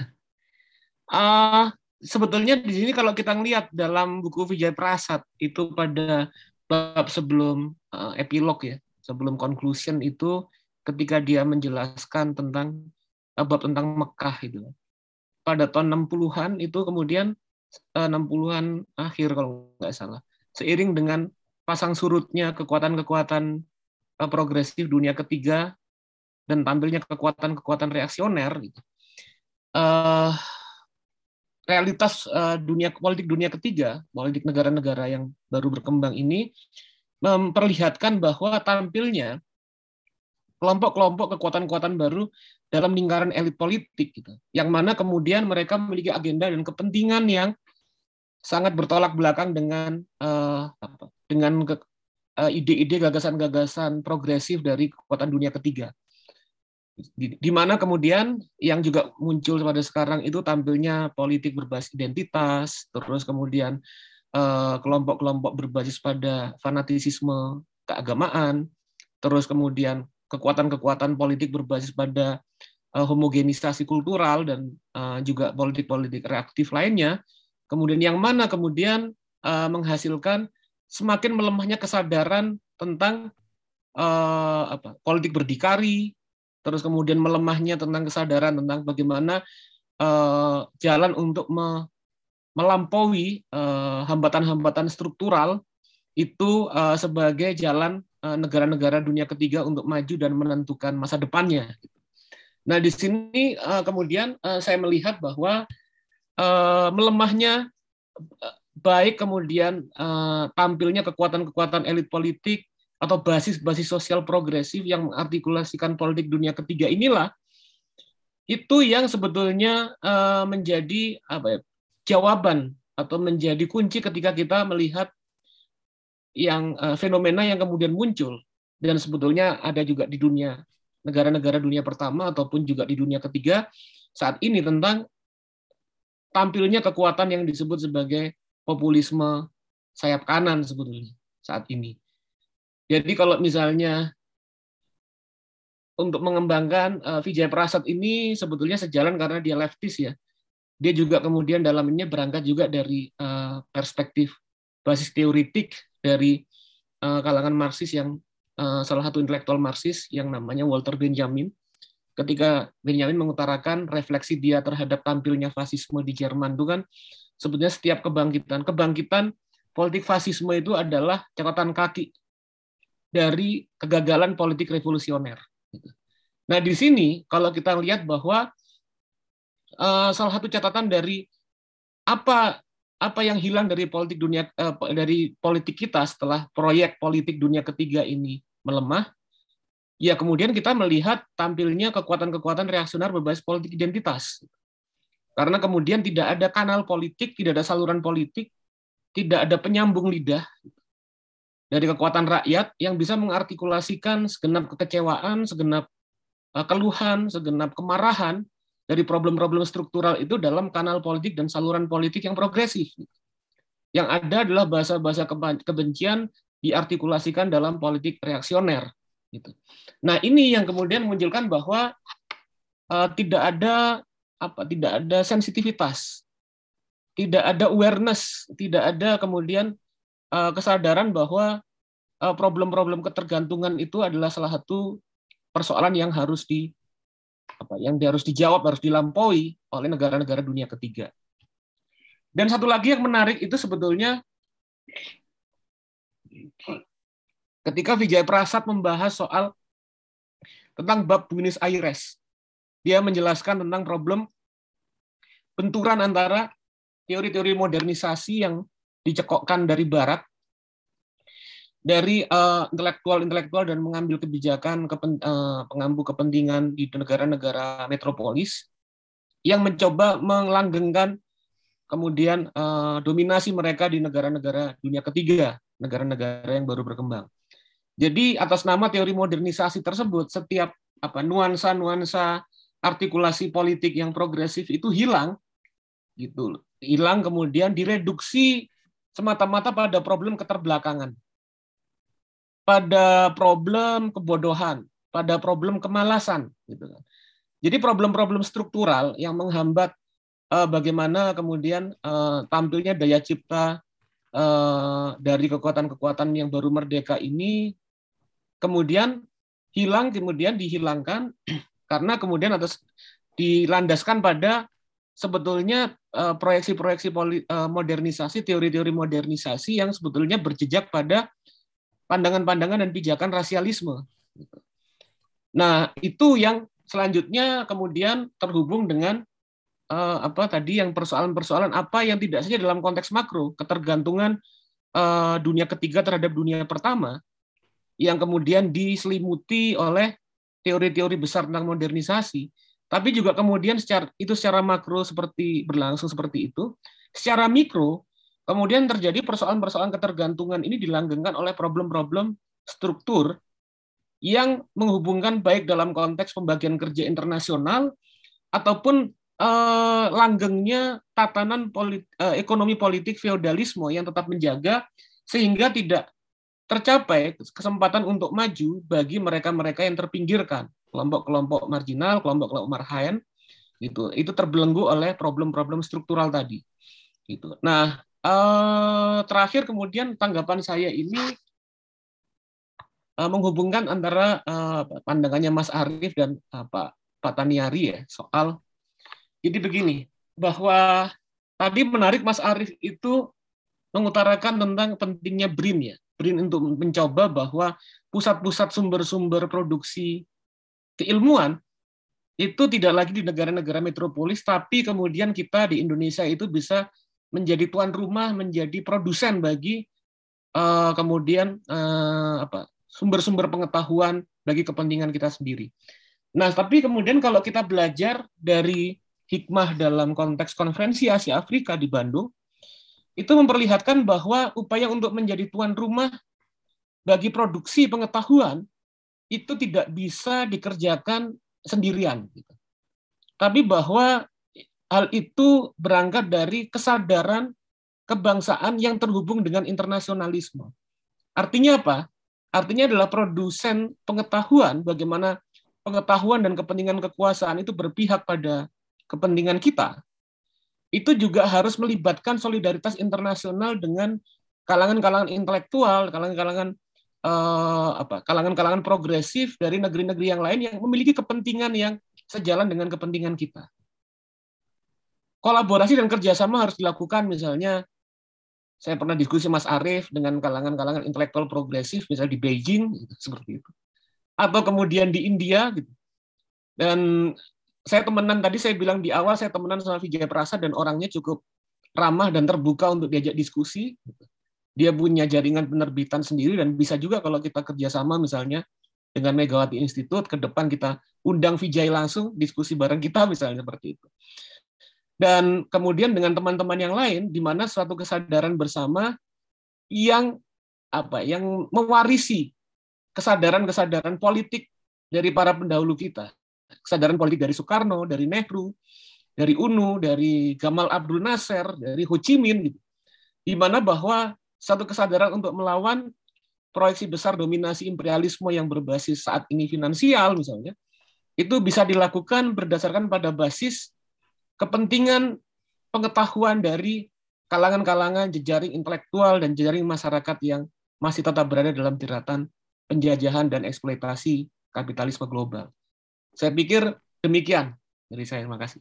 Uh, sebetulnya di sini kalau kita lihat dalam buku Vijay Prasad itu pada bab sebelum uh, epilog ya, sebelum conclusion itu ketika dia menjelaskan tentang uh, bab tentang Mekah itu. Pada tahun 60-an itu kemudian uh, 60-an akhir kalau nggak salah. Seiring dengan pasang surutnya kekuatan-kekuatan progresif dunia ketiga dan tampilnya kekuatan-kekuatan reaksioner gitu. Uh, realitas uh, dunia politik dunia ketiga, politik negara-negara yang baru berkembang ini memperlihatkan bahwa tampilnya kelompok-kelompok kekuatan-kekuatan baru dalam lingkaran elit politik gitu. Yang mana kemudian mereka memiliki agenda dan kepentingan yang sangat bertolak belakang dengan uh, apa, dengan ide-ide gagasan-gagasan progresif dari kekuatan dunia ketiga di, di mana kemudian yang juga muncul pada sekarang itu tampilnya politik berbasis identitas, terus kemudian eh, kelompok-kelompok berbasis pada fanatisme keagamaan, terus kemudian kekuatan-kekuatan politik berbasis pada uh, homogenisasi kultural dan uh, juga politik-politik reaktif lainnya, kemudian yang mana kemudian uh, menghasilkan semakin melemahnya kesadaran tentang uh, apa, politik berdikari, terus kemudian melemahnya tentang kesadaran tentang bagaimana uh, jalan untuk me, melampaui hambatan-hambatan uh, struktural itu uh, sebagai jalan negara-negara dunia ketiga untuk maju dan menentukan masa depannya. Nah, di sini uh, kemudian uh, saya melihat bahwa uh, melemahnya baik kemudian uh, tampilnya kekuatan-kekuatan elit politik atau basis-basis sosial progresif yang mengartikulasikan politik dunia ketiga inilah itu yang sebetulnya uh, menjadi apa ya, jawaban atau menjadi kunci ketika kita melihat yang uh, fenomena yang kemudian muncul dan sebetulnya ada juga di dunia negara-negara dunia pertama ataupun juga di dunia ketiga saat ini tentang tampilnya kekuatan yang disebut sebagai populisme sayap kanan sebetulnya saat ini. Jadi kalau misalnya untuk mengembangkan uh, Vijay Prasad ini sebetulnya sejalan karena dia leftis ya. Dia juga kemudian dalamnya berangkat juga dari uh, perspektif basis teoritik dari uh, kalangan Marxis yang Eh, salah satu intelektual Marxis yang namanya Walter Benjamin. Ketika Benjamin mengutarakan refleksi dia terhadap tampilnya fasisme di Jerman itu kan sebetulnya setiap kebangkitan kebangkitan politik fasisme itu adalah catatan kaki dari kegagalan politik revolusioner. Nah di sini kalau kita lihat bahwa uh, salah satu catatan dari apa apa yang hilang dari politik dunia uh, dari politik kita setelah proyek politik dunia ketiga ini melemah, ya kemudian kita melihat tampilnya kekuatan-kekuatan reaksioner berbasis politik identitas. Karena kemudian tidak ada kanal politik, tidak ada saluran politik, tidak ada penyambung lidah dari kekuatan rakyat yang bisa mengartikulasikan segenap kekecewaan, segenap eh, keluhan, segenap kemarahan dari problem-problem struktural itu dalam kanal politik dan saluran politik yang progresif. Yang ada adalah bahasa-bahasa kebencian diartikulasikan dalam politik reaksioner. Gitu. Nah ini yang kemudian menunjukkan bahwa uh, tidak ada apa tidak ada sensitivitas, tidak ada awareness, tidak ada kemudian uh, kesadaran bahwa uh, problem-problem ketergantungan itu adalah salah satu persoalan yang harus di apa yang harus dijawab harus dilampaui oleh negara-negara dunia ketiga. Dan satu lagi yang menarik itu sebetulnya Ketika Vijay Prasad membahas soal tentang bab Buenos Aires, dia menjelaskan tentang problem benturan antara teori-teori modernisasi yang dicekokkan dari Barat, dari uh, intelektual-intelektual dan mengambil kebijakan kepen, uh, pengampu kepentingan di negara-negara metropolis yang mencoba melanggengkan kemudian uh, dominasi mereka di negara-negara dunia ketiga negara-negara yang baru berkembang. Jadi atas nama teori modernisasi tersebut, setiap apa nuansa-nuansa artikulasi politik yang progresif itu hilang, gitu, hilang kemudian direduksi semata-mata pada problem keterbelakangan, pada problem kebodohan, pada problem kemalasan, gitu kan. Jadi problem-problem struktural yang menghambat uh, bagaimana kemudian uh, tampilnya daya cipta Eh, dari kekuatan-kekuatan yang baru merdeka ini kemudian hilang kemudian dihilangkan karena kemudian atas dilandaskan pada sebetulnya proyeksi-proyeksi eh, modernisasi teori-teori modernisasi yang sebetulnya berjejak pada pandangan-pandangan dan pijakan rasialisme. Nah itu yang selanjutnya kemudian terhubung dengan uh, apa tadi yang persoalan-persoalan apa yang tidak saja dalam konteks makro ketergantungan uh, dunia ketiga terhadap dunia pertama yang kemudian diselimuti oleh teori-teori besar tentang modernisasi tapi juga kemudian secara itu secara makro seperti berlangsung seperti itu secara mikro kemudian terjadi persoalan-persoalan ketergantungan ini dilanggengkan oleh problem-problem struktur yang menghubungkan baik dalam konteks pembagian kerja internasional ataupun eh, langgengnya tatanan polit, eh, ekonomi politik feodalisme yang tetap menjaga sehingga tidak tercapai kesempatan untuk maju bagi mereka-mereka yang terpinggirkan, kelompok-kelompok marginal, kelompok-kelompok marhaen, gitu. Itu terbelenggu oleh problem-problem struktural tadi. Gitu. Nah, eh, terakhir kemudian tanggapan saya ini eh, menghubungkan antara eh, pandangannya Mas Arief dan Pak Pak Taniari ya soal jadi begini bahwa tadi menarik Mas Arief itu mengutarakan tentang pentingnya BRIN ya BRIN untuk mencoba bahwa pusat-pusat sumber-sumber produksi keilmuan itu tidak lagi di negara-negara metropolis, tapi kemudian kita di Indonesia itu bisa menjadi tuan rumah, menjadi produsen bagi uh, kemudian uh, apa sumber-sumber pengetahuan bagi kepentingan kita sendiri. Nah, tapi kemudian kalau kita belajar dari hikmah dalam konteks konferensi Asia Afrika di Bandung, itu memperlihatkan bahwa upaya untuk menjadi tuan rumah bagi produksi pengetahuan itu tidak bisa dikerjakan sendirian. Gitu. Tapi bahwa hal itu berangkat dari kesadaran kebangsaan yang terhubung dengan internasionalisme. Artinya apa? Artinya adalah produsen pengetahuan bagaimana pengetahuan dan kepentingan kekuasaan itu berpihak pada kepentingan kita itu juga harus melibatkan solidaritas internasional dengan kalangan-kalangan intelektual, kalangan-kalangan eh, kalangan-kalangan progresif dari negeri-negeri yang lain yang memiliki kepentingan yang sejalan dengan kepentingan kita. Kolaborasi dan kerjasama harus dilakukan, misalnya saya pernah diskusi Mas Arief dengan kalangan-kalangan intelektual progresif, misalnya di Beijing, gitu, seperti itu. Atau kemudian di India, gitu. Dan saya temenan tadi saya bilang di awal saya temenan sama Vijay Prasa dan orangnya cukup ramah dan terbuka untuk diajak diskusi. Dia punya jaringan penerbitan sendiri dan bisa juga kalau kita kerjasama misalnya dengan Megawati Institute ke depan kita undang Vijay langsung diskusi bareng kita misalnya seperti itu. Dan kemudian dengan teman-teman yang lain di mana suatu kesadaran bersama yang apa yang mewarisi kesadaran-kesadaran politik dari para pendahulu kita kesadaran politik dari Soekarno, dari Nehru, dari UNU, dari Gamal Abdul Nasser, dari Ho Chi Minh, gitu. di mana bahwa satu kesadaran untuk melawan proyeksi besar dominasi imperialisme yang berbasis saat ini finansial misalnya, itu bisa dilakukan berdasarkan pada basis kepentingan pengetahuan dari kalangan-kalangan jejaring intelektual dan jejaring masyarakat yang masih tetap berada dalam tiratan penjajahan dan eksploitasi kapitalisme global. Saya pikir demikian dari saya. Terima kasih.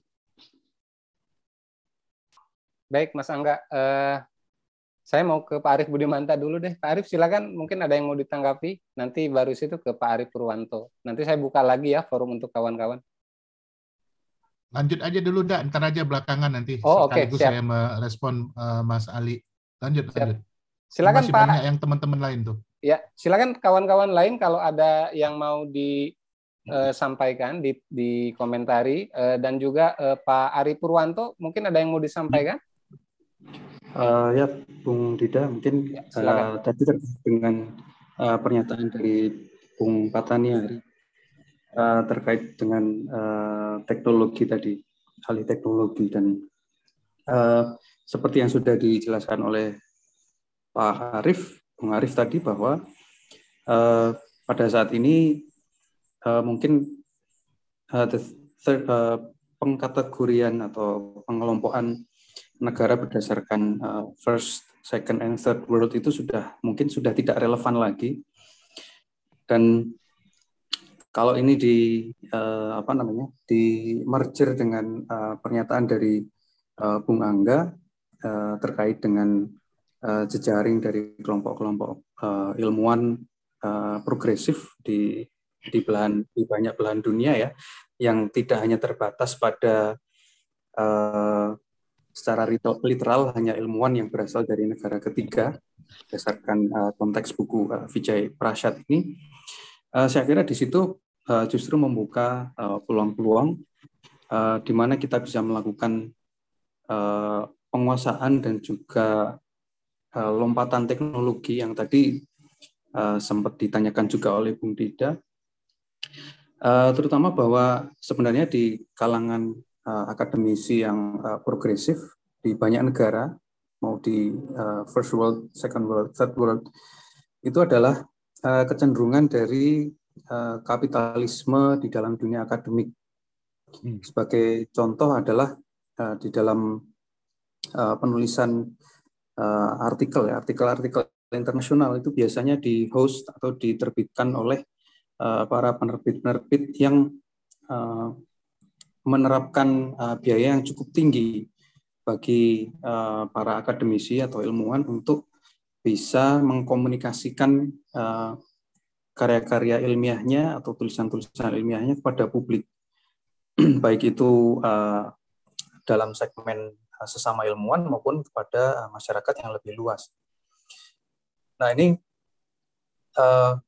Baik, Mas Angga. Uh, saya mau ke Pak Arief Budimanta dulu deh. Pak Arief, silakan. Mungkin ada yang mau ditanggapi. Nanti baru situ ke Pak Arief Purwanto. Nanti saya buka lagi ya forum untuk kawan-kawan. Lanjut aja dulu, dah. Ntar aja belakangan nanti. Oh, oke. Okay, saya merespon uh, Mas Ali. Lanjut, siap. lanjut. Silakan Masih Pak. banyak yang teman-teman lain tuh. Ya, silakan kawan-kawan lain kalau ada yang mau di uh, sampaikan di, di komentari uh, dan juga Pak Ari Purwanto mungkin ada yang mau disampaikan? Uh, ya, Bung Dida mungkin ya, uh, tadi terkait dengan uh, pernyataan dari Bung Patani Ari uh, terkait dengan uh, teknologi tadi, alih teknologi dan uh, seperti yang sudah dijelaskan oleh Pak Arif, Bung Arif tadi bahwa uh, pada saat ini uh, mungkin uh, the third, uh, pengkategorian atau pengelompokan negara berdasarkan uh, first, second, and third world itu sudah mungkin sudah tidak relevan lagi. Dan kalau ini di uh, apa namanya di merger dengan uh, pernyataan dari uh, Bung Angga uh, terkait dengan uh, jejaring dari kelompok-kelompok uh, ilmuwan uh, progresif di di belahan di banyak belahan dunia ya yang tidak hanya terbatas pada uh, secara literal hanya ilmuwan yang berasal dari negara ketiga berdasarkan uh, konteks buku uh, Vijay Prashad ini. Uh, saya kira di situ justru membuka peluang-peluang uh, di mana kita bisa melakukan penguasaan dan juga lompatan teknologi yang tadi sempat ditanyakan juga oleh Bung Dida. Terutama bahwa sebenarnya di kalangan akademisi yang progresif di banyak negara, mau di first world, second world, third world, itu adalah kecenderungan dari kapitalisme di dalam dunia akademik. Hmm. Sebagai contoh adalah di dalam penulisan artikel ya, artikel-artikel internasional itu biasanya di host atau diterbitkan oleh uh, para penerbit-penerbit yang uh, menerapkan uh, biaya yang cukup tinggi bagi uh, para akademisi atau ilmuwan untuk bisa mengkomunikasikan uh, karya-karya ilmiahnya atau tulisan-tulisan ilmiahnya kepada publik, baik itu uh, dalam segmen sesama ilmuwan maupun kepada masyarakat yang lebih luas. Nah ini uh,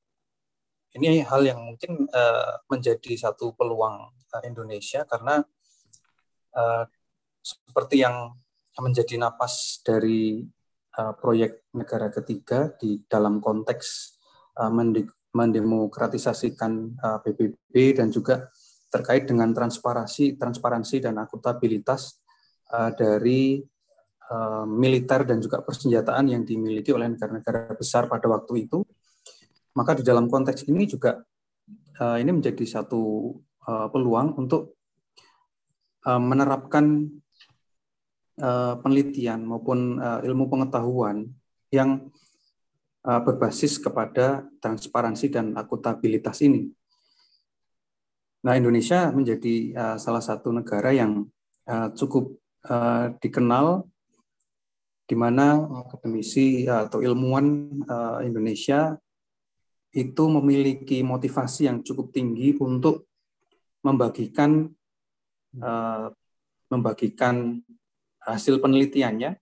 ini hal yang mungkin uh, menjadi satu peluang uh, Indonesia karena uh, seperti yang menjadi napas dari uh, proyek negara ketiga di dalam konteks uh, mendemokratisasikan uh, PBB dan juga terkait dengan transparansi, transparansi dan akuntabilitas uh, dari Eh, militer dan juga persenjataan yang dimiliki oleh negara-negara besar pada waktu itu. Maka di dalam konteks ini juga uh, ini menjadi satu uh, peluang untuk uh, menerapkan uh, penelitian maupun ilmu pengetahuan yang berbasis kepada transparansi dan akuntabilitas ini. Nah, Indonesia menjadi salah satu negara yang cukup dikenal di mana akademisi atau ilmuwan Indonesia itu memiliki motivasi yang cukup tinggi untuk membagikan uh, membagikan hasil penelitiannya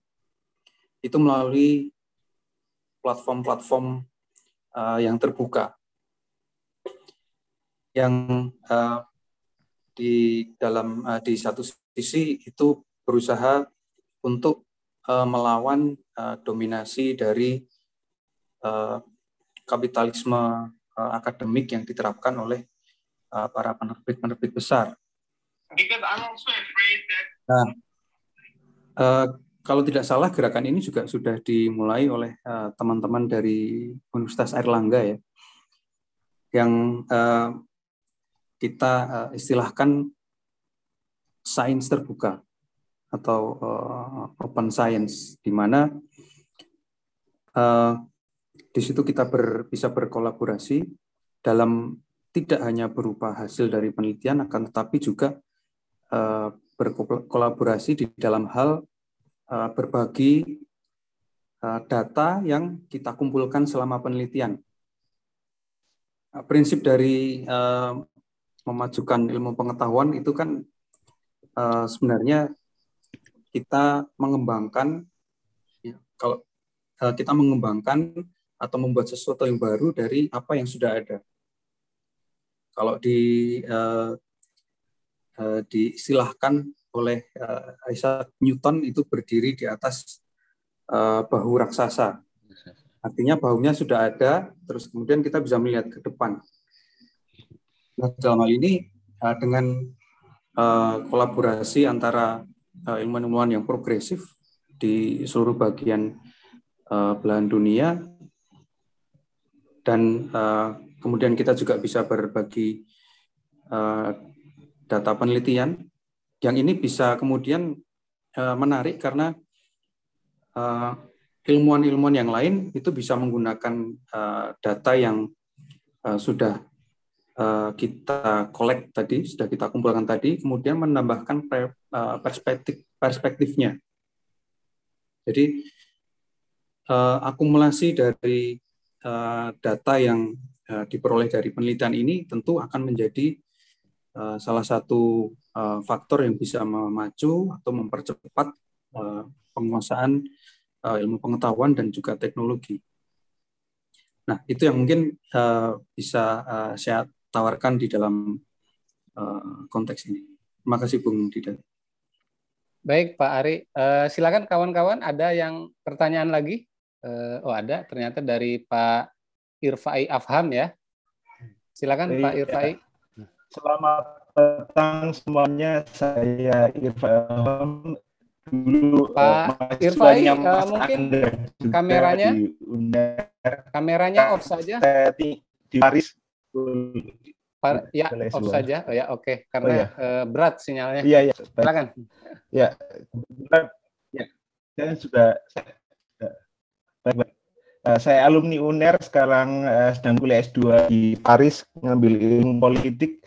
itu melalui platform-platform uh, yang terbuka. Yang uh, di dalam uh, di satu sisi itu berusaha untuk uh, melawan uh, dominasi dari uh, kapitalisme uh, akademik yang diterapkan oleh uh, para penerbit-penerbit besar. Nah, uh, kalau tidak salah gerakan ini juga sudah dimulai oleh teman-teman uh, dari Universitas Airlangga ya, yang uh, kita uh, istilahkan sains terbuka atau uh, open science di mana uh, di situ kita ber, bisa berkolaborasi dalam tidak hanya berupa hasil dari penelitian akan tetapi juga uh, berkolaborasi di dalam hal uh, berbagi uh, data yang kita kumpulkan selama penelitian. Prinsip dari memajukan ilmu pengetahuan itu kan sebenarnya kita mengembangkan ya, kalau kita mengembangkan atau membuat sesuatu yang baru dari apa yang sudah ada. Kalau di uh, uh, diistilahkan oleh uh, Isaac Newton itu berdiri di atas uh, bahu raksasa. Artinya bahunya sudah ada, terus kemudian kita bisa melihat ke depan. Nah, dalam hal ini uh, dengan uh, kolaborasi antara uh, ilmuwan-ilmuwan yang progresif di seluruh bagian uh, belahan dunia dan uh, kemudian kita juga bisa berbagi uh, data penelitian yang ini bisa kemudian uh, menarik karena ilmuwan-ilmuwan uh, yang lain itu bisa menggunakan data yang sudah kita collect tadi, sudah kita kumpulkan tadi, kemudian menambahkan Eh, perspektif perspektifnya. Jadi akumulasi dari data yang diperoleh dari penelitian ini tentu akan menjadi uh, salah satu uh, faktor yang bisa memacu atau mempercepat penguasaan ilmu pengetahuan dan juga teknologi. Nah, itu yang mungkin bisa saya tawarkan di dalam konteks ini. Terima kasih Bung Dida. Baik Pak Ari, silakan kawan-kawan ada yang pertanyaan lagi? Oh ada, ternyata dari Pak Irfai Afham ya. Silakan Pak Irfai. Selamat petang semuanya. Saya Irfan dulu Pak eh, Irfai, eh, mungkin kameranya di UNER. kameranya off saja. Di, di Paris. Pa- ya, off saja. Oh, ya, oke. Karena Oh, ya. eh, berat sinyalnya. Iya, iya. Silakan. Ya, ya, saya sudah saya- Eh, saya alumni UNER sekarang eh, sedang kuliah S2 di Paris ngambil ilmu politik.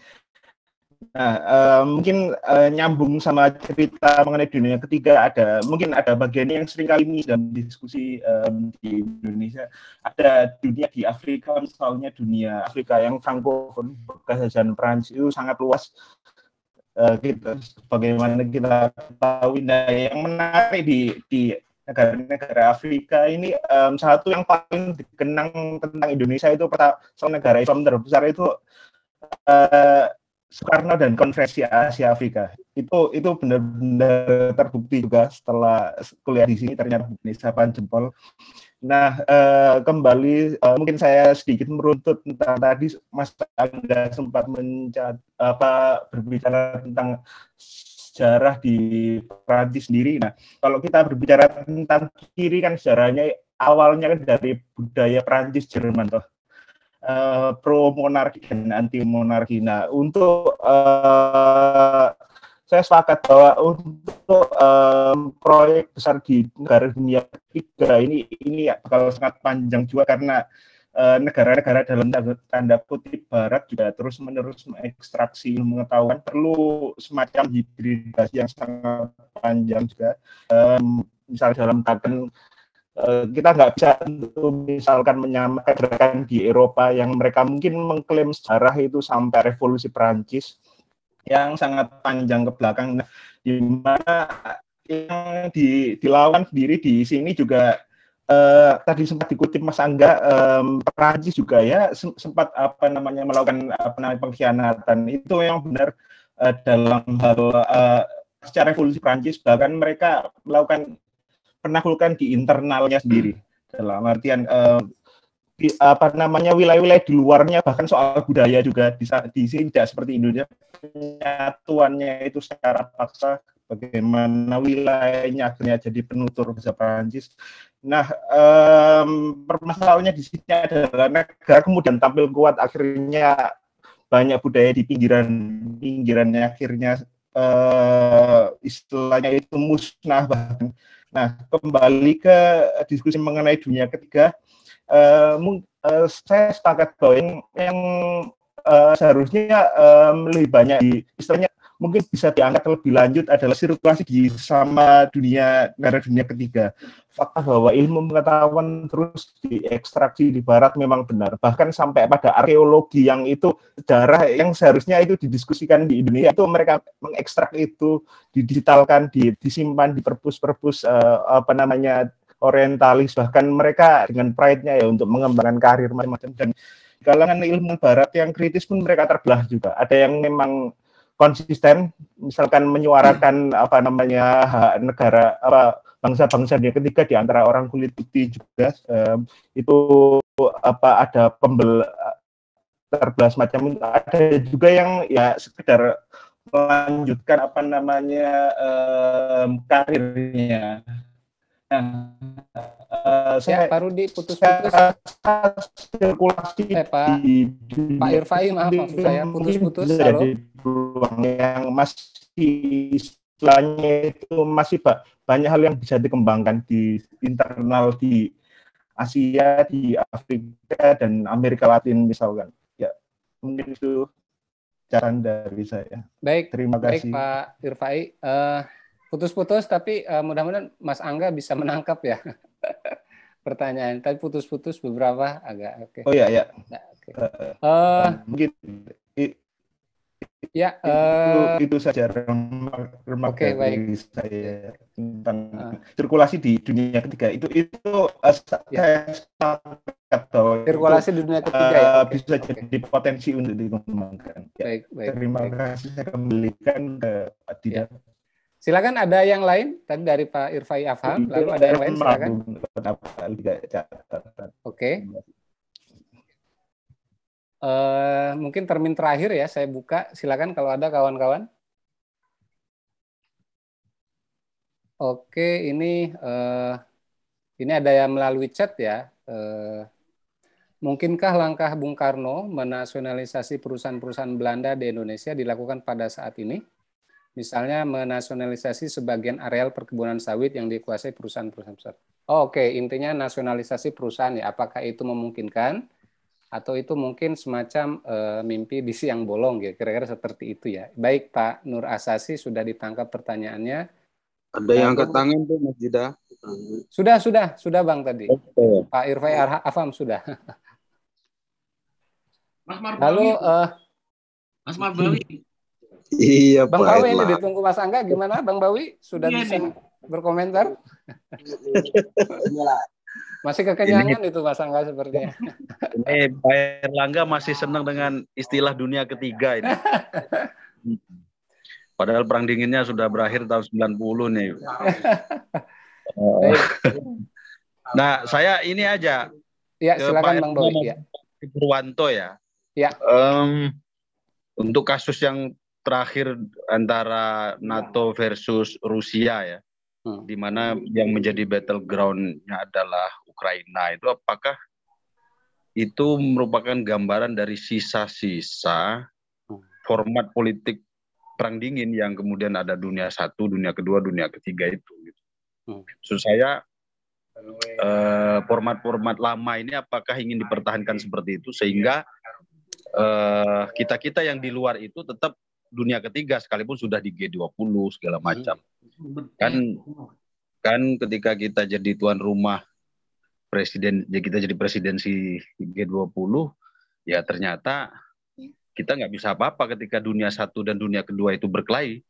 Nah, eh, mungkin eh, nyambung sama cerita mengenai dunia ketiga ada mungkin ada bagian yang sering kali ini dalam diskusi em, di Indonesia ada dunia di Afrika misalnya dunia Afrika yang francophone bekas jajahan Prancis itu sangat luas Eh, kita bagaimana kita tahu nah yang menarik di di negara-negara Afrika ini em, satu yang paling dikenang tentang Indonesia itu soal negara Islam terbesar itu eh, Soekarno dan Konferensi Asia Afrika itu itu benar-benar terbukti juga setelah kuliah di sini ternyata Indonesia jempol. Nah eh, kembali eh, mungkin saya sedikit meruntut tentang tadi Mas Angga sempat mencat apa berbicara tentang sejarah di Prancis sendiri. Nah kalau kita berbicara tentang kiri kan sejarahnya awalnya kan dari budaya Prancis Jerman toh eh, pro monarki dan anti monarki. Nah, untuk eh, saya sepakat bahwa untuk em, proyek besar di negara dunia ketiga ini ini bakal sangat panjang juga karena eh, negara-negara dalam tanda, kutip Barat juga terus menerus mengekstraksi ilmu pengetahuan perlu semacam hibridasi yang sangat panjang juga. Em, misalnya dalam taken Eh, kita nggak bisa tentu misalkan menyamakan gerakan di Eropa yang mereka mungkin mengklaim sejarah itu sampai revolusi Perancis yang sangat panjang ke belakang nah, di mana yang di, dilawan sendiri di sini juga eh, tadi sempat dikutip Mas Angga em, Perancis juga ya sem- sempat apa namanya melakukan apa namanya pengkhianatan. Itu yang benar eh, dalam hal eh, secara revolusi Perancis bahkan mereka melakukan penaklukan di internalnya sendiri. Dalam artian eh, di, apa namanya wilayah-wilayah di luarnya bahkan soal budaya juga di, di sini tidak seperti Indonesia. Penyatuannya itu secara paksa bagaimana wilayahnya akhirnya jadi penutur bahasa Perancis. Nah, em, permasalahannya di sini adalah negara kemudian tampil kuat akhirnya banyak budaya di pinggiran pinggirannya akhirnya eh, istilahnya itu musnah bahkan. Nah, kembali ke diskusi mengenai dunia ketiga, eh, saya sepakat bahwa yang, eh, seharusnya em, lebih banyak di istilahnya mungkin bisa diangkat lebih lanjut adalah sirkulasi di sama dunia negara dunia ketiga. Fakta bahwa ilmu pengetahuan terus diekstraksi di barat memang benar. Bahkan sampai pada arkeologi yang itu sejarah yang seharusnya itu didiskusikan di Indonesia itu mereka mengekstrak itu didigitalkan, di- disimpan di perpus-perpus eh, apa namanya orientalis bahkan mereka dengan pride-nya ya untuk mengembangkan karir macam-macam dan kalangan ilmu barat yang kritis pun mereka terbelah juga. Ada yang memang konsisten misalkan menyuarakan apa namanya hak negara apa bangsa-bangsa dunia ketiga di antara orang kulit putih juga em, itu apa ada pembel terbelah semacam itu. Ada juga yang ya sekedar melanjutkan apa namanya em, karirnya nah, eh, Ya, saya Pak Rudi saya putus-putus. sirkulasi Eh, Pak di Pak Irfai, maaf maksud saya putus-putus. Halo. jadi peluang yang masih istilahnya itu masih ba- banyak hal yang bisa dikembangkan di internal di Asia, di Afrika dan Amerika Latin misalkan. Ya, mungkin itu saran dari saya. Baik, Terima baik kasih. Pak Irfai. Eh, putus-putus tapi eh, mudah-mudahan Mas Angga bisa menangkap ya pertanyaan. Tapi putus-putus beberapa agak oke. Oh ya, ya. Ya, oke. Eh, Eh, mungkin i- ya, itu, eh, itu saja remark, remark Oke, dari baik. saya tentang Ah. sirkulasi di dunia ketiga itu itu eh, Ya. saya bahwa itu sirkulasi di dunia ketiga ya. eh, Oke, bisa oke. jadi potensi untuk dikembangkan. Ya, Baik, baik, terima baik. kasih saya kembalikan ke Pak Dida. Silakan ada yang lain tadi dari Pak Irfai Afham, lalu ada yang lain silakan. Oke. uh, mungkin termin terakhir ya saya buka. Silakan kalau ada kawan-kawan. Oke, ini uh, ini ada yang melalui chat ya. Uh, mungkinkah langkah Bung Karno menasionalisasi perusahaan-perusahaan Belanda di Indonesia dilakukan pada saat ini? Misalnya menasionalisasi sebagian areal perkebunan sawit yang dikuasai perusahaan-perusahaan besar. Oh, Oke, okay. intinya nasionalisasi perusahaan ya. Apakah itu memungkinkan atau itu mungkin semacam uh, mimpi di siang bolong ya, kira-kira seperti itu ya. Baik Pak Nur Asasi sudah ditangkap pertanyaannya. Ada yang angkat tangan tuh Mas Jida. Sudah, sudah, sudah Bang tadi. Okay. Pak Irfai Afam sudah. Mas Marbawi. Lalu uh, Mas Marbawi Iya, Bang Bawi ini ditunggu Mas Angga gimana Bang Bawi? Sudah iya, bisa nih. berkomentar? masih kekenyangan ini, itu Mas Angga sepertinya. Ini Pak Erlangga masih senang dengan istilah dunia ketiga ini. Padahal perang dinginnya sudah berakhir tahun 90 nih. nah, saya ini aja. Ya, silakan Bang Bawi ya. Purwanto ya. Ya. Um, untuk kasus yang terakhir antara NATO versus Rusia ya, hmm. di mana yang menjadi battlegroundnya adalah Ukraina itu apakah itu merupakan gambaran dari sisa-sisa hmm. format politik perang dingin yang kemudian ada dunia satu, dunia kedua, dunia ketiga itu. Gitu. Hmm. Maksud saya eh, format-format lama ini apakah ingin dipertahankan seperti itu sehingga eh, kita kita yang di luar itu tetap dunia ketiga sekalipun sudah di G20 segala macam. Kan kan ketika kita jadi tuan rumah presiden ya kita jadi presidensi G20 ya ternyata kita nggak bisa apa-apa ketika dunia satu dan dunia kedua itu berkelahi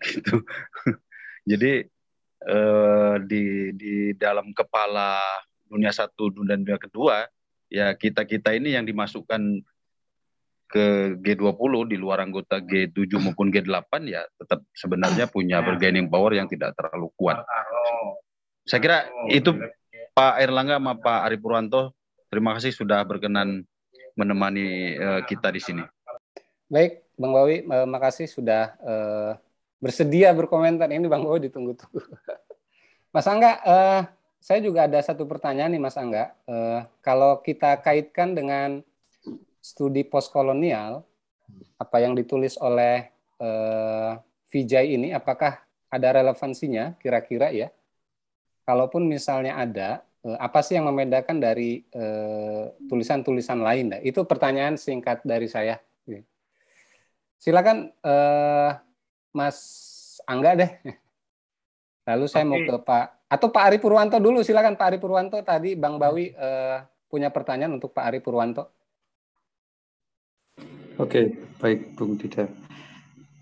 gitu. jadi eh, di di dalam kepala dunia satu dan dunia kedua ya kita kita ini yang dimasukkan ke G20 di luar anggota G7 maupun G8 ya tetap sebenarnya punya bargaining power yang tidak terlalu kuat. Saya kira itu Pak Erlangga sama Pak Ari Purwanto, terima kasih sudah berkenan menemani uh, kita di sini. Baik, Bang Bawi, uh, makasih sudah uh, bersedia berkomentar. Ini Bang Bawi ditunggu-tunggu. Mas Angga, uh, saya juga ada satu pertanyaan nih Mas Angga. Uh, kalau kita kaitkan dengan studi postkolonial apa yang ditulis oleh uh, Vijay ini apakah ada relevansinya kira-kira ya? Kalaupun misalnya ada, uh, apa sih yang membedakan dari eh, tulisan-tulisan lain? Nah, itu pertanyaan singkat dari saya. Silakan uh, Mas Angga deh. Lalu saya okay. mau ke Pak atau Pak Ari Purwanto dulu. Silakan Pak Ari Purwanto tadi Bang Bawi uh, punya pertanyaan untuk Pak Ari Purwanto. Oke, baik Bung Dida.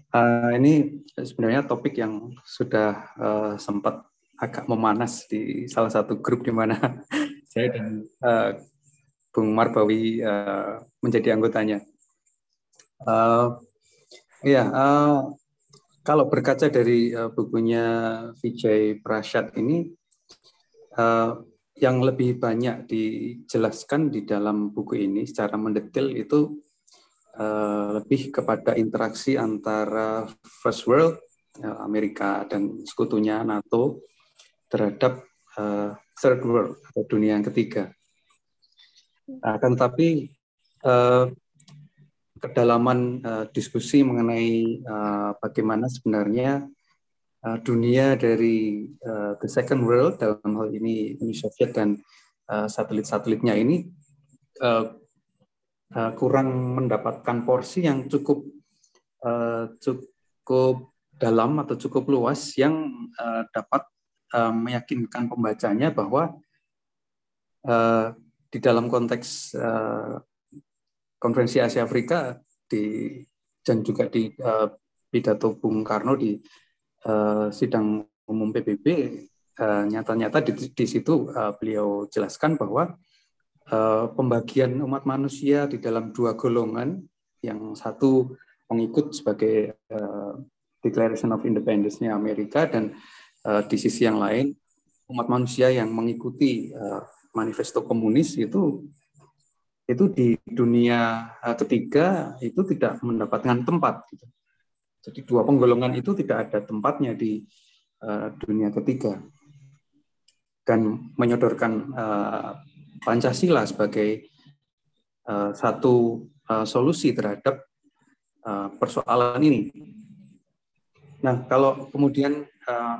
Uh, ini sebenarnya topik yang sudah uh, sempat agak memanas di salah satu grup di mana saya dan uh, Bung Marbawi uh, menjadi anggotanya. Uh, ya, uh, kalau berkaca dari uh, bukunya Vijay Prashad ini, uh, yang lebih banyak dijelaskan di dalam buku ini secara mendetail itu Eh, lebih kepada interaksi antara First World, ya, Amerika dan sekutunya NATO terhadap uh, Third World atau dunia yang ketiga. Akan tetapi uh, kedalaman uh, diskusi mengenai uh, bagaimana sebenarnya uh, dunia dari uh, the second world dalam hal ini Uni Soviet dan uh, satelit-satelitnya ini uh, uh, kurang mendapatkan porsi yang cukup uh, cukup dalam atau cukup luas yang uh, dapat meyakinkan pembacanya bahwa di dalam konteks konferensi Asia Afrika di dan juga di pidato Bung Karno di sidang umum PBB nyata-nyata di, situ beliau jelaskan bahwa pembagian umat manusia di dalam dua golongan, yang satu mengikut sebagai uh, Declaration of Independence-nya Amerika dan uh, di sisi yang lain umat manusia yang mengikuti manifesto komunis itu itu di dunia ketiga itu tidak mendapatkan tempat. Gitu. Jadi dua penggolongan itu tidak ada tempatnya di dunia ketiga dan menyodorkan Pancasila sebagai uh, satu uh, solusi terhadap uh, persoalan ini. Nah, kalau kemudian uh,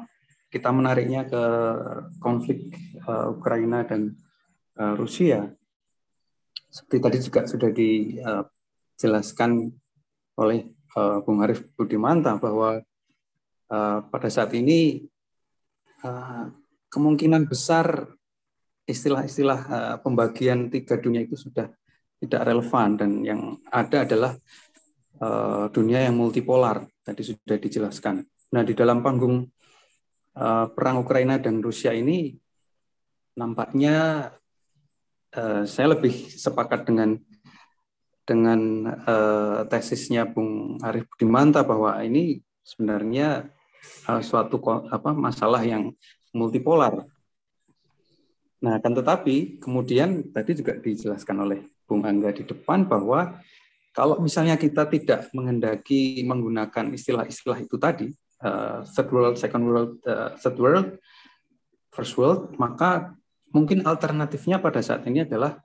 kita menariknya ke konflik uh, Ukraina dan uh, Rusia, seperti tadi juga sudah dijelaskan oleh uh, Bung Arif Budimanta bahwa uh, pada saat ini uh, kemungkinan besar istilah-istilah uh, pembagian tiga dunia itu sudah tidak relevan dan yang ada adalah uh, dunia yang multipolar tadi sudah dijelaskan. Nah di dalam panggung uh, perang Ukraina dan Rusia ini nampaknya uh, saya lebih sepakat dengan dengan uh, tesisnya Bung Arif Budimanta bahwa ini sebenarnya uh, suatu apa masalah yang multipolar. Nah, kan tetapi kemudian tadi juga dijelaskan oleh Bung Angga di depan bahwa kalau misalnya kita tidak menghendaki menggunakan istilah-istilah itu tadi, uh, third world, second world, uh, third world, first world, maka mungkin alternatifnya pada saat ini adalah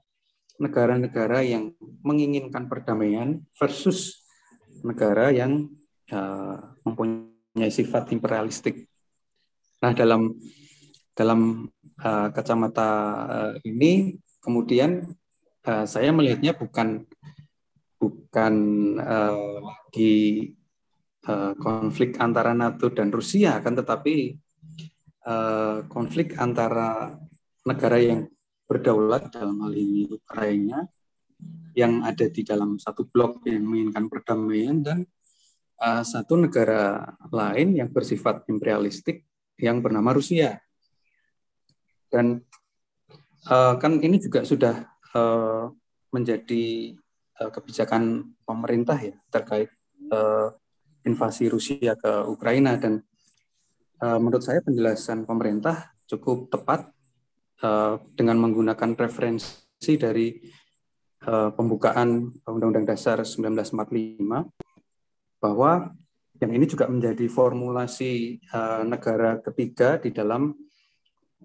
negara-negara yang menginginkan perdamaian versus negara yang uh, mempunyai sifat imperialistik. Nah, dalam dalam uh, kacamata uh, ini. Kemudian uh, saya melihatnya bukan bukan uh, lagi uh, konflik antara NATO dan Rusia, kan tetapi uh, konflik antara negara yang berdaulat dalam hal ini Ukraina yang ada di dalam satu blok yang menginginkan perdamaian dan uh, satu negara lain yang bersifat imperialistik yang bernama Rusia dan uh, kan ini juga sudah uh, menjadi uh, kebijakan pemerintah ya terkait uh, invasi Rusia ke Ukraina. Dan uh, menurut saya penjelasan pemerintah cukup tepat uh, dengan menggunakan referensi dari uh, pembukaan Undang-Undang Dasar 1945 bahwa yang ini juga menjadi formulasi uh, negara ketiga di dalam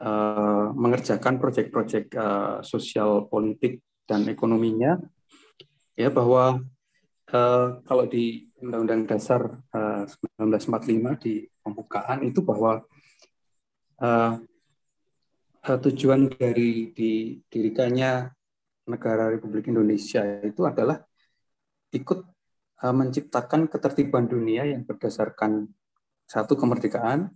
uh, mengerjakan proyek-proyek uh, sosial politik dan ekonominya ya bahwa uh, kalau di Undang-Undang Dasar uh, 1945 di pembukaan itu bahwa uh, uh, tujuan dari didirikannya negara Republik Indonesia itu adalah ikut uh, menciptakan ketertiban dunia yang berdasarkan satu kemerdekaan,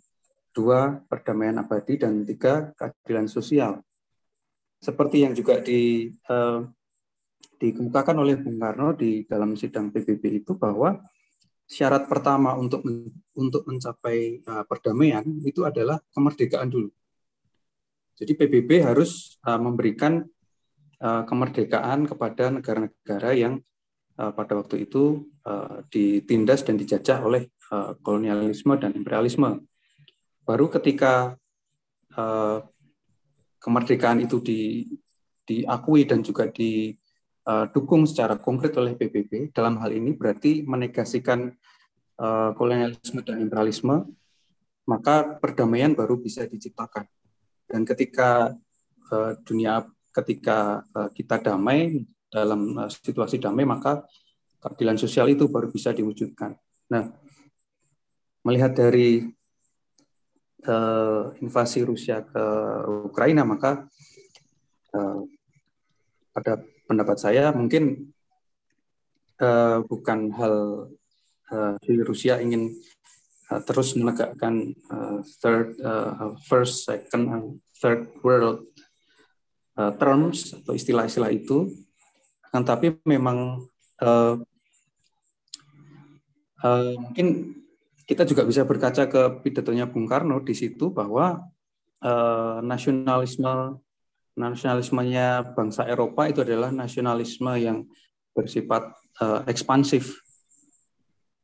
dua perdamaian abadi dan tiga keadilan sosial. Seperti yang juga di uh, dikemukakan oleh Bung Karno di dalam sidang PBB itu bahwa syarat pertama untuk untuk mencapai uh, perdamaian itu adalah kemerdekaan dulu. Jadi PBB harus uh, memberikan uh, kemerdekaan kepada negara-negara yang uh, pada waktu itu uh, ditindas dan dijajah oleh uh, kolonialisme dan imperialisme. Baru ketika uh, kemerdekaan itu di, diakui dan juga didukung secara konkret oleh PBB, dalam hal ini berarti menegasikan uh, kolonialisme dan imperialisme, maka perdamaian baru bisa diciptakan. Dan ketika uh, dunia ketika uh, kita damai dalam uh, situasi damai maka keadilan sosial itu baru bisa diwujudkan. Nah, melihat dari uh, invasi Rusia ke Ukraina maka uh, pada pendapat saya mungkin uh, bukan hal uh, Rusia ingin uh, terus menegakkan uh, third, uh, first, second, and third world uh, terms atau istilah-istilah itu, akan tapi memang uh, uh, mungkin kita juga bisa berkaca ke pidatonya Bung Karno di situ bahwa uh, nasionalisme nasionalismenya bangsa Eropa itu adalah nasionalisme yang bersifat uh, ekspansif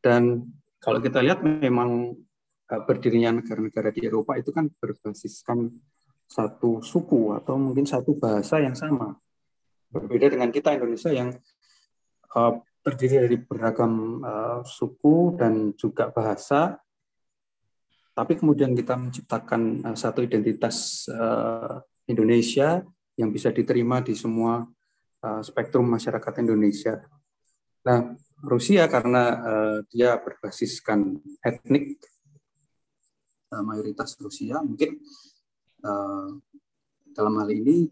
dan kalau kita lihat memang eh, berdirinya negara-negara di Eropa itu kan berbasiskan satu suku atau mungkin satu bahasa yang sama. berbeda dengan kita Indonesia yang uh, terdiri dari beragam uh, suku dan juga bahasa, tapi kemudian kita menciptakan uh, satu identitas uh, Indonesia yang bisa diterima di semua uh, spektrum masyarakat Indonesia. Nah, Rusia karena uh, dia berbasiskan etnik uh, mayoritas Rusia, mungkin uh, dalam hal ini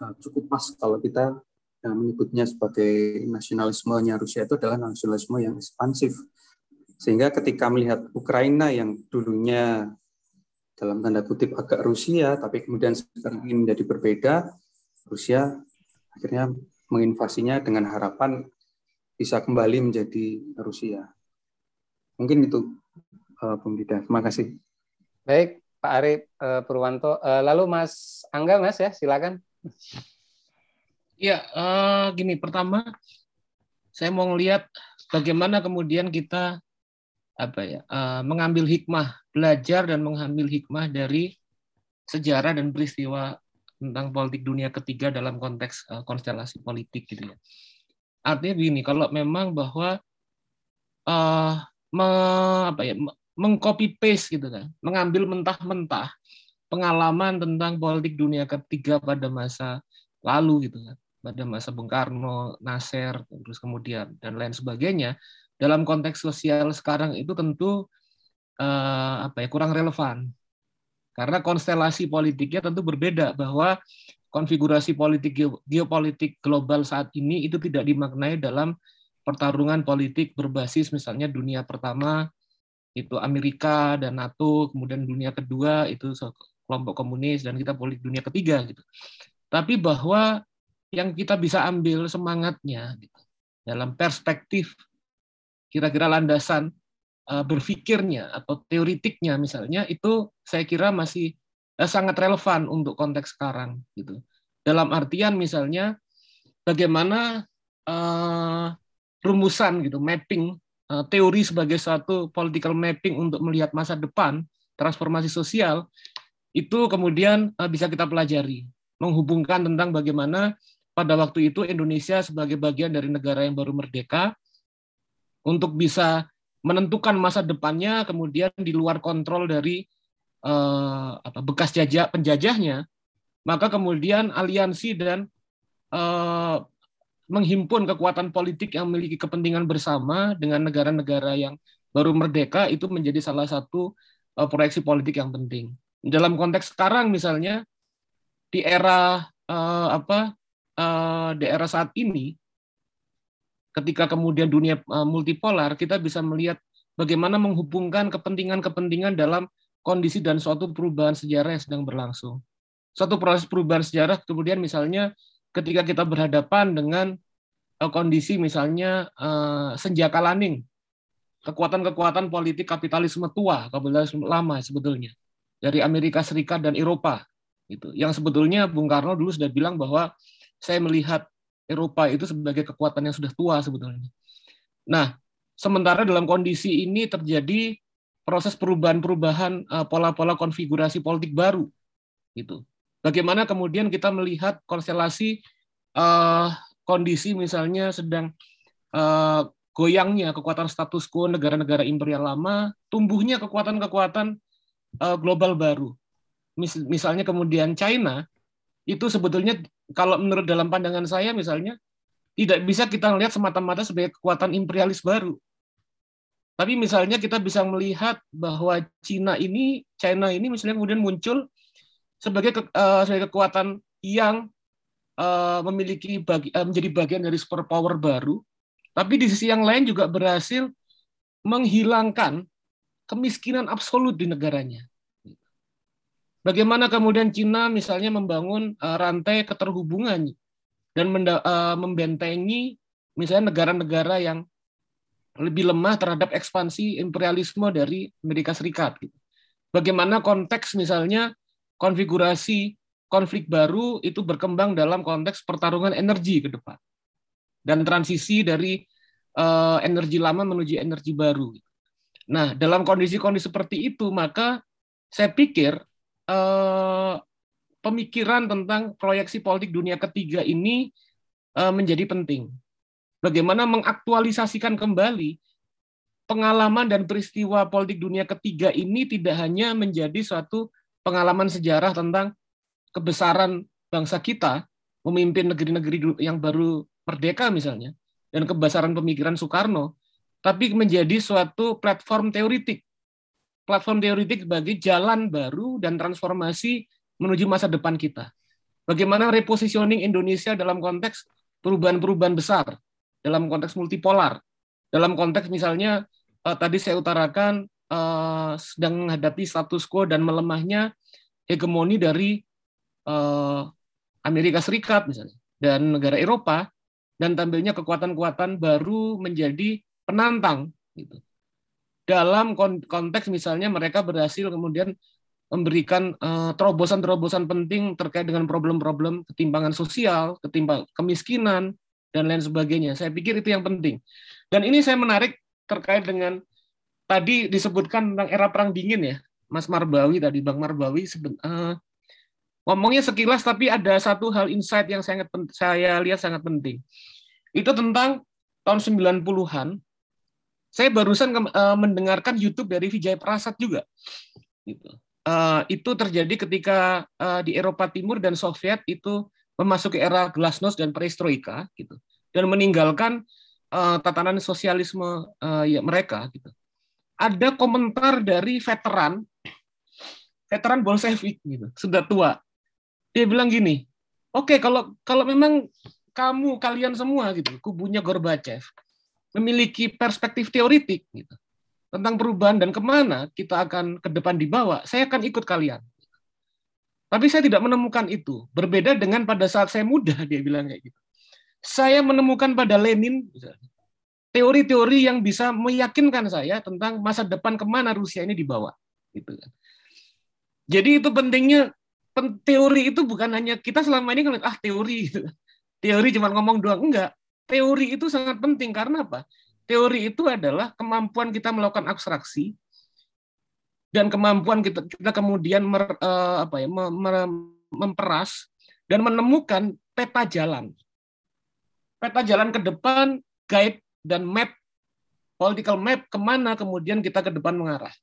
uh, cukup pas kalau kita yang menyebutnya sebagai nasionalismenya Rusia itu adalah nasionalisme yang ekspansif. Sehingga ketika melihat Ukraina yang dulunya dalam tanda kutip agak Rusia, tapi kemudian sekarang ini menjadi berbeda, Rusia akhirnya menginvasinya dengan harapan bisa kembali menjadi Rusia. Mungkin itu, uh, Dida. Terima kasih. Baik, Pak Arif uh, Purwanto. Uh, lalu Mas Angga, Mas ya, silakan. Ya, uh, gini. Pertama, saya mau ngelihat bagaimana kemudian kita apa ya uh, mengambil hikmah, belajar dan mengambil hikmah dari sejarah dan peristiwa tentang politik dunia ketiga dalam konteks uh, konstelasi politik gitu ya. Artinya begini, kalau memang bahwa uh, me, apa ya mengcopy paste gitu kan, mengambil mentah-mentah pengalaman tentang politik dunia ketiga pada masa lalu gitu kan pada masa Bung Karno, Nasir, terus kemudian dan lain sebagainya dalam konteks sosial sekarang itu tentu eh, apa ya kurang relevan karena konstelasi politiknya tentu berbeda bahwa konfigurasi politik geopolitik global saat ini itu tidak dimaknai dalam pertarungan politik berbasis misalnya dunia pertama itu Amerika dan NATO, kemudian dunia kedua itu kelompok komunis dan kita politik dunia ketiga gitu. Tapi bahwa yang kita bisa ambil semangatnya gitu. dalam perspektif kira-kira landasan uh, berpikirnya atau teoritiknya misalnya itu saya kira masih uh, sangat relevan untuk konteks sekarang gitu. Dalam artian misalnya bagaimana uh, rumusan gitu mapping uh, teori sebagai satu political mapping untuk melihat masa depan transformasi sosial itu kemudian uh, bisa kita pelajari menghubungkan tentang bagaimana pada waktu itu Indonesia sebagai bagian dari negara yang baru merdeka untuk bisa menentukan masa depannya kemudian di luar kontrol dari eh, apa, bekas jajah penjajahnya maka kemudian aliansi dan eh, menghimpun kekuatan politik yang memiliki kepentingan bersama dengan negara-negara yang baru merdeka itu menjadi salah satu eh, proyeksi politik yang penting. Dalam konteks sekarang misalnya di era eh, apa uh, di era saat ini, ketika kemudian dunia uh, multipolar, kita bisa melihat bagaimana menghubungkan kepentingan-kepentingan dalam kondisi dan suatu perubahan sejarah yang sedang berlangsung. Suatu proses perubahan sejarah kemudian misalnya ketika kita berhadapan dengan uh, kondisi misalnya uh, senjaka laning, kekuatan-kekuatan politik kapitalisme tua, kapitalisme lama sebetulnya dari Amerika Serikat dan Eropa itu yang sebetulnya Bung Karno dulu sudah bilang bahwa saya melihat Eropa itu sebagai kekuatan yang sudah tua sebetulnya. Nah, sementara dalam kondisi ini terjadi proses perubahan-perubahan eh, pola-pola konfigurasi politik baru, gitu. Bagaimana kemudian kita melihat konstelasi uh, kondisi misalnya sedang uh, goyangnya kekuatan status quo negara-negara imperial lama, tumbuhnya kekuatan-kekuatan uh, global baru. Mis misalnya kemudian China itu sebetulnya kalau menurut dalam pandangan saya misalnya tidak bisa kita melihat semata-mata sebagai kekuatan imperialis baru. Tapi misalnya kita bisa melihat bahwa Cina ini, China ini misalnya kemudian muncul sebagai uh, sebagai kekuatan yang uh, memiliki bagi, uh, menjadi bagian dari superpower baru. Tapi di sisi yang lain juga berhasil menghilangkan kemiskinan absolut di negaranya. Bagaimana kemudian Cina misalnya membangun uh, rantai keterhubungan dan uh, membentengi misalnya negara-negara yang lebih lemah terhadap ekspansi imperialisme dari Amerika Serikat. Gitu. Bagaimana konteks misalnya konfigurasi konflik baru itu berkembang dalam konteks pertarungan energi ke depan dan transisi dari uh, energi lama menuju energi baru. Nah, dalam kondisi-kondisi seperti itu, maka saya pikir eh, pemikiran tentang proyeksi politik dunia ketiga ini uh, menjadi penting. Bagaimana mengaktualisasikan kembali pengalaman dan peristiwa politik dunia ketiga ini tidak hanya menjadi suatu pengalaman sejarah tentang kebesaran bangsa kita memimpin negeri-negeri yang baru merdeka misalnya dan kebesaran pemikiran Soekarno, tapi menjadi suatu platform teoritik. Platform teoritik bagi jalan baru dan transformasi menuju masa depan kita. Bagaimana repositioning Indonesia dalam konteks perubahan-perubahan besar, dalam konteks multipolar, dalam konteks misalnya uh, tadi saya utarakan uh, sedang menghadapi status quo dan melemahnya hegemoni dari uh, Amerika Serikat misalnya dan negara Eropa dan tampilnya kekuatan-kekuatan baru menjadi penantang gitu. Dalam konteks misalnya mereka berhasil kemudian memberikan terobosan-terobosan penting terkait dengan problem-problem ketimpangan sosial, ketimbang kemiskinan dan lain sebagainya. Saya pikir itu yang penting. Dan ini saya menarik terkait dengan tadi disebutkan tentang era perang dingin ya, Mas Marbawi tadi, Bang Marbawi uh, ngomongnya sekilas tapi ada satu hal insight yang sangat saya lihat sangat penting. Itu tentang tahun 90-an. Saya barusan uh, mendengarkan YouTube dari Vijay Prasad juga. Gitu. Uh, itu terjadi ketika uh, di Eropa Timur dan Soviet itu memasuki era glasnost dan perestroika gitu dan meninggalkan uh, tatanan sosialisme uh, ya mereka gitu. Ada komentar dari veteran veteran Bolshevik gitu, sudah tua. Dia bilang gini, "Oke, okay, kalau kalau memang kamu kalian semua gitu, kubunya Gorbachev memiliki perspektif teoritik gitu tentang perubahan dan ke mana kita akan ke depan dibawa, saya akan ikut kalian. Tapi saya tidak menemukan itu. Berbeda dengan pada saat saya muda, dia bilang kayak gitu saya menemukan pada Lenin teori-teori yang bisa meyakinkan saya tentang masa depan ke mana Rusia ini dibawa. Gitu kan. Jadi itu pentingnya teori itu bukan hanya kita selama ini kan ah teori gitu. Teori cuma ngomong doang enggak. Teori itu sangat penting karena apa? Teori itu adalah kemampuan kita melakukan abstraksi dan kemampuan kita, kita kemudian mer, uh, apa ya, memperas dan menemukan peta jalan peta jalan ke depan, guide dan map, political map ke mana kemudian kita ke depan mengarah.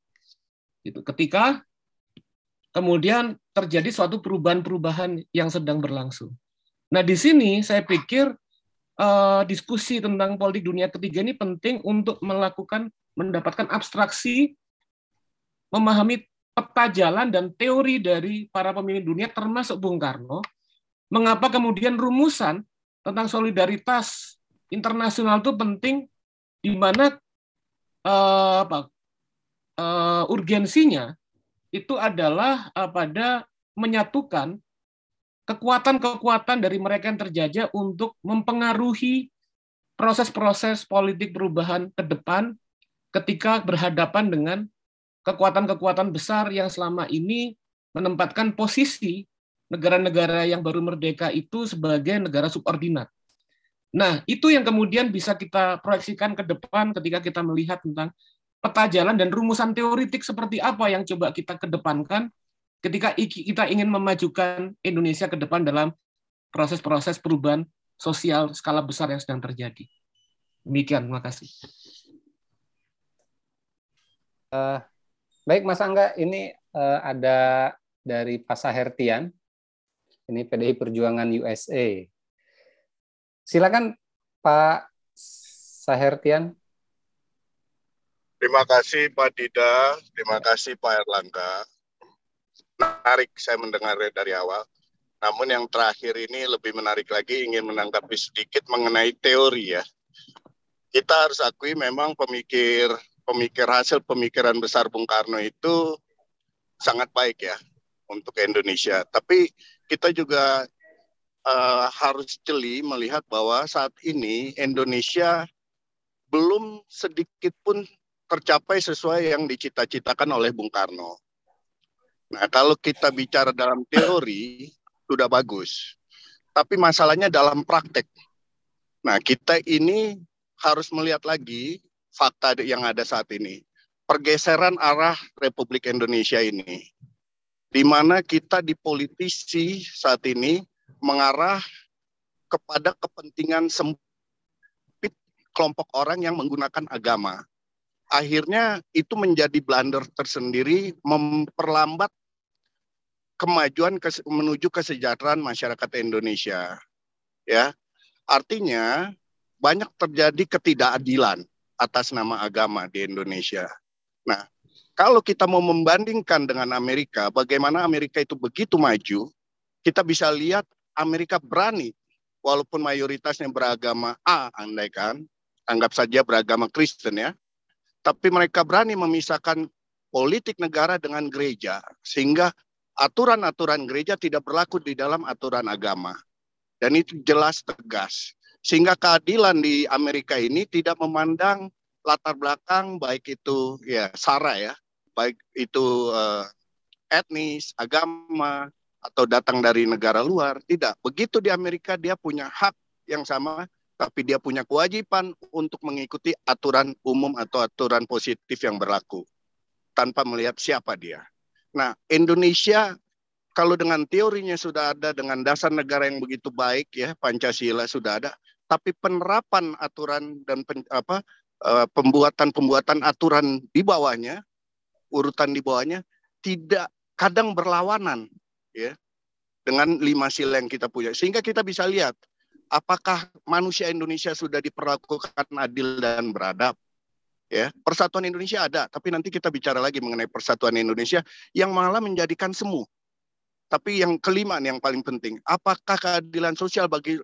Itu ketika kemudian terjadi suatu perubahan-perubahan yang sedang berlangsung. Nah di sini saya pikir uh, diskusi tentang politik dunia ketiga ini penting untuk melakukan mendapatkan abstraksi, memahami peta jalan dan teori dari para pemimpin dunia termasuk Bung Karno, mengapa kemudian rumusan tentang solidaritas internasional itu penting di mana uh, apa uh, urgensinya itu adalah uh, pada menyatukan kekuatan-kekuatan dari mereka yang terjajah untuk mempengaruhi proses-proses politik perubahan ke depan ketika berhadapan dengan kekuatan-kekuatan besar yang selama ini menempatkan posisi negara-negara yang baru merdeka itu sebagai negara subordinat. Nah, itu yang kemudian bisa kita proyeksikan ke depan ketika kita melihat tentang peta jalan dan rumusan teoritik seperti apa yang coba kita kedepankan ketika kita ingin memajukan Indonesia ke depan dalam proses-proses perubahan sosial skala besar yang sedang terjadi. Demikian, terima kasih. Uh, baik, Mas Angga, ini uh, ada dari Pak Sahertian. Ini PDI Perjuangan USA. Silakan Pak Sahertian. Terima kasih Pak Dida, terima kasih Pak Erlangga. Menarik saya mendengar dari awal. Namun yang terakhir ini lebih menarik lagi ingin menanggapi sedikit mengenai teori ya. Kita harus akui memang pemikir pemikir hasil pemikiran besar Bung Karno itu sangat baik ya untuk Indonesia. Tapi kita juga uh, harus jeli melihat bahwa saat ini Indonesia belum sedikit pun tercapai sesuai yang dicita-citakan oleh Bung Karno. Nah, kalau kita bicara dalam teori sudah bagus. Tapi masalahnya dalam praktek. Nah, kita ini harus melihat lagi fakta yang ada saat ini. Pergeseran arah Republik Indonesia ini di mana kita di politisi saat ini mengarah kepada kepentingan sempit kelompok orang yang menggunakan agama. Akhirnya itu menjadi blunder tersendiri memperlambat kemajuan kes, menuju kesejahteraan masyarakat Indonesia. Ya. Artinya banyak terjadi ketidakadilan atas nama agama di Indonesia. Nah, kalau kita mau membandingkan dengan Amerika, bagaimana Amerika itu begitu maju, kita bisa lihat Amerika berani walaupun mayoritasnya beragama A andaikan anggap saja beragama Kristen ya tapi mereka berani memisahkan politik negara dengan gereja sehingga aturan-aturan gereja tidak berlaku di dalam aturan agama dan itu jelas tegas sehingga keadilan di Amerika ini tidak memandang latar belakang baik itu ya sara ya baik itu uh, etnis agama atau datang dari negara luar. Tidak. Begitu di Amerika dia punya hak yang sama, tapi dia punya kewajiban untuk mengikuti aturan umum atau aturan positif yang berlaku tanpa melihat siapa dia. Nah, Indonesia kalau dengan teorinya sudah ada dengan dasar negara yang begitu baik ya, Pancasila sudah ada, tapi penerapan aturan dan pen, apa eh, pembuatan-pembuatan aturan di bawahnya, urutan di bawahnya tidak kadang berlawanan ya dengan lima sila yang kita punya. Sehingga kita bisa lihat apakah manusia Indonesia sudah diperlakukan adil dan beradab ya persatuan Indonesia ada tapi nanti kita bicara lagi mengenai persatuan Indonesia yang malah menjadikan semu. Tapi yang kelima yang paling penting apakah keadilan sosial bagi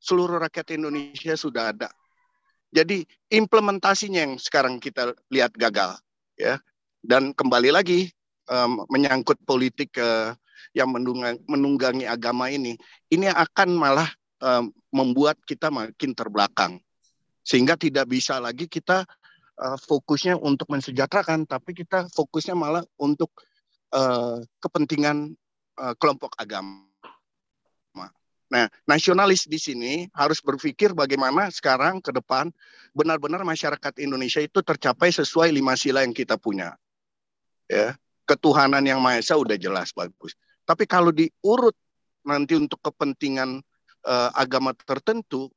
seluruh rakyat Indonesia sudah ada? Jadi implementasinya yang sekarang kita lihat gagal ya. Dan kembali lagi um, menyangkut politik uh, yang menunggangi agama ini, ini akan malah uh, membuat kita makin terbelakang. Sehingga tidak bisa lagi kita uh, fokusnya untuk mensejahterakan, tapi kita fokusnya malah untuk uh, kepentingan uh, kelompok agama. Nah, nasionalis di sini harus berpikir bagaimana sekarang ke depan benar-benar masyarakat Indonesia itu tercapai sesuai lima sila yang kita punya. Ya, ketuhanan yang maha esa udah jelas bagus. Tapi kalau diurut nanti untuk kepentingan uh, agama tertentu,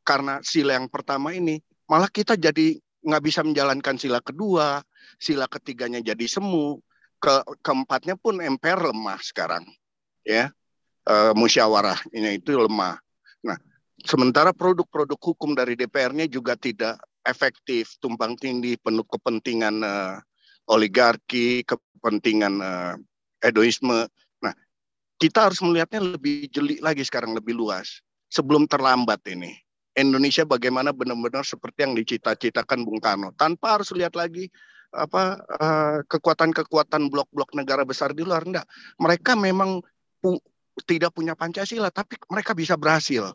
karena sila yang pertama ini, malah kita jadi nggak bisa menjalankan sila kedua, sila ketiganya jadi semu, ke keempatnya pun MPR lemah sekarang, ya. Uh, musyawarahnya itu lemah. Nah, sementara produk-produk hukum dari DPR-nya juga tidak efektif, tumpang tindih, penuh kepentingan uh, oligarki, kepentingan uh, edoisme. Kita harus melihatnya lebih jeli lagi sekarang lebih luas. Sebelum terlambat ini. Indonesia bagaimana benar-benar seperti yang dicita-citakan Bung Karno tanpa harus lihat lagi apa uh, kekuatan-kekuatan blok-blok negara besar di luar enggak. Mereka memang pu tidak punya Pancasila tapi mereka bisa berhasil.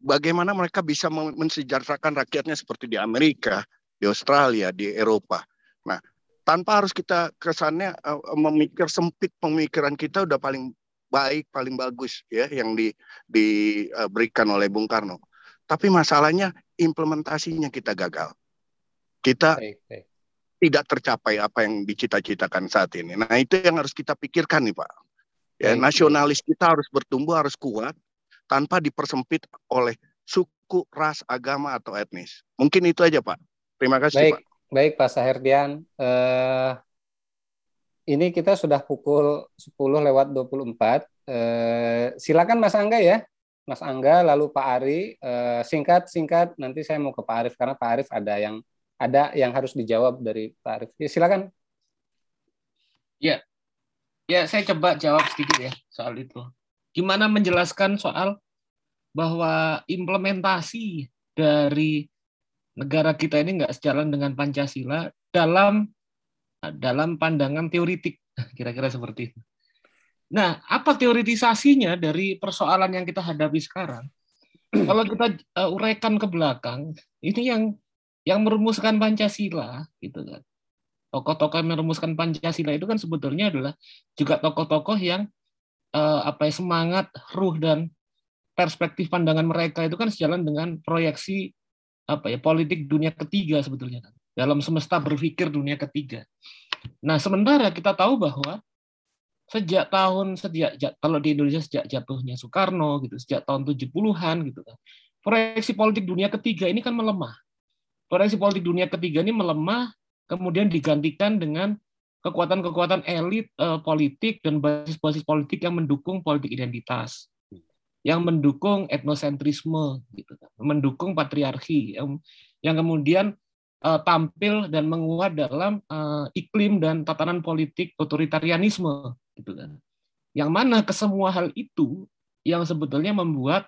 Bagaimana mereka bisa mensejahterakan rakyatnya seperti di Amerika, di Australia, di Eropa. Nah, tanpa harus kita kesannya uh, memikir sempit pemikiran kita udah paling baik, paling bagus ya yang di, diberikan oleh Bung Karno. Tapi masalahnya implementasinya kita gagal. Kita baik, baik. tidak tercapai apa yang dicita-citakan saat ini. Nah itu yang harus kita pikirkan nih Pak. Ya, baik, nasionalis kita harus bertumbuh, harus kuat tanpa dipersempit oleh suku, ras, agama atau etnis. Mungkin itu aja Pak. Terima kasih baik, Pak. Baik Pak Saherdian. Uh, ini kita sudah pukul 10 lewat 24. Eh, silakan Mas Angga ya. Mas Angga lalu Pak Ari eh, singkat singkat nanti saya mau ke Pak Arif karena Pak Arif ada yang ada yang harus dijawab dari Pak Arif. Ya, silakan. Ya. Ya, saya coba jawab sedikit ya soal itu. Gimana menjelaskan soal bahwa implementasi dari negara kita ini nggak sejalan dengan Pancasila dalam dalam pandangan teoritik, kira-kira seperti itu. Nah, apa teoritisasinya dari persoalan yang kita hadapi sekarang? Kalau kita uh, uraikan ke belakang, ini yang yang merumuskan Pancasila, gitu kan. Tokoh-tokoh yang merumuskan Pancasila itu kan sebetulnya adalah juga tokoh-tokoh yang uh, apa ya semangat, ruh dan perspektif pandangan mereka itu kan sejalan dengan proyeksi apa ya politik dunia ketiga sebetulnya kan dalam semesta berpikir dunia ketiga. Nah, sementara kita tahu bahwa sejak tahun sejak kalau di Indonesia sejak jatuhnya Soekarno gitu, sejak tahun 70-an gitu kan. Proyeksi politik dunia ketiga ini kan melemah. Proyeksi politik dunia ketiga ini melemah kemudian digantikan dengan kekuatan-kekuatan elit eh, politik dan basis-basis politik yang mendukung politik identitas yang mendukung etnosentrisme gitu kan, mendukung patriarki yang yang kemudian uh, tampil dan menguat dalam uh, iklim dan tatanan politik otoritarianisme gitu kan. Yang mana kesemua hal itu yang sebetulnya membuat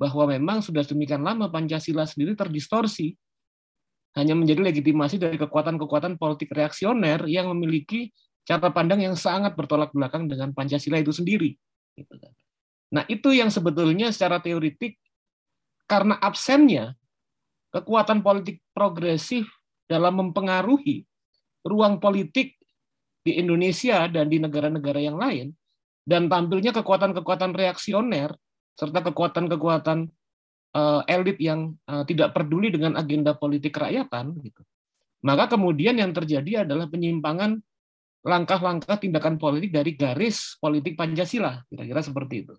bahwa memang sudah demikian lama Pancasila sendiri terdistorsi hanya menjadi legitimasi dari kekuatan-kekuatan politik reaksioner yang memiliki cara pandang yang sangat bertolak belakang dengan Pancasila itu sendiri. Gitu kan. Nah itu yang sebetulnya secara teoritik karena absennya kekuatan politik progresif dalam mempengaruhi ruang politik di Indonesia dan di negara-negara yang lain, dan tampilnya kekuatan-kekuatan reaksioner serta kekuatan-kekuatan uh, elit yang uh, tidak peduli dengan agenda politik kerakyatan, gitu. maka kemudian yang terjadi adalah penyimpangan langkah-langkah tindakan politik dari garis politik Pancasila, kira-kira seperti itu.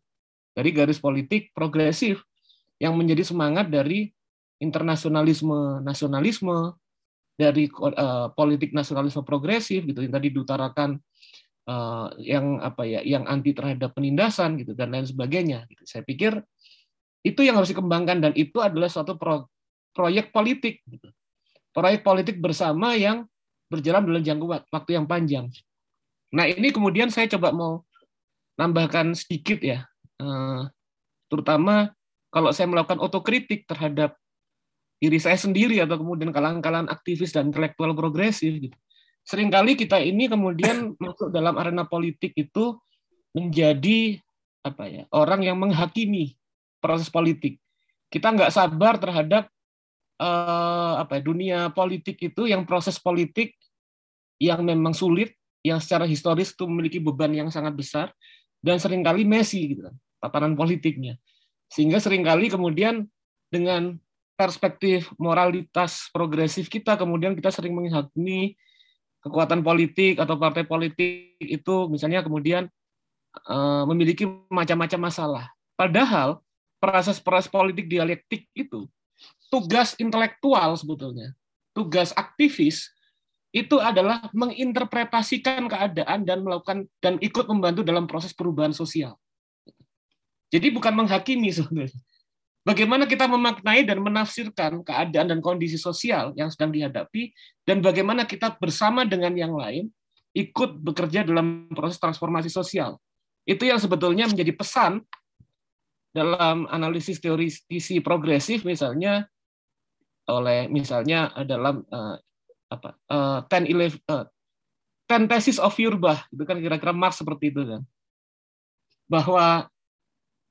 Dari garis politik progresif yang menjadi semangat dari internasionalisme nasionalisme dari uh, politik nasionalisme progresif gitu yang tadi diutarakan uh, yang apa ya yang anti terhadap penindasan gitu dan lain sebagainya gitu. Saya pikir itu yang harus dikembangkan dan itu adalah suatu pro, proyek politik gitu. Proyek politik bersama yang berjalan dalam jangka waktu yang panjang. Nah, ini kemudian saya coba mau nambahkan sedikit ya. Uh, terutama kalau saya melakukan otokritik terhadap diri saya sendiri atau kemudian kalangan-kalangan aktivis dan intelektual progresif gitu. Seringkali kita ini kemudian masuk dalam arena politik itu menjadi apa ya orang yang menghakimi proses politik. Kita nggak sabar terhadap uh, apa ya, dunia politik itu yang proses politik yang memang sulit, yang secara historis itu memiliki beban yang sangat besar dan sering kali messy gitu kan, tatanan politiknya. Sehingga sering kali kemudian dengan perspektif moralitas progresif kita kemudian kita sering menghakimi kekuatan politik atau partai politik itu misalnya kemudian uh, memiliki macam-macam masalah. Padahal proses-proses politik dialektik itu tugas intelektual sebetulnya, tugas aktivis itu adalah menginterpretasikan keadaan dan melakukan dan ikut membantu dalam proses perubahan sosial. Jadi bukan menghakimi sebenarnya. Bagaimana kita memaknai dan menafsirkan keadaan dan kondisi sosial yang sedang dihadapi, dan bagaimana kita bersama dengan yang lain ikut bekerja dalam proses transformasi sosial. Itu yang sebetulnya menjadi pesan dalam analisis teoritisi progresif, misalnya oleh misalnya dalam uh, apa uh, ten uh, ten thesis of Feuerbach itu kan kira-kira Marx seperti itu kan bahwa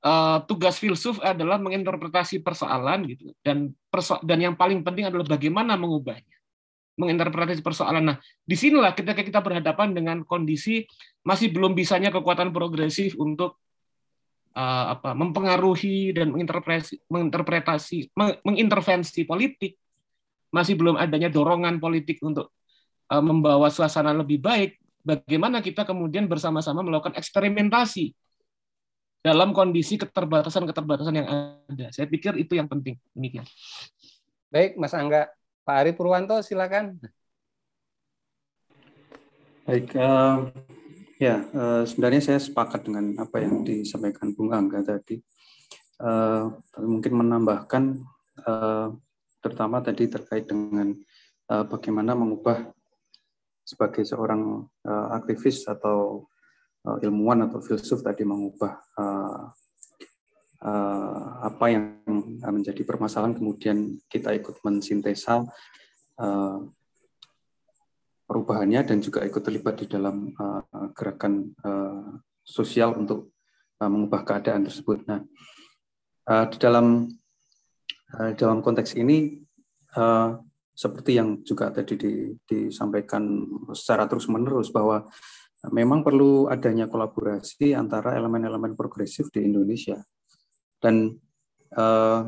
uh, tugas filsuf adalah menginterpretasi persoalan gitu dan perso dan yang paling penting adalah bagaimana mengubahnya menginterpretasi persoalan. Nah, di sinilah ketika kita berhadapan dengan kondisi masih belum bisanya kekuatan progresif untuk uh, apa mempengaruhi dan menginterpretasi menginterpretasi mengintervensi politik, masih belum adanya dorongan politik untuk uh, membawa suasana lebih baik. Bagaimana kita kemudian bersama-sama melakukan eksperimentasi dalam kondisi keterbatasan-keterbatasan yang ada. Saya pikir itu yang penting. Demikian. Baik, Mas Angga. Pak Ari Purwanto, silakan. Baik, uh, ya uh, sebenarnya saya sepakat dengan apa yang disampaikan Bung Angga tadi. Uh, mungkin menambahkan, uh, terutama tadi terkait dengan uh, bagaimana mengubah sebagai seorang uh, aktivis atau uh, ilmuwan atau filsuf tadi mengubah uh, uh, apa yang menjadi permasalahan kemudian kita ikut mensintesa uh, perubahannya dan juga ikut terlibat di dalam uh, gerakan uh, sosial untuk uh, mengubah keadaan tersebut. Nah, uh, di dalam uh, dalam konteks ini uh, seperti yang juga tadi di, disampaikan secara terus menerus bahwa memang perlu adanya kolaborasi antara elemen-elemen progresif di Indonesia. Dan eh,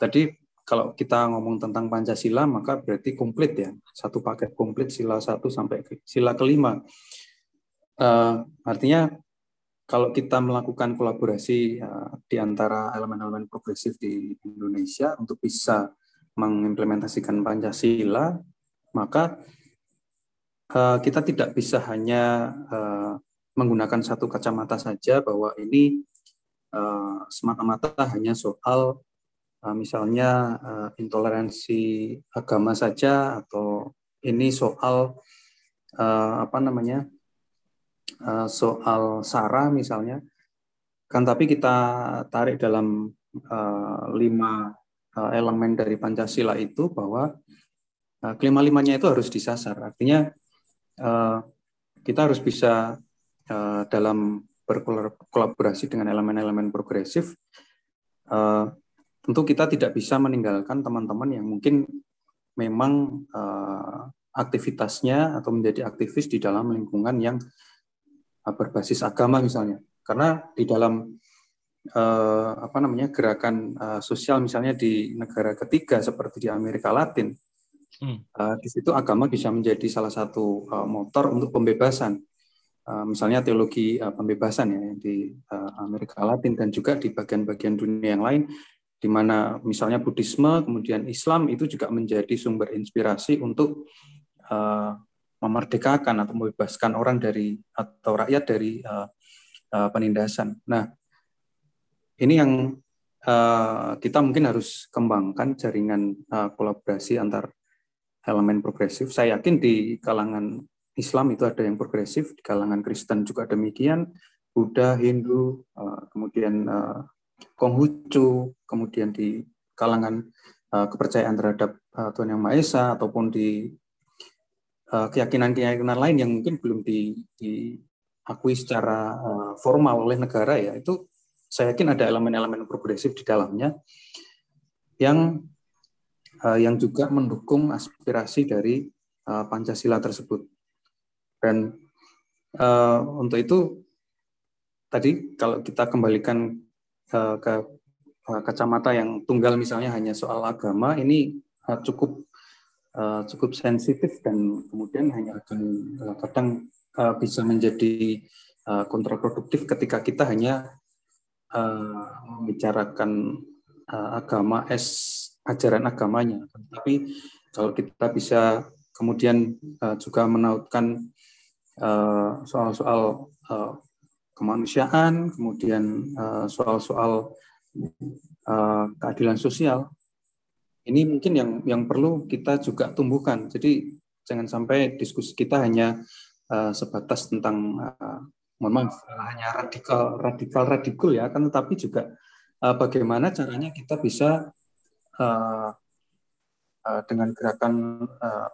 tadi kalau kita ngomong tentang Pancasila, maka berarti komplit ya, satu paket komplit sila satu sampai sila kelima. uh, artinya kalau kita melakukan kolaborasi uh, di antara elemen-elemen progresif di Indonesia untuk bisa mengimplementasikan Pancasila, maka uh, kita tidak bisa hanya uh, menggunakan satu kacamata saja bahwa ini uh, semata-mata hanya soal misalnya intoleransi agama saja atau ini soal apa namanya soal sara misalnya. Kan tapi kita tarik dalam lima elemen dari pancasila itu bahwa kelima limanya itu harus disasar. Artinya uh, kita harus bisa uh, dalam berkolaborasi dengan elemen-elemen progresif uh, tentu kita tidak bisa meninggalkan teman-teman yang mungkin memang aktivitasnya atau menjadi aktivis di dalam lingkungan yang berbasis agama misalnya. Karena di dalam apa namanya gerakan sosial misalnya di negara ketiga seperti di Amerika Latin uh, di situ agama bisa menjadi salah satu uh, motor untuk pembebasan uh, misalnya teologi uh, pembebasan ya di uh, Amerika Latin dan juga di bagian-bagian dunia yang lain di mana misalnya Buddhisme, kemudian Islam itu juga menjadi sumber inspirasi untuk uh, memerdekakan atau membebaskan orang dari atau rakyat dari uh, uh, penindasan. Nah, ini yang uh, kita mungkin harus kembangkan jaringan uh, kolaborasi antar elemen progresif. Saya yakin di kalangan Islam itu ada yang progresif, di kalangan Kristen juga demikian, Buddha, Hindu, uh, kemudian uh, Konghucu, kemudian di kalangan uh, kepercayaan terhadap uh, Tuhan Yang Maha Esa ataupun di keyakinan-keyakinan lain yang mungkin belum di, diakui secara formal oleh negara ya itu saya yakin ada elemen-elemen progresif di dalamnya yang yang juga mendukung aspirasi dari uh, Pancasila tersebut. Dan uh, untuk itu tadi kalau kita kembalikan Eh, ke eh, kacamata yang tunggal misalnya hanya soal agama ini eh, cukup cukup sensitif dan kemudian hanya akan kadang bisa menjadi kontraproduktif ketika kita hanya membicarakan agama es ajaran agamanya tapi kalau kita bisa kemudian juga menautkan soal-soal kemanusiaan, kemudian eh, soal-soal uh, keadilan sosial. Ini mungkin yang yang perlu kita juga tumbuhkan. Jadi jangan sampai diskusi kita hanya uh, sebatas tentang uh, mohon maaf hanya radikal radikal radikal ya, kan tetapi juga uh, bagaimana caranya kita bisa uh, uh, dengan gerakan uh,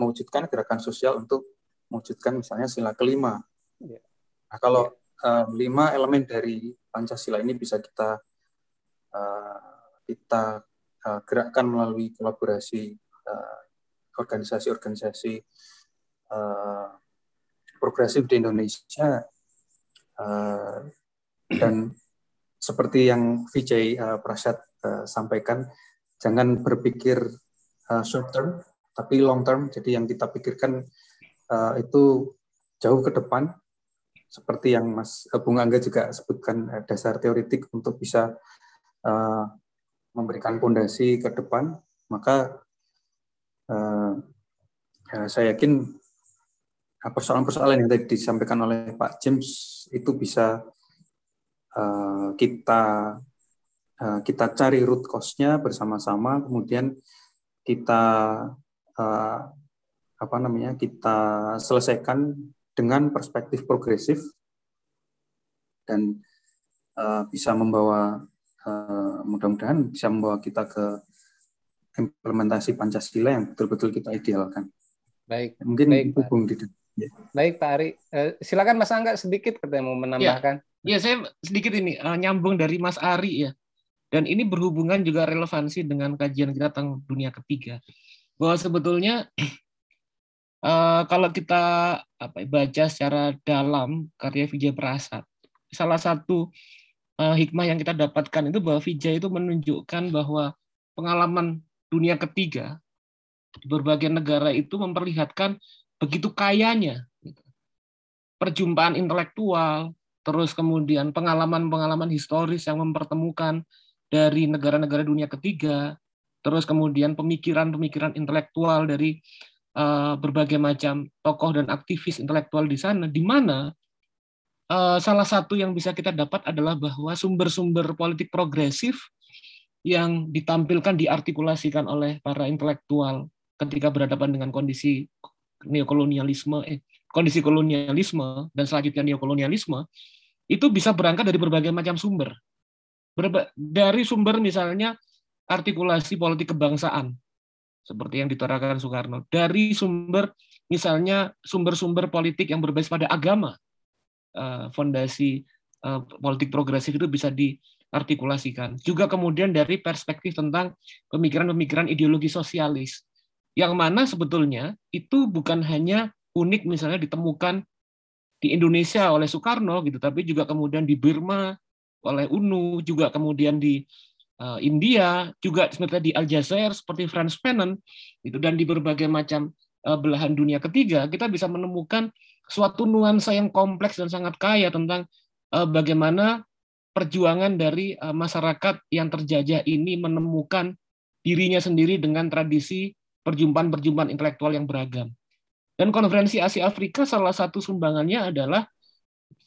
mewujudkan gerakan sosial untuk mewujudkan misalnya sila kelima. Ya. Nah, kalau uh, lima elemen dari Pancasila ini bisa kita uh, kita uh, gerakkan melalui kolaborasi organisasi-organisasi uh, progresif di Indonesia uh, dan seperti yang Vijay uh, Prasad uh, sampaikan jangan berpikir uh, short term tapi long term. Jadi yang kita pikirkan uh, itu jauh ke depan. Seperti yang Mas eh, Bung Angga juga sebutkan dasar teoritik untuk bisa uh, memberikan fondasi ke depan, maka uh, ya, saya yakin persoalan-persoalan yang tadi disampaikan oleh Pak James itu bisa uh, kita kita cari root cause-nya bersama-sama, kemudian kita uh, apa namanya kita selesaikan dengan perspektif progresif dan uh, bisa membawa uh, mudah-mudahan bisa membawa kita ke implementasi Pancasila yang betul-betul kita idealkan. Baik. Mungkin baik, itu Bung Didi. Ya. Baik Pak Ari, uh, silakan Mas Angga sedikit katanya mau menambahkan. Ya, ya saya sedikit ini uh, nyambung dari Mas Ari ya. Dan ini berhubungan juga relevansi dengan kajian kita tentang dunia ketiga. Bahwa sebetulnya uh, kalau kita apa ya, baca secara dalam karya Vijay Prasad, salah satu uh, hikmah yang kita dapatkan itu bahwa Vijay itu menunjukkan bahwa pengalaman dunia ketiga di berbagai negara itu memperlihatkan begitu kayanya gitu. perjumpaan intelektual, terus kemudian pengalaman-pengalaman historis yang mempertemukan dari negara-negara dunia ketiga, terus kemudian pemikiran-pemikiran intelektual dari uh, berbagai macam tokoh dan aktivis intelektual di sana, di mana uh, salah satu yang bisa kita dapat adalah bahwa sumber-sumber politik progresif yang ditampilkan diartikulasikan oleh para intelektual ketika berhadapan dengan kondisi neokolonialisme, eh, kondisi kolonialisme dan selanjutnya neokolonialisme itu bisa berangkat dari berbagai macam sumber. Dari sumber misalnya artikulasi politik kebangsaan seperti yang ditarakan Soekarno. Dari sumber misalnya sumber-sumber politik yang berbasis pada agama eh, fondasi eh, politik progresif itu bisa diartikulasikan. Juga kemudian dari perspektif tentang pemikiran-pemikiran ideologi sosialis yang mana sebetulnya itu bukan hanya unik misalnya ditemukan di Indonesia oleh Soekarno gitu tapi juga kemudian di Burma oleh UNU juga kemudian di uh, India, juga seperti di Aljazair seperti Franz Fanon, itu dan di berbagai macam uh, belahan dunia ketiga, kita bisa menemukan suatu nuansa yang kompleks dan sangat kaya tentang uh, bagaimana perjuangan dari uh, masyarakat yang terjajah ini menemukan dirinya sendiri dengan tradisi perjumpaan-perjumpaan intelektual yang beragam. Dan konferensi Asia Afrika salah satu sumbangannya adalah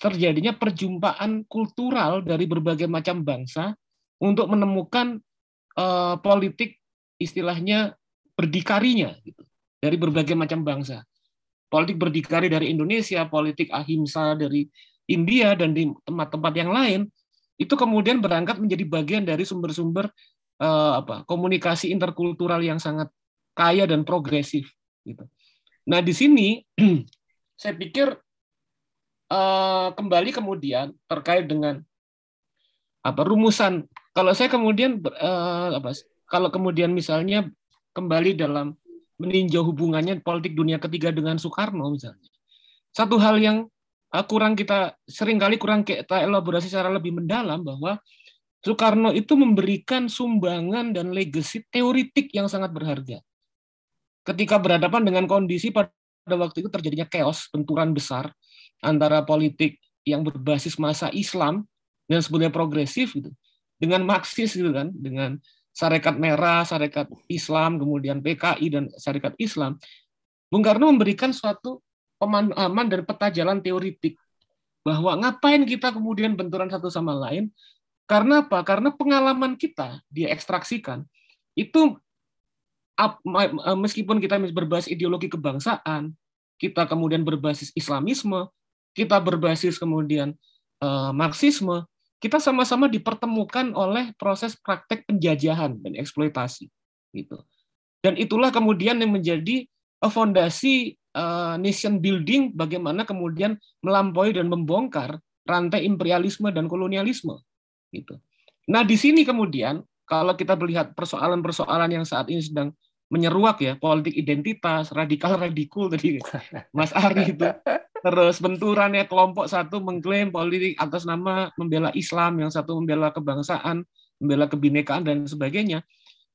terjadinya perjumpaan kultural dari berbagai macam bangsa untuk menemukan uh, politik istilahnya berdikarinya gitu, dari berbagai macam bangsa. Politik berdikari dari Indonesia, politik ahimsa dari India dan di tempat-tempat yang lain itu kemudian berangkat menjadi bagian dari sumber-sumber uh, apa komunikasi interkultural yang sangat kaya dan progresif gitu. Nah, di sini saya pikir uh, kembali kemudian terkait dengan apa rumusan kalau saya kemudian uh, apa kalau kemudian misalnya kembali dalam meninjau hubungannya politik dunia ketiga dengan Soekarno misalnya satu hal yang uh, kurang kita sering kali kurang kita elaborasi secara lebih mendalam bahwa Soekarno itu memberikan sumbangan dan legacy teoritik yang sangat berharga. Ketika berhadapan dengan kondisi pada waktu itu terjadinya chaos, benturan besar antara politik yang berbasis masa Islam dan sebetulnya progresif gitu dengan Marxis gitu kan, dengan Sarekat Merah, Sarekat Islam, kemudian PKI dan Sarekat Islam, Bung Karno memberikan suatu pemahaman dan peta jalan teoritik bahwa ngapain kita kemudian benturan satu sama lain karena apa? Karena pengalaman kita dia ekstraksikan itu meskipun kita berbasis ideologi kebangsaan, kita kemudian berbasis Islamisme, kita berbasis kemudian uh, Marxisme, kita sama-sama dipertemukan oleh proses praktek penjajahan dan eksploitasi gitu. Dan itulah kemudian yang menjadi eh, fondasi uh, nation building bagaimana kemudian melampaui dan membongkar rantai imperialisme dan kolonialisme gitu. Nah, di sini kemudian kalau kita melihat persoalan-persoalan yang saat ini sedang menyeruak ya, politik identitas, radikal radikul tadi Mas Ari itu terus benturannya kelompok satu mengklaim politik atas nama membela Islam, yang satu membela kebangsaan, membela kebinekaan dan sebagainya,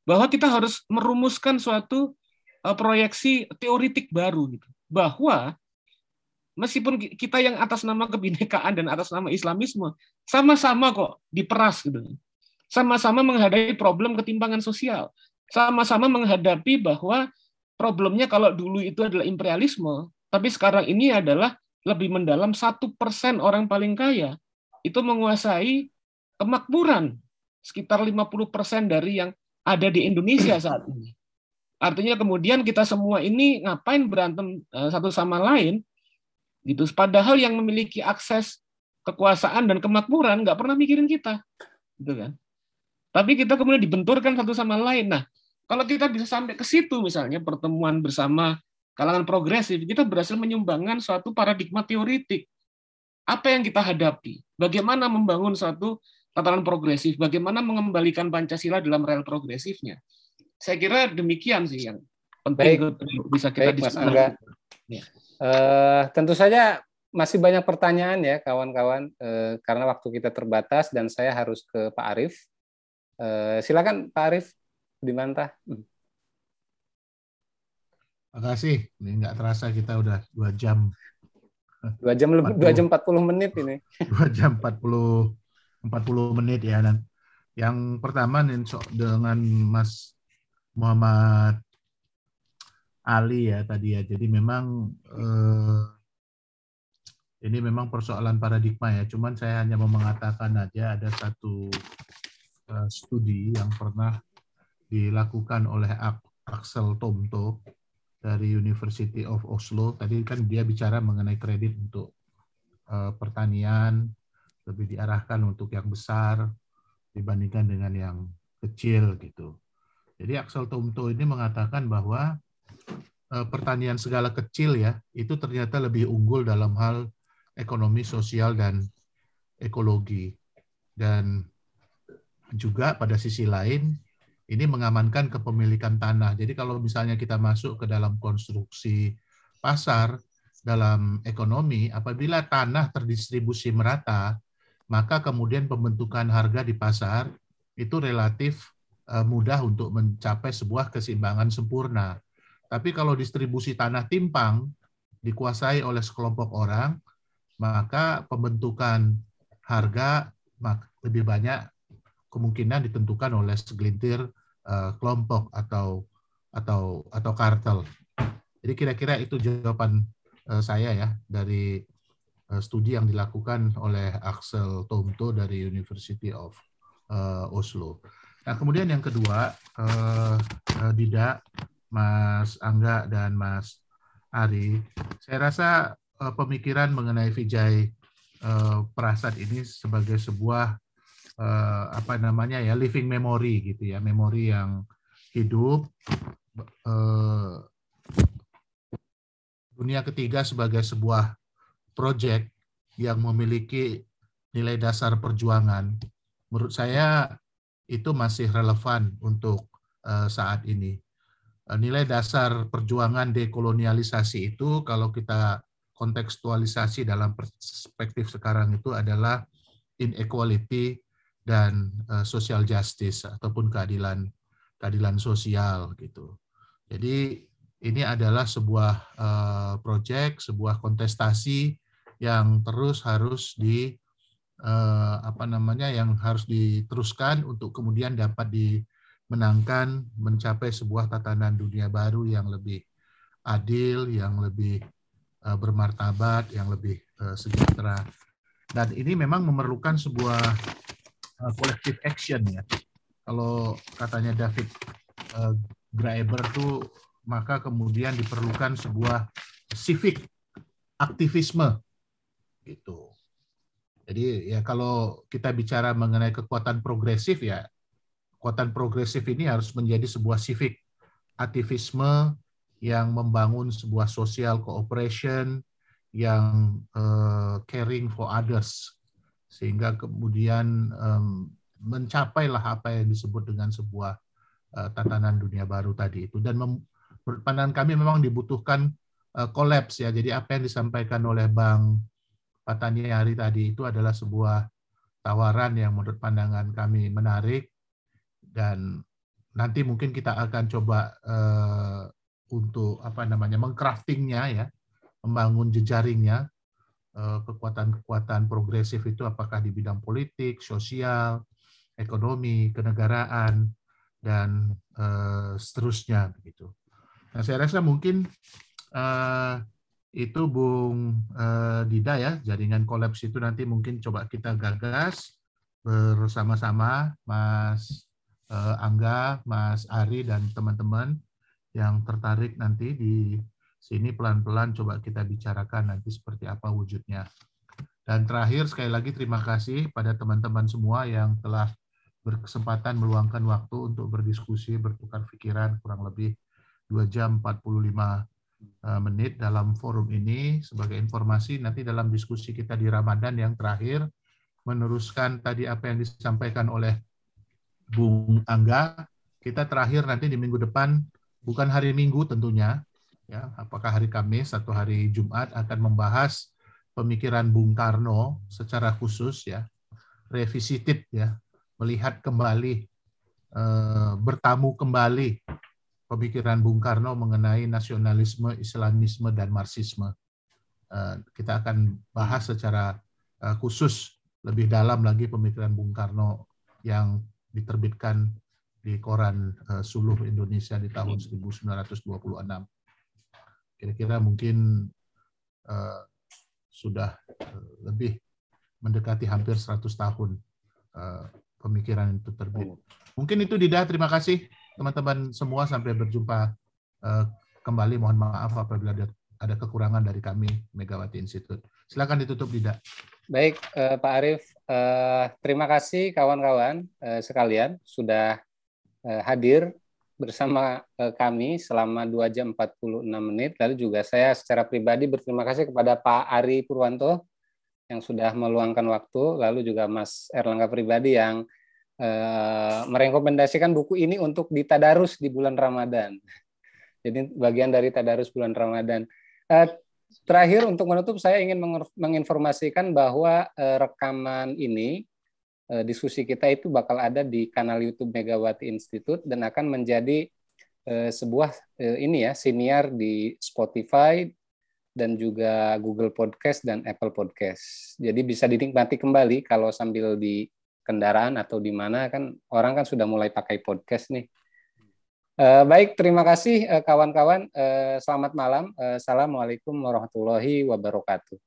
bahwa kita harus merumuskan suatu eh, proyeksi teoritik baru gitu. Bahwa meskipun kita yang atas nama kebinekaan dan atas nama Islamisme sama-sama kok diperas gitu. Sama-sama menghadapi problem ketimpangan sosial. Sama-sama menghadapi bahwa problemnya kalau dulu itu adalah imperialisme, tapi sekarang ini adalah lebih mendalam satu persen orang paling kaya itu menguasai kemakmuran sekitar 50 persen dari yang ada di Indonesia saat ini. Artinya kemudian kita semua ini ngapain berantem eh, satu sama lain gitu. Padahal yang memiliki akses kekuasaan dan kemakmuran nggak pernah mikirin kita, gitu kan? Tapi kita kemudian dibenturkan satu sama lain. Nah, kalau kita bisa sampai ke situ misalnya pertemuan bersama kalangan progresif, kita berhasil menyumbangkan suatu paradigma teoritik. Apa yang kita hadapi? Bagaimana membangun suatu tatanan progresif? Bagaimana mengembalikan Pancasila dalam rel progresifnya? Saya kira demikian sih yang penting baik, bisa kita diskusikan. Ya. Uh, tentu saja masih banyak pertanyaan ya kawan-kawan uh, karena waktu kita terbatas dan saya harus ke Pak Arief. Uh, silakan Pak Arief Dimantah. Hmm. Terima kasih. Ini nggak terasa kita udah dua jam Dua jam lebih, dua jam 40 menit ini. Dua jam 40 40 menit ya dan yang pertama dengan Mas Muhammad Ali ya tadi ya. Jadi memang eh, ini memang persoalan paradigma ya. Cuman saya hanya mau mengatakan aja ada satu uh, studi yang pernah dilakukan oleh Axel Tomto dari University of Oslo. Tadi kan dia bicara mengenai kredit untuk uh, pertanian lebih diarahkan untuk yang besar dibandingkan dengan yang kecil gitu. Jadi Axel Tomto ini mengatakan bahwa uh, pertanian segala kecil ya itu ternyata lebih unggul dalam hal ekonomi, sosial, dan ekologi. Dan juga pada sisi lain, ini mengamankan kepemilikan tanah. Jadi kalau misalnya kita masuk ke dalam konstruksi pasar, dalam ekonomi, apabila tanah terdistribusi merata, maka kemudian pembentukan harga di pasar itu relatif eh, mudah untuk mencapai sebuah keseimbangan sempurna. Tapi kalau distribusi tanah timpang, dikuasai oleh sekelompok orang, maka pembentukan harga lebih banyak kemungkinan ditentukan oleh segelintir uh, kelompok atau atau atau kartel. Jadi kira-kira itu jawaban uh, saya ya dari uh, studi yang dilakukan oleh Axel Tomto dari University of uh, Oslo. Nah kemudian yang kedua, uh, uh, Dida, Mas Angga dan Mas Ari, saya rasa uh, pemikiran mengenai Vijay uh, Prasad ini sebagai sebuah uh, apa namanya ya living memory gitu ya, memori yang hidup. Uh, dunia ketiga sebagai sebuah proyek yang memiliki nilai dasar perjuangan, menurut saya itu masih relevan untuk uh, saat ini. nilai dasar perjuangan dekolonialisasi itu kalau kita kontekstualisasi dalam perspektif sekarang itu adalah inequality dan uh, social justice ataupun keadilan keadilan sosial gitu. Jadi ini adalah sebuah uh, proyek, sebuah kontestasi yang terus harus di uh, apa namanya yang harus diteruskan untuk kemudian dapat dimenangkan mencapai sebuah tatanan dunia baru yang lebih adil, yang lebih Eh, bermartabat, yang lebih eh, sejahtera. Dan ini memang memerlukan sebuah uh, collective action ya. Kalau katanya David Graeber tuh maka kemudian diperlukan sebuah civic aktivisme gitu. Jadi ya kalau kita bicara mengenai kekuatan progresif ya kekuatan progresif ini harus menjadi sebuah civic aktivisme yang membangun sebuah social cooperation yang uh, caring for others sehingga kemudian um, mencapailah apa yang disebut dengan sebuah uh, tatanan dunia baru tadi itu. Dan pandangan kami memang dibutuhkan uh, kolaps ya. Jadi apa yang disampaikan oleh Bang Patani hari tadi itu adalah sebuah tawaran yang menurut pandangan kami menarik. Dan nanti mungkin kita akan coba uh, untuk apa namanya mengcraftingnya ya, membangun jejaringnya. eh, kekuatan-kekuatan progresif itu apakah di bidang politik, sosial, ekonomi, kenegaraan dan uh, seterusnya begitu. Nah, saya rasa mungkin uh, itu Bung uh, Dida ya, jaringan kolaps itu nanti mungkin coba kita gagas bersama-sama Mas uh, Angga, Mas Ari dan teman-teman yang tertarik nanti di sini pelan-pelan coba kita bicarakan nanti seperti apa wujudnya. Dan terakhir sekali lagi terima kasih pada teman-teman semua yang telah berkesempatan meluangkan waktu untuk berdiskusi, bertukar pikiran kurang lebih 2 jam 45 eh, menit dalam forum ini. Sebagai informasi nanti dalam diskusi kita di Ramadan yang terakhir meneruskan tadi apa yang disampaikan oleh Bung Angga, kita terakhir nanti di minggu depan bukan hari Minggu tentunya, ya, apakah hari Kamis atau hari Jumat akan membahas pemikiran Bung Karno secara khusus ya, revisited ya, melihat kembali eh, bertamu kembali pemikiran Bung Karno mengenai nasionalisme, Islamisme dan Marxisme. kita akan bahas secara khusus lebih dalam lagi pemikiran Bung Karno yang diterbitkan di koran Suluh Indonesia di tahun 1926. Kira-kira mungkin sudah lebih mendekati hampir 100 tahun pemikiran itu terbit. Mungkin itu Dida, terima kasih teman-teman semua sampai berjumpa kembali. Mohon maaf apabila ada kekurangan dari kami Megawati Institute. Silakan ditutup Dida. Baik, eh, Pak Arief, eh, terima kasih kawan-kawan eh, sekalian sudah eh, hadir bersama eh, kami selama 2 jam 46 menit. Lalu juga saya secara pribadi berterima kasih kepada Pak Ari Purwanto yang sudah meluangkan waktu, lalu juga Mas Erlangga pribadi yang eh, merekomendasikan buku ini untuk ditadarus di bulan Ramadan. Jadi bagian dari tadarus bulan Ramadan. Eh, terakhir untuk menutup saya ingin menginformasikan bahwa rekaman ini diskusi kita itu bakal ada di kanal YouTube Megawati Institute dan akan menjadi eh, sebuah eh, ini ya siniar di Spotify dan juga Google Podcast dan Apple Podcast. Jadi bisa dinikmati kembali kalau sambil di kendaraan atau di mana kan orang kan sudah mulai pakai podcast nih. Baik, terima kasih kawan-kawan. Selamat malam. Assalamualaikum warahmatullahi wabarakatuh.